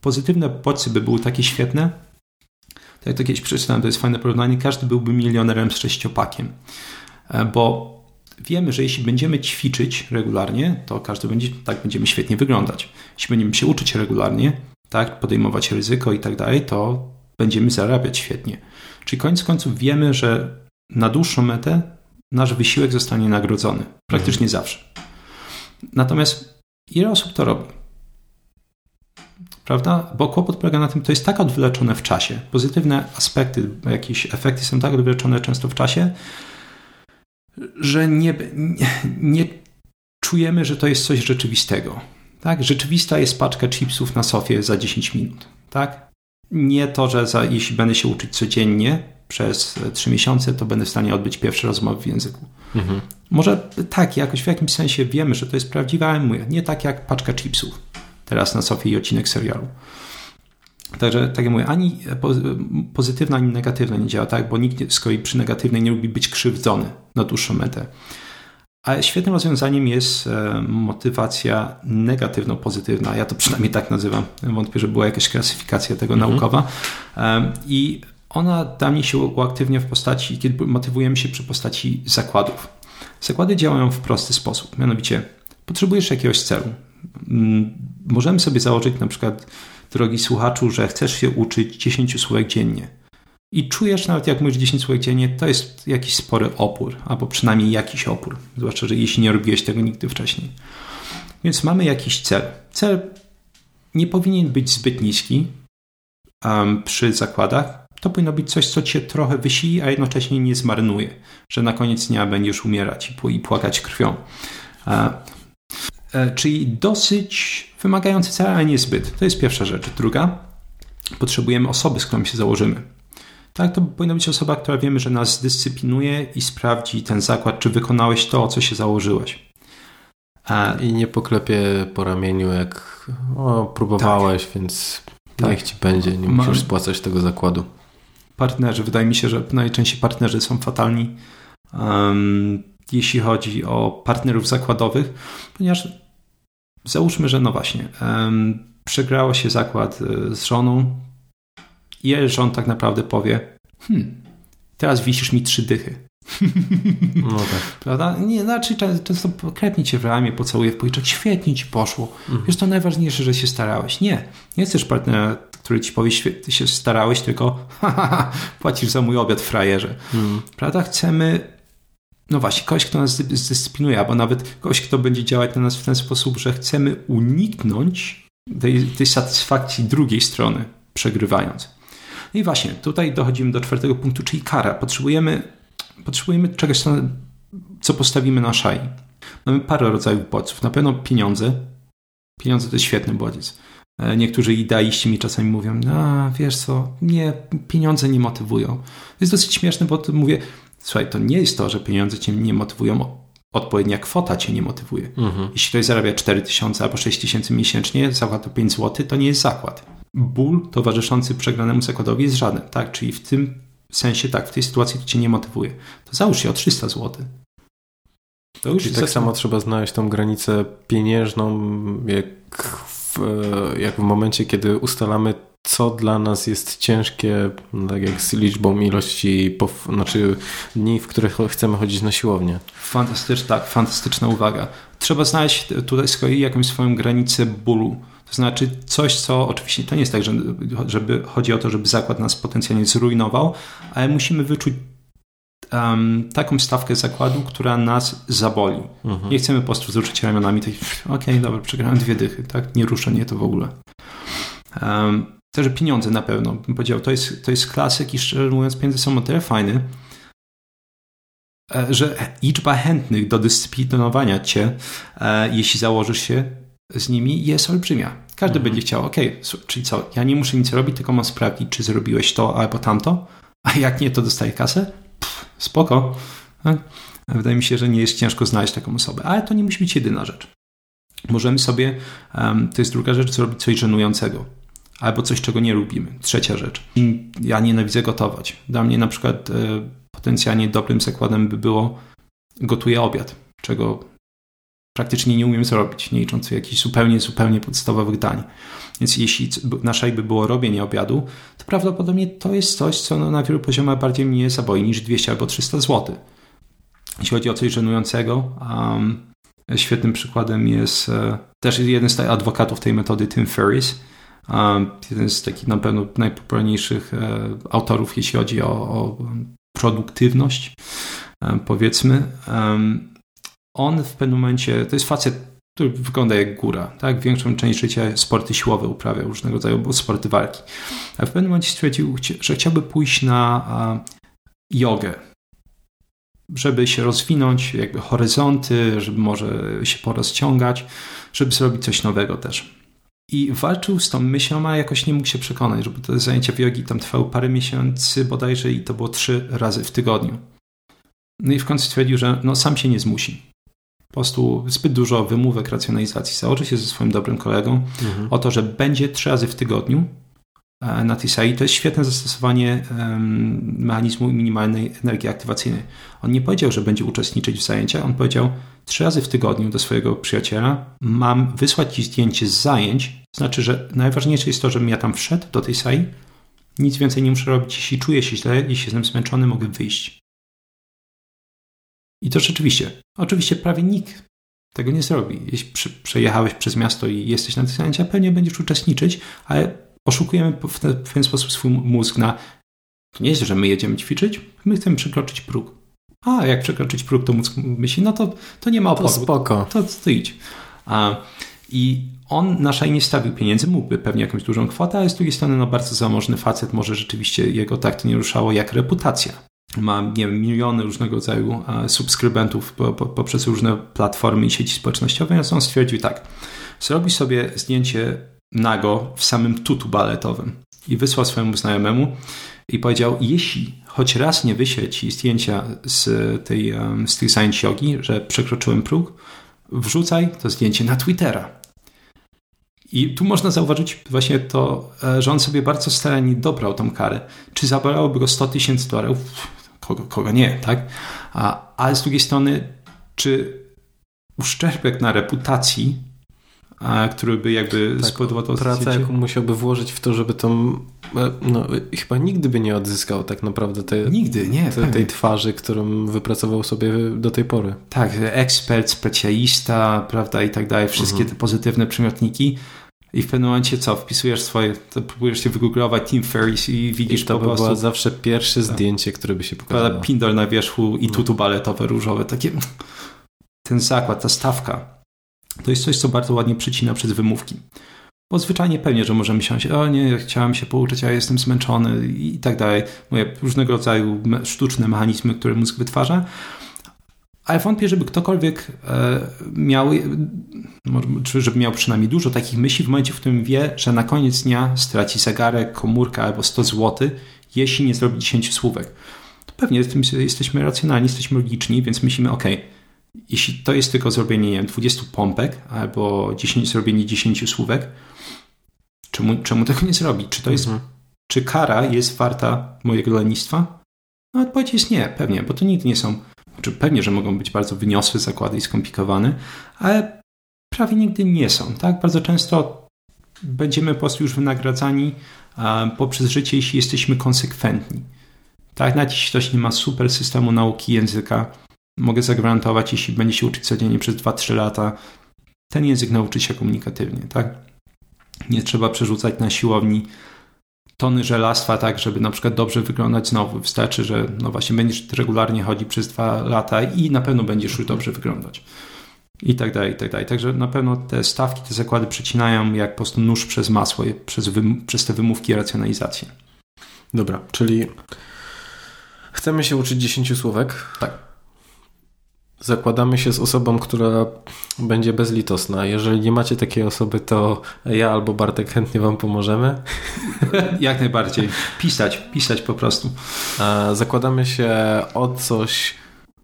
pozytywne bodźce by były takie świetne, jak to kiedyś przeczytałem, to jest fajne porównanie, każdy byłby milionerem z sześciopakiem. E, bo wiemy, że jeśli będziemy ćwiczyć regularnie, to każdy będzie, tak będziemy świetnie wyglądać. Jeśli będziemy się uczyć regularnie, tak, podejmować ryzyko i tak dalej, to będziemy zarabiać świetnie. Czyli koniec końców wiemy, że na dłuższą metę nasz wysiłek zostanie nagrodzony. Praktycznie mhm. zawsze. Natomiast ile osób to robi? Prawda? Bo kłopot polega na tym, to jest tak odwleczone w czasie. Pozytywne aspekty, jakieś efekty są tak odwleczone często w czasie, że nie, nie, nie czujemy, że to jest coś rzeczywistego. Tak? Rzeczywista jest paczka chipsów na sofie za 10 minut. Tak? Nie to, że za, jeśli będę się uczyć codziennie, przez trzy miesiące, to będę w stanie odbyć pierwsze rozmowy w języku. Mhm. Może tak, jakoś w jakimś sensie wiemy, że to jest prawdziwe, ale mówię, nie tak jak paczka chipsów. Teraz na Sofii i odcinek serialu. Także, tak jak mówię, ani pozytywna, ani negatywna nie działa, tak? Bo nikt z kolei przy negatywnej nie lubi być krzywdzony na dłuższą metę. Ale świetnym rozwiązaniem jest e, motywacja negatywno-pozytywna. Ja to przynajmniej tak nazywam. Wątpię, że była jakaś klasyfikacja tego mhm. naukowa. I ona dla mnie się uaktywnia w postaci, kiedy motywujemy się przy postaci zakładów. Zakłady działają w prosty sposób. Mianowicie, potrzebujesz jakiegoś celu. Mm, możemy sobie założyć na przykład, drogi słuchaczu, że chcesz się uczyć 10 słówek dziennie i czujesz nawet jak mówisz 10 słów dziennie, to jest jakiś spory opór, albo przynajmniej jakiś opór, zwłaszcza, że jeśli nie robiłeś tego nigdy wcześniej. Więc mamy jakiś cel. Cel nie powinien być zbyt niski um, przy zakładach. To powinno być coś, co cię trochę wysili, a jednocześnie nie zmarnuje, że na koniec dnia będziesz umierać i, płakać krwią. E, czyli dosyć wymagający cel, ale nie zbyt. To jest pierwsza rzecz. Druga, potrzebujemy osoby, z którą się założymy. Tak, to powinna być osoba, która wiemy, że nas dyscyplinuje i sprawdzi ten zakład, czy wykonałeś to, o co się założyłeś. A... I nie poklepie po ramieniu, jak o, próbowałeś, tak. więc tak. niech ci będzie, nie musisz spłacać tego zakładu. Partnerzy, wydaje mi się, że najczęściej partnerzy są fatalni, um, jeśli chodzi o partnerów zakładowych, ponieważ załóżmy, że no właśnie, przegrało się zakład e, z żoną, i on tak naprawdę powie, hmm, teraz wisisz mi trzy dychy. No tak. Prawda? Nie, znaczy często krepnie cię w ramię, pocałuje w policzek, świetnie ci poszło. Mhm. Wiesz, to najważniejsze, że się starałeś. Nie, nie chcesz partnera, który ci powie, świetnie się starałeś, tylko płacisz za mój obiad frajerze. Mhm. Prawda? Chcemy no właśnie, kogoś, kto nas zdyscyplinuje, albo nawet kogoś, kto będzie działać na nas w ten sposób, że chcemy uniknąć tej, tej satysfakcji drugiej strony, przegrywając. I właśnie, tutaj dochodzimy do czwartego punktu, czyli kara. Potrzebujemy, potrzebujemy czegoś, co postawimy na szali. Mamy parę rodzajów bodźców. Na pewno pieniądze. Pieniądze to jest świetny bodziec. E, niektórzy ideiści mi czasami mówią, a wiesz co, nie, pieniądze nie motywują. To jest dosyć śmieszne, bo mówię, słuchaj, to nie jest to, że pieniądze cię nie motywują, odpowiednia kwota cię nie motywuje. Mhm. Jeśli ktoś zarabia 4 tysiące albo 6 tysięcy miesięcznie, zakład to 5 zł, to nie jest zakład ból towarzyszący przegranemu zakładowi jest żaden, tak? Czyli w tym sensie, tak, w tej sytuacji to cię nie motywuje. To załóż się o 300 zł. To już Czyli tak samo trzeba znaleźć tą granicę pieniężną, jak w, jak w momencie, kiedy ustalamy, co dla nas jest ciężkie, tak jak z liczbą ilości, znaczy dni, w których chcemy chodzić na siłownię. Fantastyczna, tak, fantastyczna uwaga. Trzeba znaleźć tutaj z kolei jakąś swoją granicę bólu to znaczy coś, co oczywiście to nie jest tak, że, żeby, chodzi o to, żeby zakład nas potencjalnie zrujnował, ale musimy wyczuć um, taką stawkę zakładu, która nas zaboli. Mhm. Nie chcemy po prostu wzruszyć ramionami, tak, okej, okay, dobra, przegrałem dwie dychy, tak, nie ruszę, nie to w ogóle. Um, Także pieniądze na pewno, bym powiedział, to jest, to jest klasyk i szczerze mówiąc pieniądze są o tyle fajne, e, że liczba chętnych do dyscyplinowania cię, e, jeśli założysz się z nimi, jest olbrzymia. Każdy mhm. będzie chciał, ok, czyli co, ja nie muszę nic robić, tylko mam sprawdzić, czy zrobiłeś to albo tamto, a jak nie, to dostaję kasę? Pff, spoko. Tak? Wydaje mi się, że nie jest ciężko znaleźć taką osobę, ale to nie musi być jedyna rzecz. Możemy sobie, to jest druga rzecz, zrobić coś żenującego. Albo coś, czego nie lubimy. Trzecia rzecz. Ja nienawidzę gotować. Dla mnie na przykład e, potencjalnie dobrym zakładem by było gotuję obiad, czego praktycznie nie umiem zrobić, nie licząc jakichś zupełnie, zupełnie podstawowych dań. Więc jeśli nasza by było robienie obiadu, to prawdopodobnie to jest coś, co no, na wielu poziomach bardziej mnie zaboi niż 200 albo 300 zł. Jeśli chodzi o coś żenującego, um, świetnym przykładem jest uh, też jeden z adwokatów tej metody, Tim Ferriss, um, jeden z takich na pewno najpopularniejszych uh, autorów, jeśli chodzi o, o produktywność, um, powiedzmy on w pewnym momencie, to jest facet, który wygląda jak góra, tak? Większą część życia sporty siłowe uprawia, różnego rodzaju sporty walki. A w pewnym momencie stwierdził, że chciałby pójść na jogę, żeby się rozwinąć, jakby horyzonty, żeby może się porozciągać, żeby zrobić coś nowego też. I walczył z tą myślą, a jakoś nie mógł się przekonać, żeby te zajęcia w jogi tam trwały parę miesięcy bodajże i to było trzy razy w tygodniu. No i w końcu stwierdził, że no, sam się nie zmusi. Po prostu zbyt dużo wymówek racjonalizacji. Założy się ze swoim dobrym kolegą mhm. o to, że będzie trzy razy w tygodniu e, na tej sali. To jest świetne zastosowanie mechanizmu minimalnej energii aktywacyjnej. On nie powiedział, że będzie uczestniczyć w zajęciach, on powiedział trzy razy w tygodniu do swojego przyjaciela mam wysłać ci zdjęcie z zajęć. Znaczy, że najważniejsze jest to, żebym ja tam wszedł do tej sali, nic więcej nie muszę robić. Jeśli czuję się źle, jeśli jestem zmęczony, mogę wyjść. I to rzeczywiście, oczywiście prawie nikt tego nie zrobi. Jeśli przejechałeś przez miasto i jesteś na tych zajęciach, pewnie będziesz uczestniczyć, ale oszukujemy w ten, sposób swój mózg na to nie jest, że my jedziemy ćwiczyć, my chcemy przekroczyć próg. A, jak przekroczyć próg, to mózg myśli, no to, to nie ma oporu. To spoko. To, to idź. A, I on na szaj nie stawił pieniędzy, mógłby pewnie jakąś dużą kwotę, ale z drugiej strony no, bardzo zamożny facet, może rzeczywiście jego tak to nie ruszało jak reputacja ma nie wiem, miliony różnego rodzaju subskrybentów po, po, poprzez różne platformy i sieci społecznościowe, więc on stwierdził tak, zrobi sobie zdjęcie nago w samym tutu baletowym i wysłał swojemu znajomemu i powiedział, jeśli choć raz nie wyślę ci zdjęcia z tej, z tej science yogi, że przekroczyłem próg, wrzucaj to zdjęcie na Twittera. I tu można zauważyć właśnie to, e, że on sobie bardzo starannie dobrał tą karę. Czy zabrałoby go 100 tysięcy dolarów? kogo, kogo nie, tak? A, ale z drugiej strony, czy uszczerbek na reputacji, a, który by jakby tak, spowodował... Praca, jaką musiałby włożyć w to, żeby tą... E, no, chyba nigdy by nie odzyskał tak naprawdę tej, nigdy, nie, te, tej twarzy, którą wypracował sobie do tej pory. Tak, ekspert, specjalista, prawda, i tak dalej, wszystkie mhm. te pozytywne przymiotniki i w pewnym momencie co, wpisujesz swoje, to próbujesz się wygooglować Tim Ferris i widzisz I to po by prostu... było zawsze pierwsze tak. zdjęcie, które by się pokazało. Pindol na wierzchu i no. tutu baletowe, różowe, takie... Ten zakład, ta stawka, to jest coś, co bardzo ładnie przycina przez wymówki. Bo zwyczajnie pewnie, że możemy się, o nie, chciałem się pouczyć, a jestem zmęczony i tak dalej. Mówię, różnego rodzaju sztuczne mechanizmy, które mózg wytwarza, ale wątpię, żeby ktokolwiek e, miał, czy żeby miał przynajmniej dużo takich myśli w momencie, w którym wie, że na koniec dnia straci zegarek, komórkę albo 100 zł, jeśli nie zrobi 10 słówek. To pewnie jesteśmy racjonalni, jesteśmy logiczni, więc myślimy, ok, jeśli to jest tylko zrobienie nie wiem, 20 pompek albo 10, zrobienie 10 słówek, czemu, czemu tego nie zrobić? Czy to jest, mhm. czy kara jest warta mojego lenistwa? No odpowiedź jest nie, pewnie, bo to nigdy nie są czy pewnie, że mogą być bardzo wyniosłe zakłady i skomplikowane, ale prawie nigdy nie są. Tak? Bardzo często będziemy po prostu już wynagradzani poprzez życie, jeśli jesteśmy konsekwentni. Tak, nawet jeśli ktoś nie ma super systemu nauki języka, mogę zagwarantować, jeśli będzie się uczyć codziennie przez 2-3 lata, ten język nauczy się komunikatywnie, tak? Nie trzeba przerzucać na siłowni tony żelastwa, tak, żeby na przykład dobrze wyglądać znowu. Wystarczy, że no właśnie będziesz regularnie chodzić przez dwa lata i na pewno będziesz już dobrze wyglądać. I tak dalej, i tak dalej. Także na pewno te stawki, te zakłady przecinają jak po prostu nóż przez masło, przez, przez te wymówki i racjonalizację. Dobra, czyli chcemy się uczyć 10 słówek. Tak zakładamy się z osobą, która będzie bezlitosna. Jeżeli nie macie takiej osoby, to ja albo Bartek chętnie wam pomożemy. Jak najbardziej. Pisać, pisać po prostu. Zakładamy się o coś,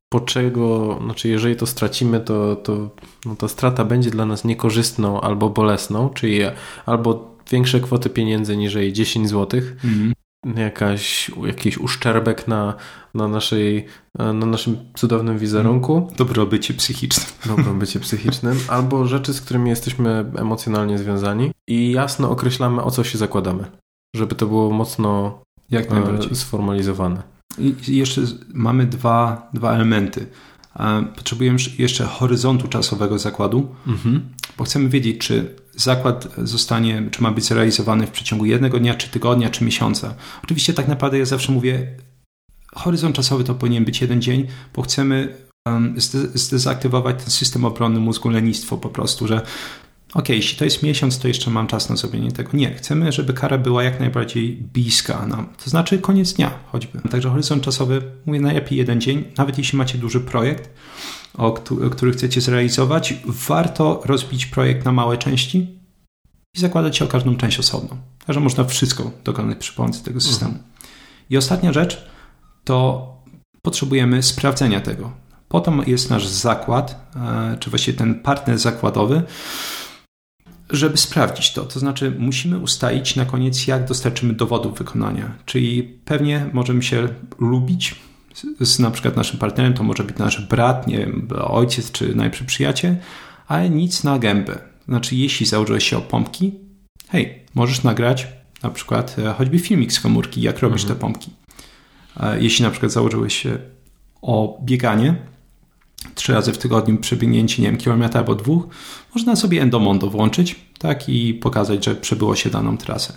po czego, znaczy jeżeli to stracimy, to, to no ta strata będzie dla nas niekorzystną albo bolesną, czyli albo większe kwoty pieniędzy niż 10 zł, mhm jakaś, jakiś uszczerbek na, na, naszej, na naszym cudownym wizerunku. Dobrobycie psychicznym. Dobrobycie psychicznym. Albo rzeczy, z którymi jesteśmy emocjonalnie związani i jasno określamy, o co się zakładamy. Żeby to było mocno Jak najbardziej. sformalizowane. I jeszcze mamy dwa, dwa elementy. Potrzebujemy jeszcze horyzontu czasowego zakładu, mhm. bo chcemy wiedzieć, czy zakład zostanie, czy ma być zrealizowany w przeciągu jednego dnia, czy tygodnia, czy miesiąca. Oczywiście tak naprawdę ja zawsze mówię, horyzont czasowy to powinien być jeden dzień, bo chcemy zdezaktywować ten system obronny mózgu lenistwo po prostu, że ok, jeśli to jest miesiąc, to jeszcze mam czas na zrobienie tego. Nie, chcemy, żeby kara była jak najbardziej bliska nam, to znaczy koniec dnia choćby. Także horyzont czasowy, mówię najlepiej jeden dzień, nawet jeśli macie duży projekt, o który chcecie zrealizować, warto rozbić projekt na małe części, i zakładać się o każdą część osobno. Także można wszystko dokonać przy pomocy tego systemu. Mhm. I ostatnia rzecz to potrzebujemy sprawdzenia tego. Potem jest nasz zakład, e, czy właściwie ten partner zakładowy, żeby sprawdzić to. To znaczy, musimy ustalić na koniec, jak dostarczymy dowodów wykonania. Czyli pewnie możemy się lubić z, na przykład naszym partnerem, to może być nasz brat, nie wiem, ojciec czy najlepszy przyjaciel, ale nic na gębę. Znaczy, jeśli założyłeś się o pompki, hej, możesz nagrać na przykład e, choćby filmik z komórki, jak robisz mhm. te pompki. Jeśli na przykład założyłeś się o bieganie, trzy razy w tygodniu przebiegnięcie, nie wiem, kilometra albo dwóch, można sobie Endomondo włączyć tak i pokazać, że przebyło się daną trasę.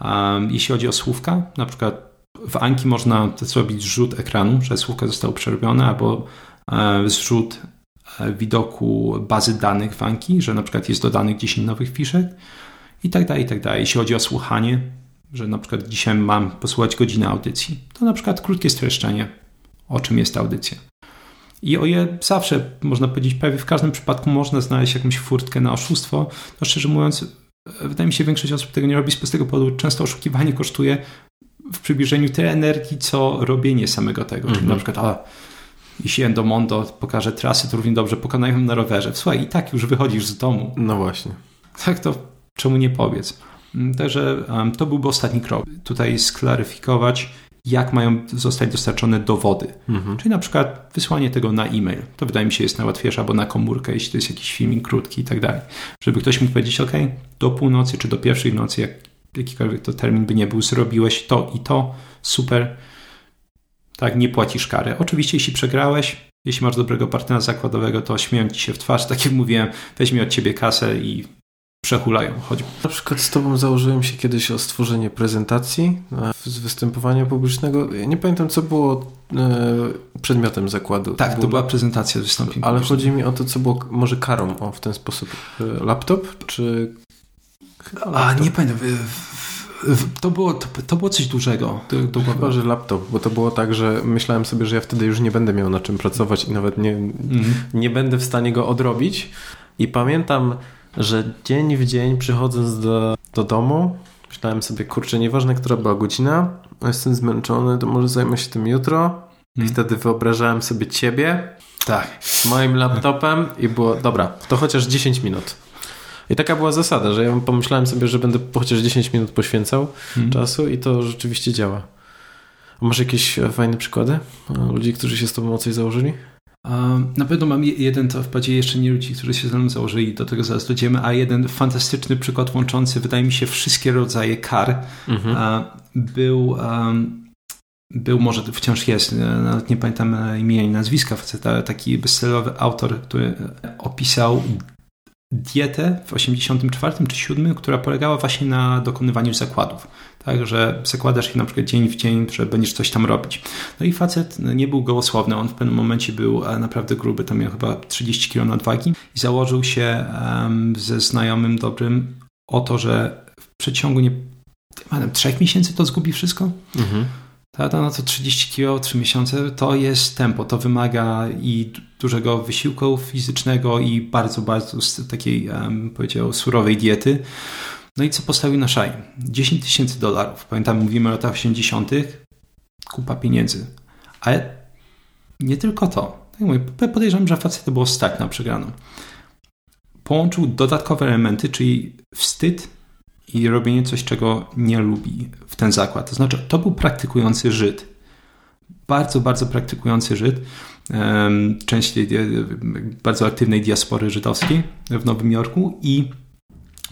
Um, jeśli chodzi o słówka, na przykład w Anki można zrobić zrzut ekranu, że słówka zostało przerobione, albo e, zrzut e, widoku bazy danych w Anki, że na przykład jest dodanych 10 nowych fiszek i tak dalej, i tak dalej. Jeśli chodzi o słuchanie, że na przykład dzisiaj mam posłuchać godzinę audycji, to na przykład krótkie streszczenie, o czym jest audycja. I o ile zawsze, można powiedzieć, prawie w każdym przypadku można znaleźć jakąś furtkę na oszustwo, to szczerze mówiąc, wydaje mi się, większość osób tego nie robi z prostego powodu. Często oszukiwanie kosztuje w przybliżeniu tyle energii, co robienie samego tego. Czyli mhm. na przykład, a, jeśli Endomondo pokaże trasy, to równie dobrze pokonają na rowerze. Słuchaj, i tak już wychodzisz z domu. No właśnie. Tak to czemu nie powiedz? Mm, także um, to byłby ostatni krok. Tutaj sklaryfikować, jak mają zostać dostarczone dowody. Mhm. Czyli na przykład wysłanie tego na e-mail. To wydaje mi się jest najłatwiejsze, albo na komórkę, jeśli to jest jakiś filmik krótki i tak dalej. Żeby ktoś mógł powiedzieć, ok, do północy czy do pierwszej nocy, jak jakikolwiek to termin by nie był, zrobiłeś to i to, super. Tak, nie płacisz kary. Oczywiście, jeśli przegrałeś, jeśli masz dobrego partnera zakładowego, to śmieją ci się w twarz. Tak jak mówiłem, weźmie od ciebie kasę i przehulają. Choćby. Na przykład z tobą założyłem się kiedyś o stworzenie prezentacji z występowania publicznego. Ja nie pamiętam, co było e, przedmiotem zakładu. Tak, to, to była prezentacja z wystąpień Ale chodzi mi o to, co było może karą o, w ten sposób. E, laptop czy... A, nie pamiętam. To było, to, to było coś dużego. To, to Chyba, że laptop, bo to było tak, że myślałem sobie, że ja wtedy już nie będę miał na czym pracować i nawet nie, mhm. nie będę w stanie go odrobić. I pamiętam że dzień w dzień przychodząc do, do domu, myślałem sobie, kurczę, nieważne, która była godzina, jestem zmęczony, to może zajmę się tym jutro. I hmm. wtedy wyobrażałem sobie ciebie tak. z moim laptopem i było, dobra, to chociaż 10 minut. I taka była zasada, że ja pomyślałem sobie, że będę chociaż 10 minut poświęcał hmm. czasu i to rzeczywiście działa. A masz jakieś fajne przykłady ludzi, którzy się z tobą o coś założyli? Na pewno mam jeden, to wprawdzie jeszcze nie ludzi, którzy się ze mną założyli, do tego zaraz dojdziemy, a jeden fantastyczny przykład łączący, wydaje mi się, wszystkie rodzaje kar. Mhm. Był, był, może wciąż jest, nawet nie pamiętam imienia i nazwiska faceta, taki bestsellerowy autor, który opisał dietę w 84 czy 7, która polegała właśnie na dokonywaniu zakładów. Tak, że zakładasz się na przykład dzień w dzień, że będziesz coś tam robić. No i facet nie był gołosłowny, on w pewnym momencie był e, naprawdę gruby, to miał chyba 30 kg nadwagi i założył się ze znajomym dobrym o to, że w przeciągu nie, wiem, trzech miesięcy to zgubi wszystko. Mhm. Tak, no to 30 kg, 3 miesiące to jest tempo, to wymaga i dużego wysiłku fizycznego i bardzo, bardzo takiej, um, powiedział, surowej diety. No i co postawił na szaj? 10 tysięcy dolarów. Pamiętam, mówimy o latach 80., kupa pieniędzy. Ale nie tylko to. Tak mówię, podejrzewam, że facet było stać na przegraną. Połączył dodatkowe elementy, czyli wstyd i robienie coś, czego nie lubi w ten zakład. To znaczy, to był praktykujący Żyd. Bardzo, bardzo praktykujący Żyd. Część tej bardzo aktywnej diaspory żydowskiej w Nowym Jorku i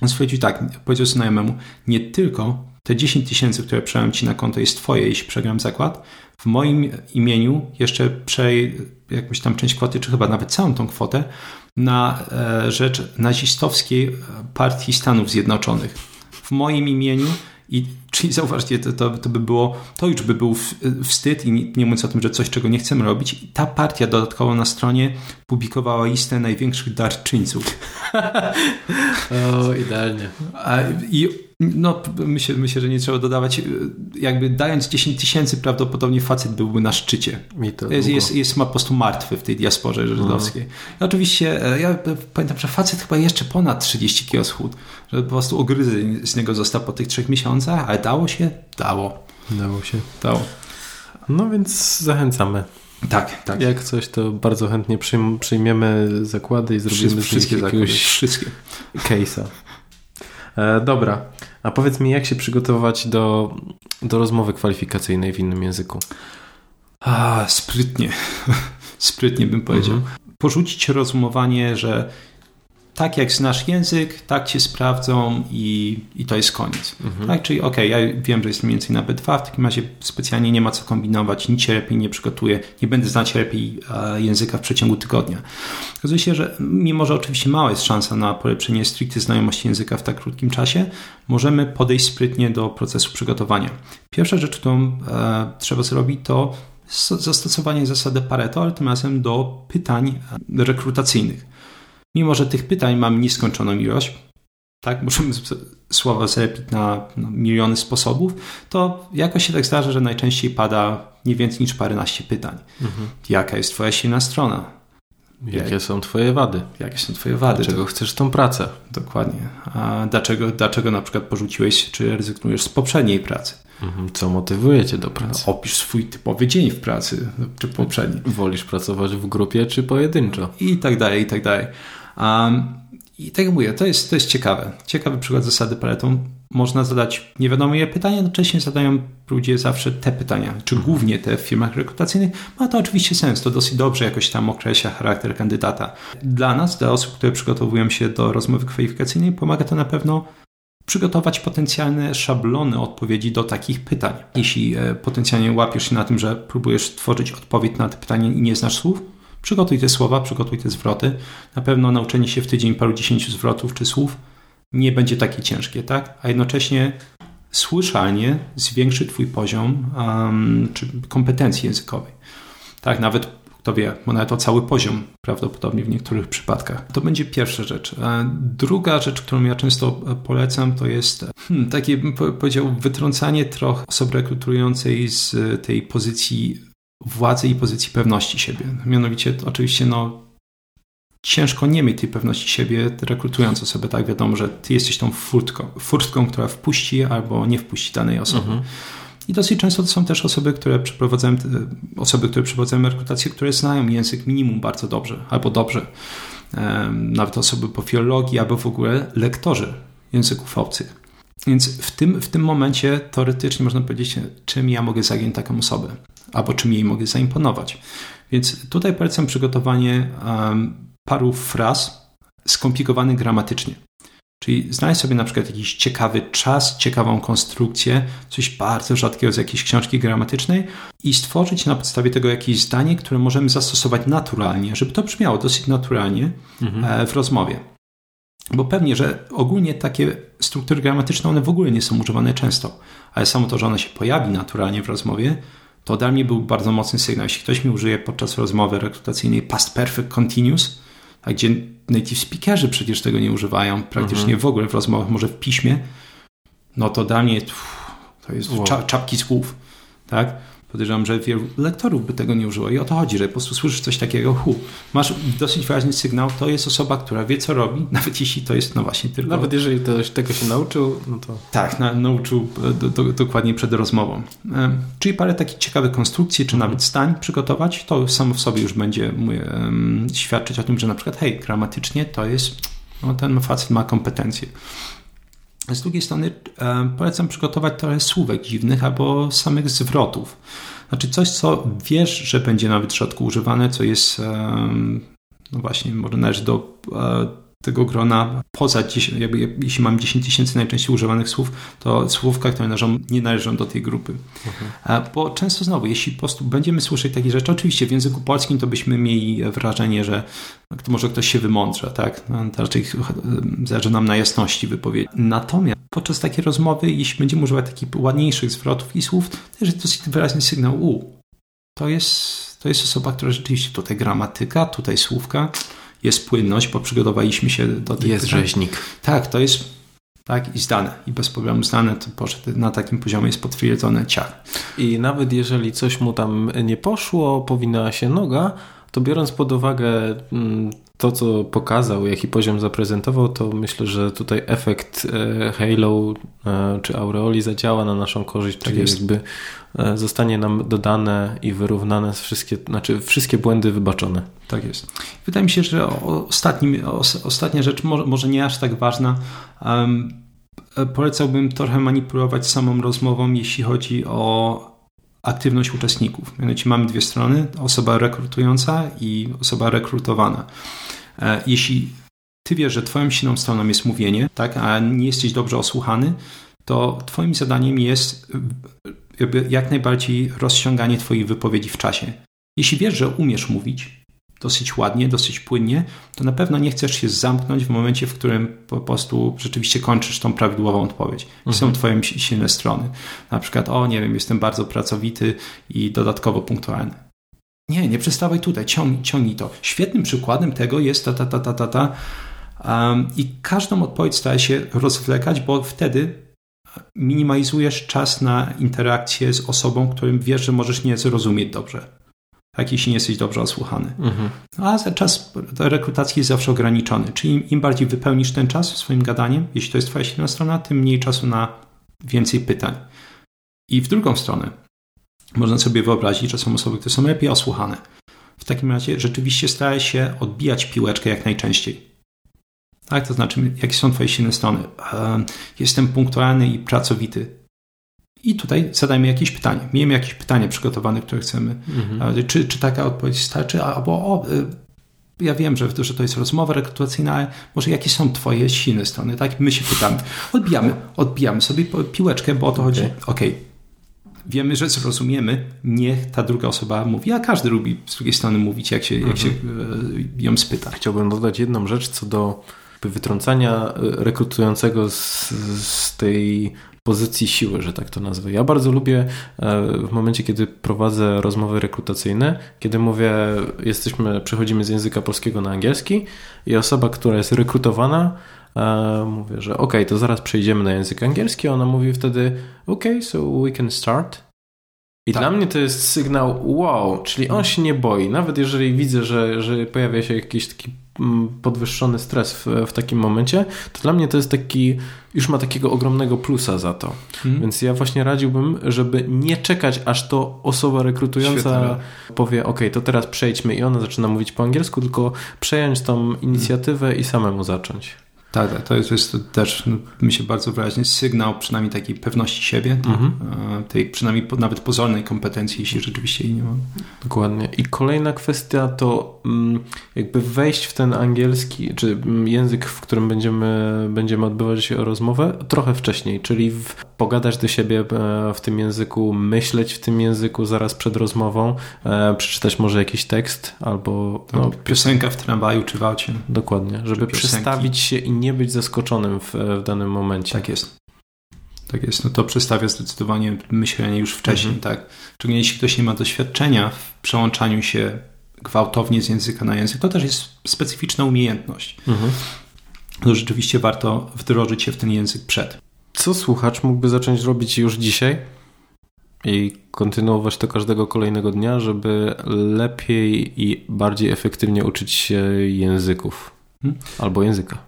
on stwierdził tak, powiedział znajomemu, nie tylko te 10 tysięcy, które przejąłem ci na konto jest twoje, jeśli przegram zakład, w moim imieniu jeszcze przej jakąś tam część kwoty, czy chyba nawet całą tą kwotę na e, rzecz nazistowskiej partii Stanów Zjednoczonych. W moim imieniu i czyli zauważcie, to, to, to, by było, to już by był wstyd i nie, nie mówiąc o tym, że coś, czego nie chcemy robić. I ta partia dodatkowo na stronie publikowała listę największych darczyńców. o, idealnie. I no, myślę, myślę, że nie trzeba dodawać, jakby dając 10 tysięcy, prawdopodobnie facet byłby na szczycie. Jest, jest, jest ma po prostu martwy w tej diasporze żydowskiej. Mhm. I oczywiście, e, ja pamiętam, że facet chyba jeszcze ponad 30 kg schód, że po prostu ogryzy z niego został po tych trzech miesiącach, ale dało się? Dało. Dało się. Dało. No więc zachęcamy. Tak, tak. Jak coś, to bardzo chętnie przyjmiemy zakłady i zrobimy wszystkie z jakiegoś wszystkie. case'a. E, dobra, a powiedz mi, jak się przygotować do, do rozmowy kwalifikacyjnej w innym języku? A, sprytnie. sprytnie bym powiedział. Mhm. Porzucić rozumowanie, że tak jak znasz język, tak cię sprawdzą i, i to jest koniec. Mhm. Tak? Czyli okej, okay, ja wiem, że jestem więcej na B2, w takim razie specjalnie nie ma co kombinować, nic się lepiej nie przygotuję, nie będę znać lepiej e, języka w przeciągu tygodnia. Okazuje się, że mimo, że oczywiście mała jest szansa na polepszenie stricte znajomości języka w tak krótkim czasie, możemy podejść sprytnie do procesu przygotowania. Pierwsza rzecz, którą e, trzeba zrobić, to zastosowanie zasady Pareto, ale tym razem do pytań rekrutacyjnych. Mimo, że tych pytań mam nieskończoną ilość, tak, możemy słowa zlepić na, na, miliony sposobów, to jakoś się tak zdarza, że najczęściej pada nie więcej niż paręnaście pytań. Mhm. Jaka jest twoja silna strona? Jakie Jak, są twoje wady? Jakie są twoje wady? Dlaczego chcesz tą pracę? Dokładnie. A dlaczego, dlaczego na przykład porzuciłeś, czy rezygnujesz z poprzedniej pracy? Mhm. Co motywuje cię do pracy? Opisz swój typowy dzień w pracy, czy poprzedni. Wolisz pracować w grupie, czy pojedynczo? I tak dalej, i tak dalej. Um, I tak jak mówię, to jest, to jest ciekawe. Ciekawy przykład zasady Pareto. Można zadać nie wiadomo ile pytania, jednocześnie zadają ludzie zawsze te pytania, czy mhm. głównie te w firmach rekrutacyjnych. Ma to oczywiście sens, to dosyć dobrze jakoś tam określa charakter kandydata. Dla nas, dla osób, które przygotowują się do rozmowy kwalifikacyjnej, pomaga to na pewno przygotować potencjalne szablony odpowiedzi do takich pytań. Jeśli e, potencjalnie łapiesz się na tym, że próbujesz tworzyć odpowiedź na te pytanie i nie znasz słów, Przygotuj te słowa, przygotuj te zwroty. Na pewno nauczenie się w tydzień paru dziesięciu zwrotów czy słów nie będzie takie ciężkie, tak? A jednocześnie słyszalnie zwiększy Twój poziom um, czy kompetencji językowej. Tak, nawet kto wie, nawet o cały poziom prawdopodobnie w niektórych przypadkach. To będzie pierwsza rzecz. Druga rzecz, którą ja często polecam, to jest hmm, takie, powiedział, wytrącanie trochę osoby rekrutującej z tej pozycji władzy i pozycji pewności siebie. Mianowicie, oczywiście, no, ciężko nie mieć tej pewności siebie, rekrutując osobę, tak? Wiadomo, że ty jesteś tą furtką, furtką która wpuści albo nie wpuści danej osoby. Mhm. I dosyć często to są też osoby, które przeprowadzają, osoby, które przeprowadzają rekrutację, które znają język minimum bardzo dobrze, albo dobrze. Nawet osoby po filologii, albo w ogóle lektorzy języków obcych. Więc w tym, w tym momencie teoretycznie można powiedzieć, czym ja mogę zagiąć taką osobę albo czym jej mogę zaimponować. Więc tutaj polecam przygotowanie paru fraz skomplikowanych gramatycznie. Czyli znajdź sobie na przykład jakiś ciekawy czas, ciekawą konstrukcję, coś bardzo rzadkiego z jakiejś książki gramatycznej i stworzyć na podstawie tego jakieś zdanie, które możemy zastosować naturalnie, żeby to brzmiało dosyć naturalnie mhm. E, w rozmowie. Bo pewnie, że ogólnie takie struktury gramatyczne, one w ogóle nie są używane często, ale samo to, że one się pojawi naturalnie w rozmowie, to dla mnie był bardzo mocny sygnał. Jeśli ktoś mi użyje podczas rozmowy rekrutacyjnej past perfect continuous, a gdzie native speakerzy przecież tego nie używają praktycznie mhm. w ogóle w rozmowach, może w piśmie, no to dla mnie to jest wow. czapki z głów, tak? Podejrzewam, że wielu lektorów by tego nie użyło. I o to chodzi, że po prostu słyszysz coś takiego, hu, masz dosyć wyraźny sygnał, to jest osoba, która wie, co robi, nawet jeśli to jest, no właśnie, tylko... Nawet jeżeli ktoś tego się nauczył, no to... Tak, na, nauczył do, do, dokładnie przed rozmową. Um, czyli parę takich ciekawych konstrukcji, czy nawet stań przygotować, to samo w sobie już będzie um, świadczyć o tym, że na przykład, hej, gramatycznie to jest, no ten facet ma kompetencje. Z drugiej strony e, polecam przygotować trochę słówek dziwnych albo samych zwrotów. Znaczy coś, co wiesz, że będzie nawet rzadko używane, co jest, no właśnie, może należy do e, tego grona poza 10, jakby, jeśli mam 10 tysięcy najczęściej używanych słów, to słówka, które należą, nie należą do tej grupy. Mhm. Bo często znowu, jeśli po prostu będziemy słyszeć takie rzeczy, oczywiście w języku polskim to byśmy mieli wrażenie, że może ktoś się wymądrza, tak? No, raczej zależy nam na jasności wypowiedzi. Natomiast podczas takiej rozmowy, jeśli będziemy używać takich ładniejszych zwrotów i słów, to jest dosyć wyraźny sygnał, u, to jest, to jest osoba, która rzeczywiście tutaj gramatyka, tutaj słówka, jest płynność, bo przygotowaliśmy się do tego. Jest pytań. rzeźnik. Tak, to jest tak, i zdane. I bez problemu zdane, to poszedł na takim poziomie jest potwierdzone ciach. I nawet jeżeli coś mu tam nie poszło, powinna się noga, to biorąc pod uwagę mm, to, co pokazał, jaki poziom zaprezentował, to myślę, że tutaj efekt e, Halo e, czy Aureoli zadziała na naszą korzyść, tak czyli jest. jakby e, zostanie nam dodane i wyrównane wszystkie, znaczy wszystkie błędy wybaczone. Tak jest. Wydaje mi się, że ostatnim, ostatnia rzecz, może, może nie aż tak ważna, um, polecałbym trochę manipulować samą rozmową, jeśli chodzi o aktywność uczestników. Mianowicie mamy dwie strony, osoba rekrutująca i osoba rekrutowana. E, jeśli ty wiesz, że twoją silną stroną jest mówienie, tak, a nie jesteś dobrze osłuchany, to twoim zadaniem jest jak najbardziej rozciąganie twoich wypowiedzi w czasie. Jeśli wiesz, że umiesz mówić dosyć ładnie, dosyć płynnie, to na pewno nie chcesz się zamknąć w momencie, w którym po prostu rzeczywiście kończysz tą prawidłową odpowiedź. Mhm. Są twoje silne strony. Na przykład, o nie wiem, jestem bardzo pracowity i dodatkowo punktualny nie, nie przestawaj tutaj, ciągnij, ciągnij to. Świetnym przykładem tego jest ta, ta, ta, ta, ta, ta. Um, I każdą odpowiedź staje się rozwlekać, bo wtedy minimalizujesz czas na interakcję z osobą, którym wiesz, że możesz nie zrozumieć dobrze. Tak, jeśli nie jesteś dobrze osłuchany. Mhm. A czas rekrutacji jest zawsze ograniczony. Czyli im bardziej wypełnisz ten czas swoim gadaniem, jeśli to jest Twoja silna strona, tym mniej czasu na więcej pytań. I w drugą stronę, można sobie wyobrazić, że są osoby, które są lepiej osłuchane. W takim razie rzeczywiście stara się odbijać piłeczkę jak najczęściej. Tak, to znaczy, jakie są Twoje silne strony? Jestem punktualny i pracowity. I tutaj zadajmy jakieś pytanie. Miejmy jakieś pytanie przygotowane, które chcemy. Mhm. Czy, czy taka odpowiedź starczy? Albo o, y, ja wiem, że, że to jest rozmowa rekrutacyjna, ale może jakie są Twoje silne strony? Tak, my się pytamy. Odbijamy, odbijamy sobie piłeczkę, bo o to okay. chodzi. Okej, okay wiemy, że zrozumiemy, niech ta druga osoba mówi, a każdy lubi z drugiej strony mówić, jak się, mhm. jak się mhm. ją spyta. Chciałbym dodać jedną rzecz co do wytrącania e, rekrutującego z, z tej pozycji siły, że tak to nazwę. Ja bardzo lubię e, w momencie, kiedy prowadzę rozmowy rekrutacyjne, kiedy mówię, jesteśmy, przechodzimy z języka polskiego na angielski i osoba, która jest rekrutowana, mówię, że ok, to zaraz przejdziemy na język angielski. Ona mówi wtedy, ok, so we can start. I tak. dla mnie to jest sygnał wow, czyli on się nie boi. Nawet jeżeli widzę, że, że pojawia się jakiś taki mm, podwyższony stres w, w takim momencie, to dla mnie to jest taki, już ma takiego ogromnego plusa za to. Hmm. Więc ja właśnie radziłbym, żeby nie czekać, aż to osoba rekrutująca powie, ok, to teraz przejdźmy i ona zaczyna mówić po angielsku, tylko przejąć tą inicjatywę hmm. i samemu zacząć. Tak, tak, to jest, jest też, no, mi się bardzo wyraźnie, sygnał przynajmniej takiej pewności siebie, tak? mhm. tej przynajmniej nawet pozornej kompetencji, jeśli rzeczywiście jej nie mam. Dokładnie. I kolejna kwestia to mm, jakby wejść w ten angielski, czy mm, język, w którym będziemy, będziemy odbywać rozmowę trochę wcześniej, czyli w, pogadać do siebie e, w tym języku, myśleć w tym języku zaraz przed rozmową, e, przeczytać może jakiś tekst albo... No, piosenka w tramwaju czy w aucie. Dokładnie, żeby przestawić się i nie być zaskoczonym w, w danym momencie. Tak jest. Tak jest, no to przedstawia zdecydowanie myślenie już wcześniej, mhm. tak. Szczególnie jeśli ktoś nie ma doświadczenia w przełączaniu się gwałtownie z języka na język, to też jest specyficzna umiejętność. Mhm. To rzeczywiście warto wdrożyć się w ten język przed. Co słuchacz mógłby zacząć robić już dzisiaj i kontynuować to każdego kolejnego dnia, żeby lepiej i bardziej efektywnie uczyć się języków hmm? albo języka?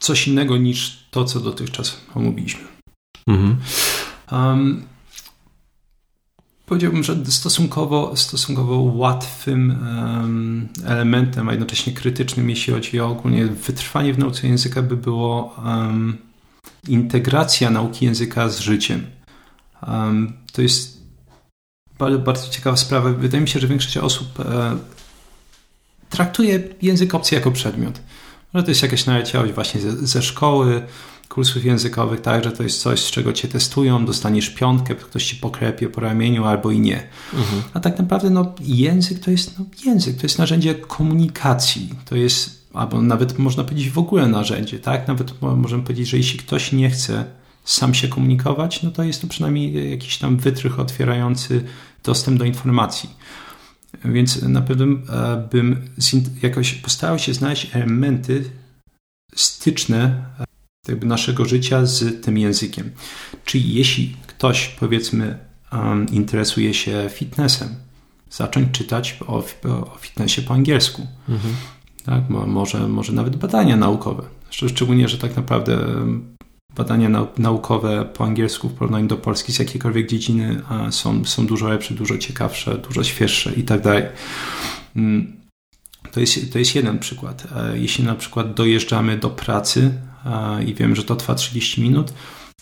coś innego niż to, co dotychczas omówiliśmy. Mhm. Um, powiedziałbym, że stosunkowo, stosunkowo łatwym um, elementem, a jednocześnie krytycznym, jeśli chodzi o ogólnie wytrwanie w nauce języka, by było um, integracja nauki języka z życiem. to jest bardzo, ciekawa sprawa. Wydaje mi się, że większość osób e, traktuje język obcy jako przedmiot. Może to jest jakaś naleciałość właśnie ze, ze szkoły, kursów językowych, tak, że to jest coś, z czego cię testują, dostaniesz piątkę, ktoś ci poklepie po ramieniu albo i nie. Mhm. A tak naprawdę no, język to jest no, język, to jest narzędzie komunikacji, to jest, albo nawet można powiedzieć w ogóle narzędzie, tak? Nawet możemy powiedzieć, że jeśli ktoś nie chce sam się komunikować, no to jest to przynajmniej jakiś tam wytrych otwierający dostęp do informacji. Więc na pewno e, bym jakoś postarał się znaleźć elementy styczne e, jakby naszego życia z tym językiem. Czyli jeśli ktoś, powiedzmy, interesuje się fitnessem, zacząć czytać o, o fitnessie po angielsku. Mhm. Tak? Może, może nawet badania naukowe. Szczególnie, że tak naprawdę badania naukowe po angielsku w porównaniu do Polski z jakiejkolwiek dziedziny są, są dużo lepsze, dużo ciekawsze, dużo świeższe i tak dalej. Mm, to jest, to jest jeden przykład. E, jeśli na przykład dojeżdżamy do pracy i wiem, że to trwa 30 minut,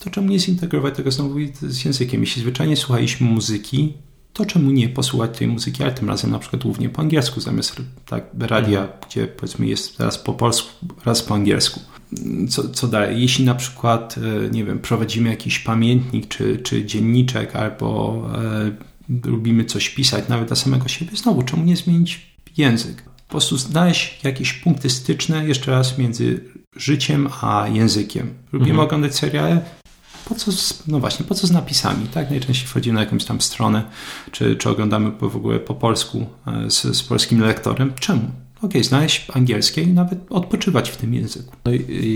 to czemu nie zintegrować tego znowu z językiem? Jeśli zwyczajnie słuchaliśmy muzyki, to czemu nie posłuchać tej muzyki, ale tym razem na przykład głównie po angielsku zamiast tak, radia, mhm. gdzie powiedzmy jest raz po polsku, raz po angielsku. Co, co dalej? Jeśli na przykład, e, nie wiem, prowadzimy jakiś pamiętnik czy, czy dzienniczek albo e, lubimy coś pisać nawet dla samego siebie, znowu czemu nie zmienić język? Po prostu znaleźć jakieś punkty styczne jeszcze raz między życiem a językiem. Lubimy mhm. oglądać seriale, po co z, no właśnie, po co z napisami, tak? Najczęściej wchodzimy na jakąś tam stronę, czy, czy oglądamy w ogóle po polsku e, z, z polskim lektorem. Czemu? ok, znaleźć angielskie i nawet odpoczywać w tym języku. No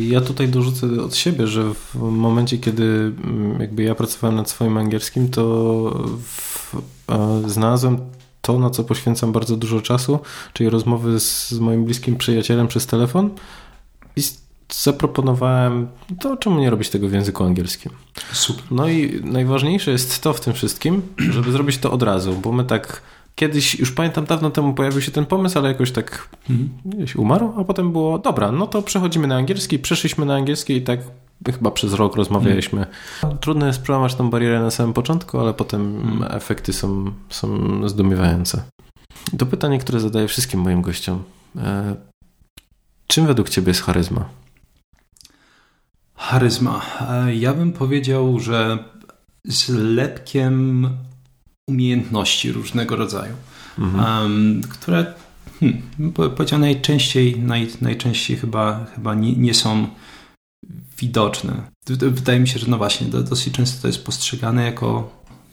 ja tutaj dorzucę od siebie, że w momencie, kiedy mm, jakby ja pracowałem nad swoim angielskim, to w, znalazłem to, na co poświęcam bardzo dużo czasu, czyli rozmowy z, z moim bliskim przyjacielem przez telefon zaproponowałem, to czemu nie robić tego w języku angielskim. Super. No i najważniejsze jest to w tym wszystkim, żeby zrobić to od razu, bo my tak kiedyś, już pamiętam dawno temu pojawił się ten pomysł, ale jakoś tak mhm. gdzieś umarł, a potem było, dobra, no to przechodzimy na angielski, przeszliśmy na angielski i tak chyba przez rok rozmawialiśmy. Mhm. Trudno jest przełamać tą barierę na samym początku, ale potem mhm. efekty są, są zdumiewające. To pytanie, które zadaję wszystkim moim gościom. E, czym według Ciebie jest charyzma? Charyzma. E, ja bym powiedział, że zlepkiem umiejętności różnego rodzaju, mhm. um, które hmm, powiedział najczęściej, naj, najczęściej chyba, chyba nie, nie, są widoczne. Wydaje mi się, że no właśnie, dosyć często to jest postrzegane jako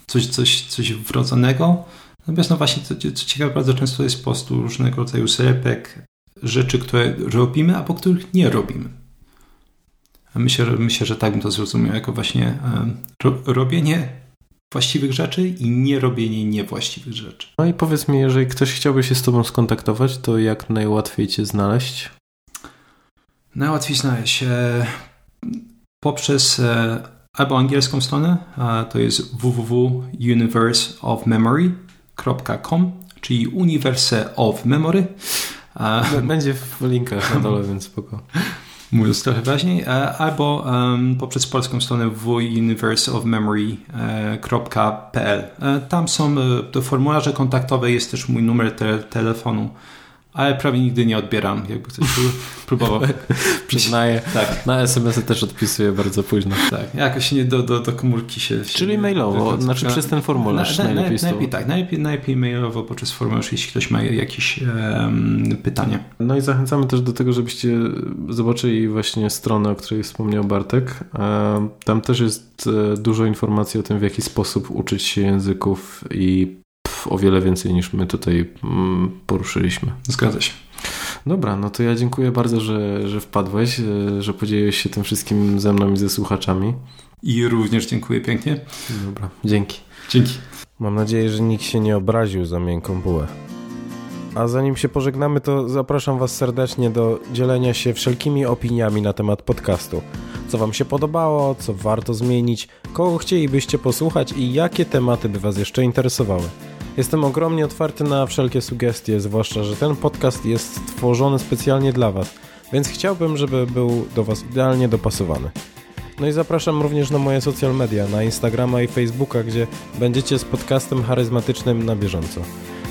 coś, coś, coś wrodzonego, natomiast no właśnie, co, co ciekawe, bardzo często jest po prostu różnego rodzaju zlepek rzeczy, które robimy, a po których nie robimy. Myślę, myślę, że tak bym to zrozumiał, jako właśnie robienie właściwych rzeczy i nie robienie niewłaściwych rzeczy. No i powiedz mi, jeżeli ktoś chciałby się z Tobą skontaktować, to jak najłatwiej Cię znaleźć? Najłatwiej znaleźć e, poprzez e, albo angielską stronę, to jest www.universeofmemory.com, czyli Universe of Memory. Będzie w linkach na dole, więc spoko mówiąc trochę wyraźniej, e, albo um, poprzez polską stronę www.universeofmemory.pl. E, tam są te formularze kontaktowe, jest też mój numer te telefonu ale prawie nigdy nie odbieram, jakby ktoś próbował. Przyznaję. Tak. Na SMS-y też odpisuję bardzo późno. Tak, jakoś nie do, do, do komórki się... Czyli mailowo, znaczy przez ten formularz na, na, najlepiej. najlepiej tak, najlepiej, najlepiej mailowo poprzez formularz, jeśli ktoś ma jakieś um, pytania. No i zachęcamy też do tego, żebyście zobaczyli właśnie stronę, o której wspomniał Bartek. Tam też jest e, dużo informacji o tym, w jaki sposób uczyć się języków i o wiele więcej niż my tutaj mm, poruszyliśmy. Zgadza się. Dobra, no to ja dziękuję bardzo, że, że wpadłeś, e, że podzieliłeś się tym wszystkim ze mną i ze słuchaczami. I również dziękuję pięknie. Dobra, dzięki. Dzięki. Mam nadzieję, że nikt się nie obraził za miękką bułę. A zanim się pożegnamy, to zapraszam Was serdecznie do dzielenia się wszelkimi opiniami na temat podcastu. Co Wam się podobało, co warto zmienić, kogo chcielibyście posłuchać i jakie tematy by Was jeszcze interesowały. Jestem ogromnie otwarty na wszelkie sugestie, zwłaszcza, że ten podcast jest stworzony specjalnie dla Was, więc chciałbym, żeby był do Was idealnie dopasowany. No i zapraszam również na moje social media, na Instagrama i Facebooka, gdzie będziecie z podcastem charyzmatycznym na bieżąco.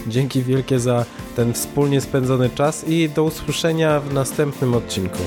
Dzięki wielkie za ten wspólnie spędzony czas i do usłyszenia w następnym odcinku.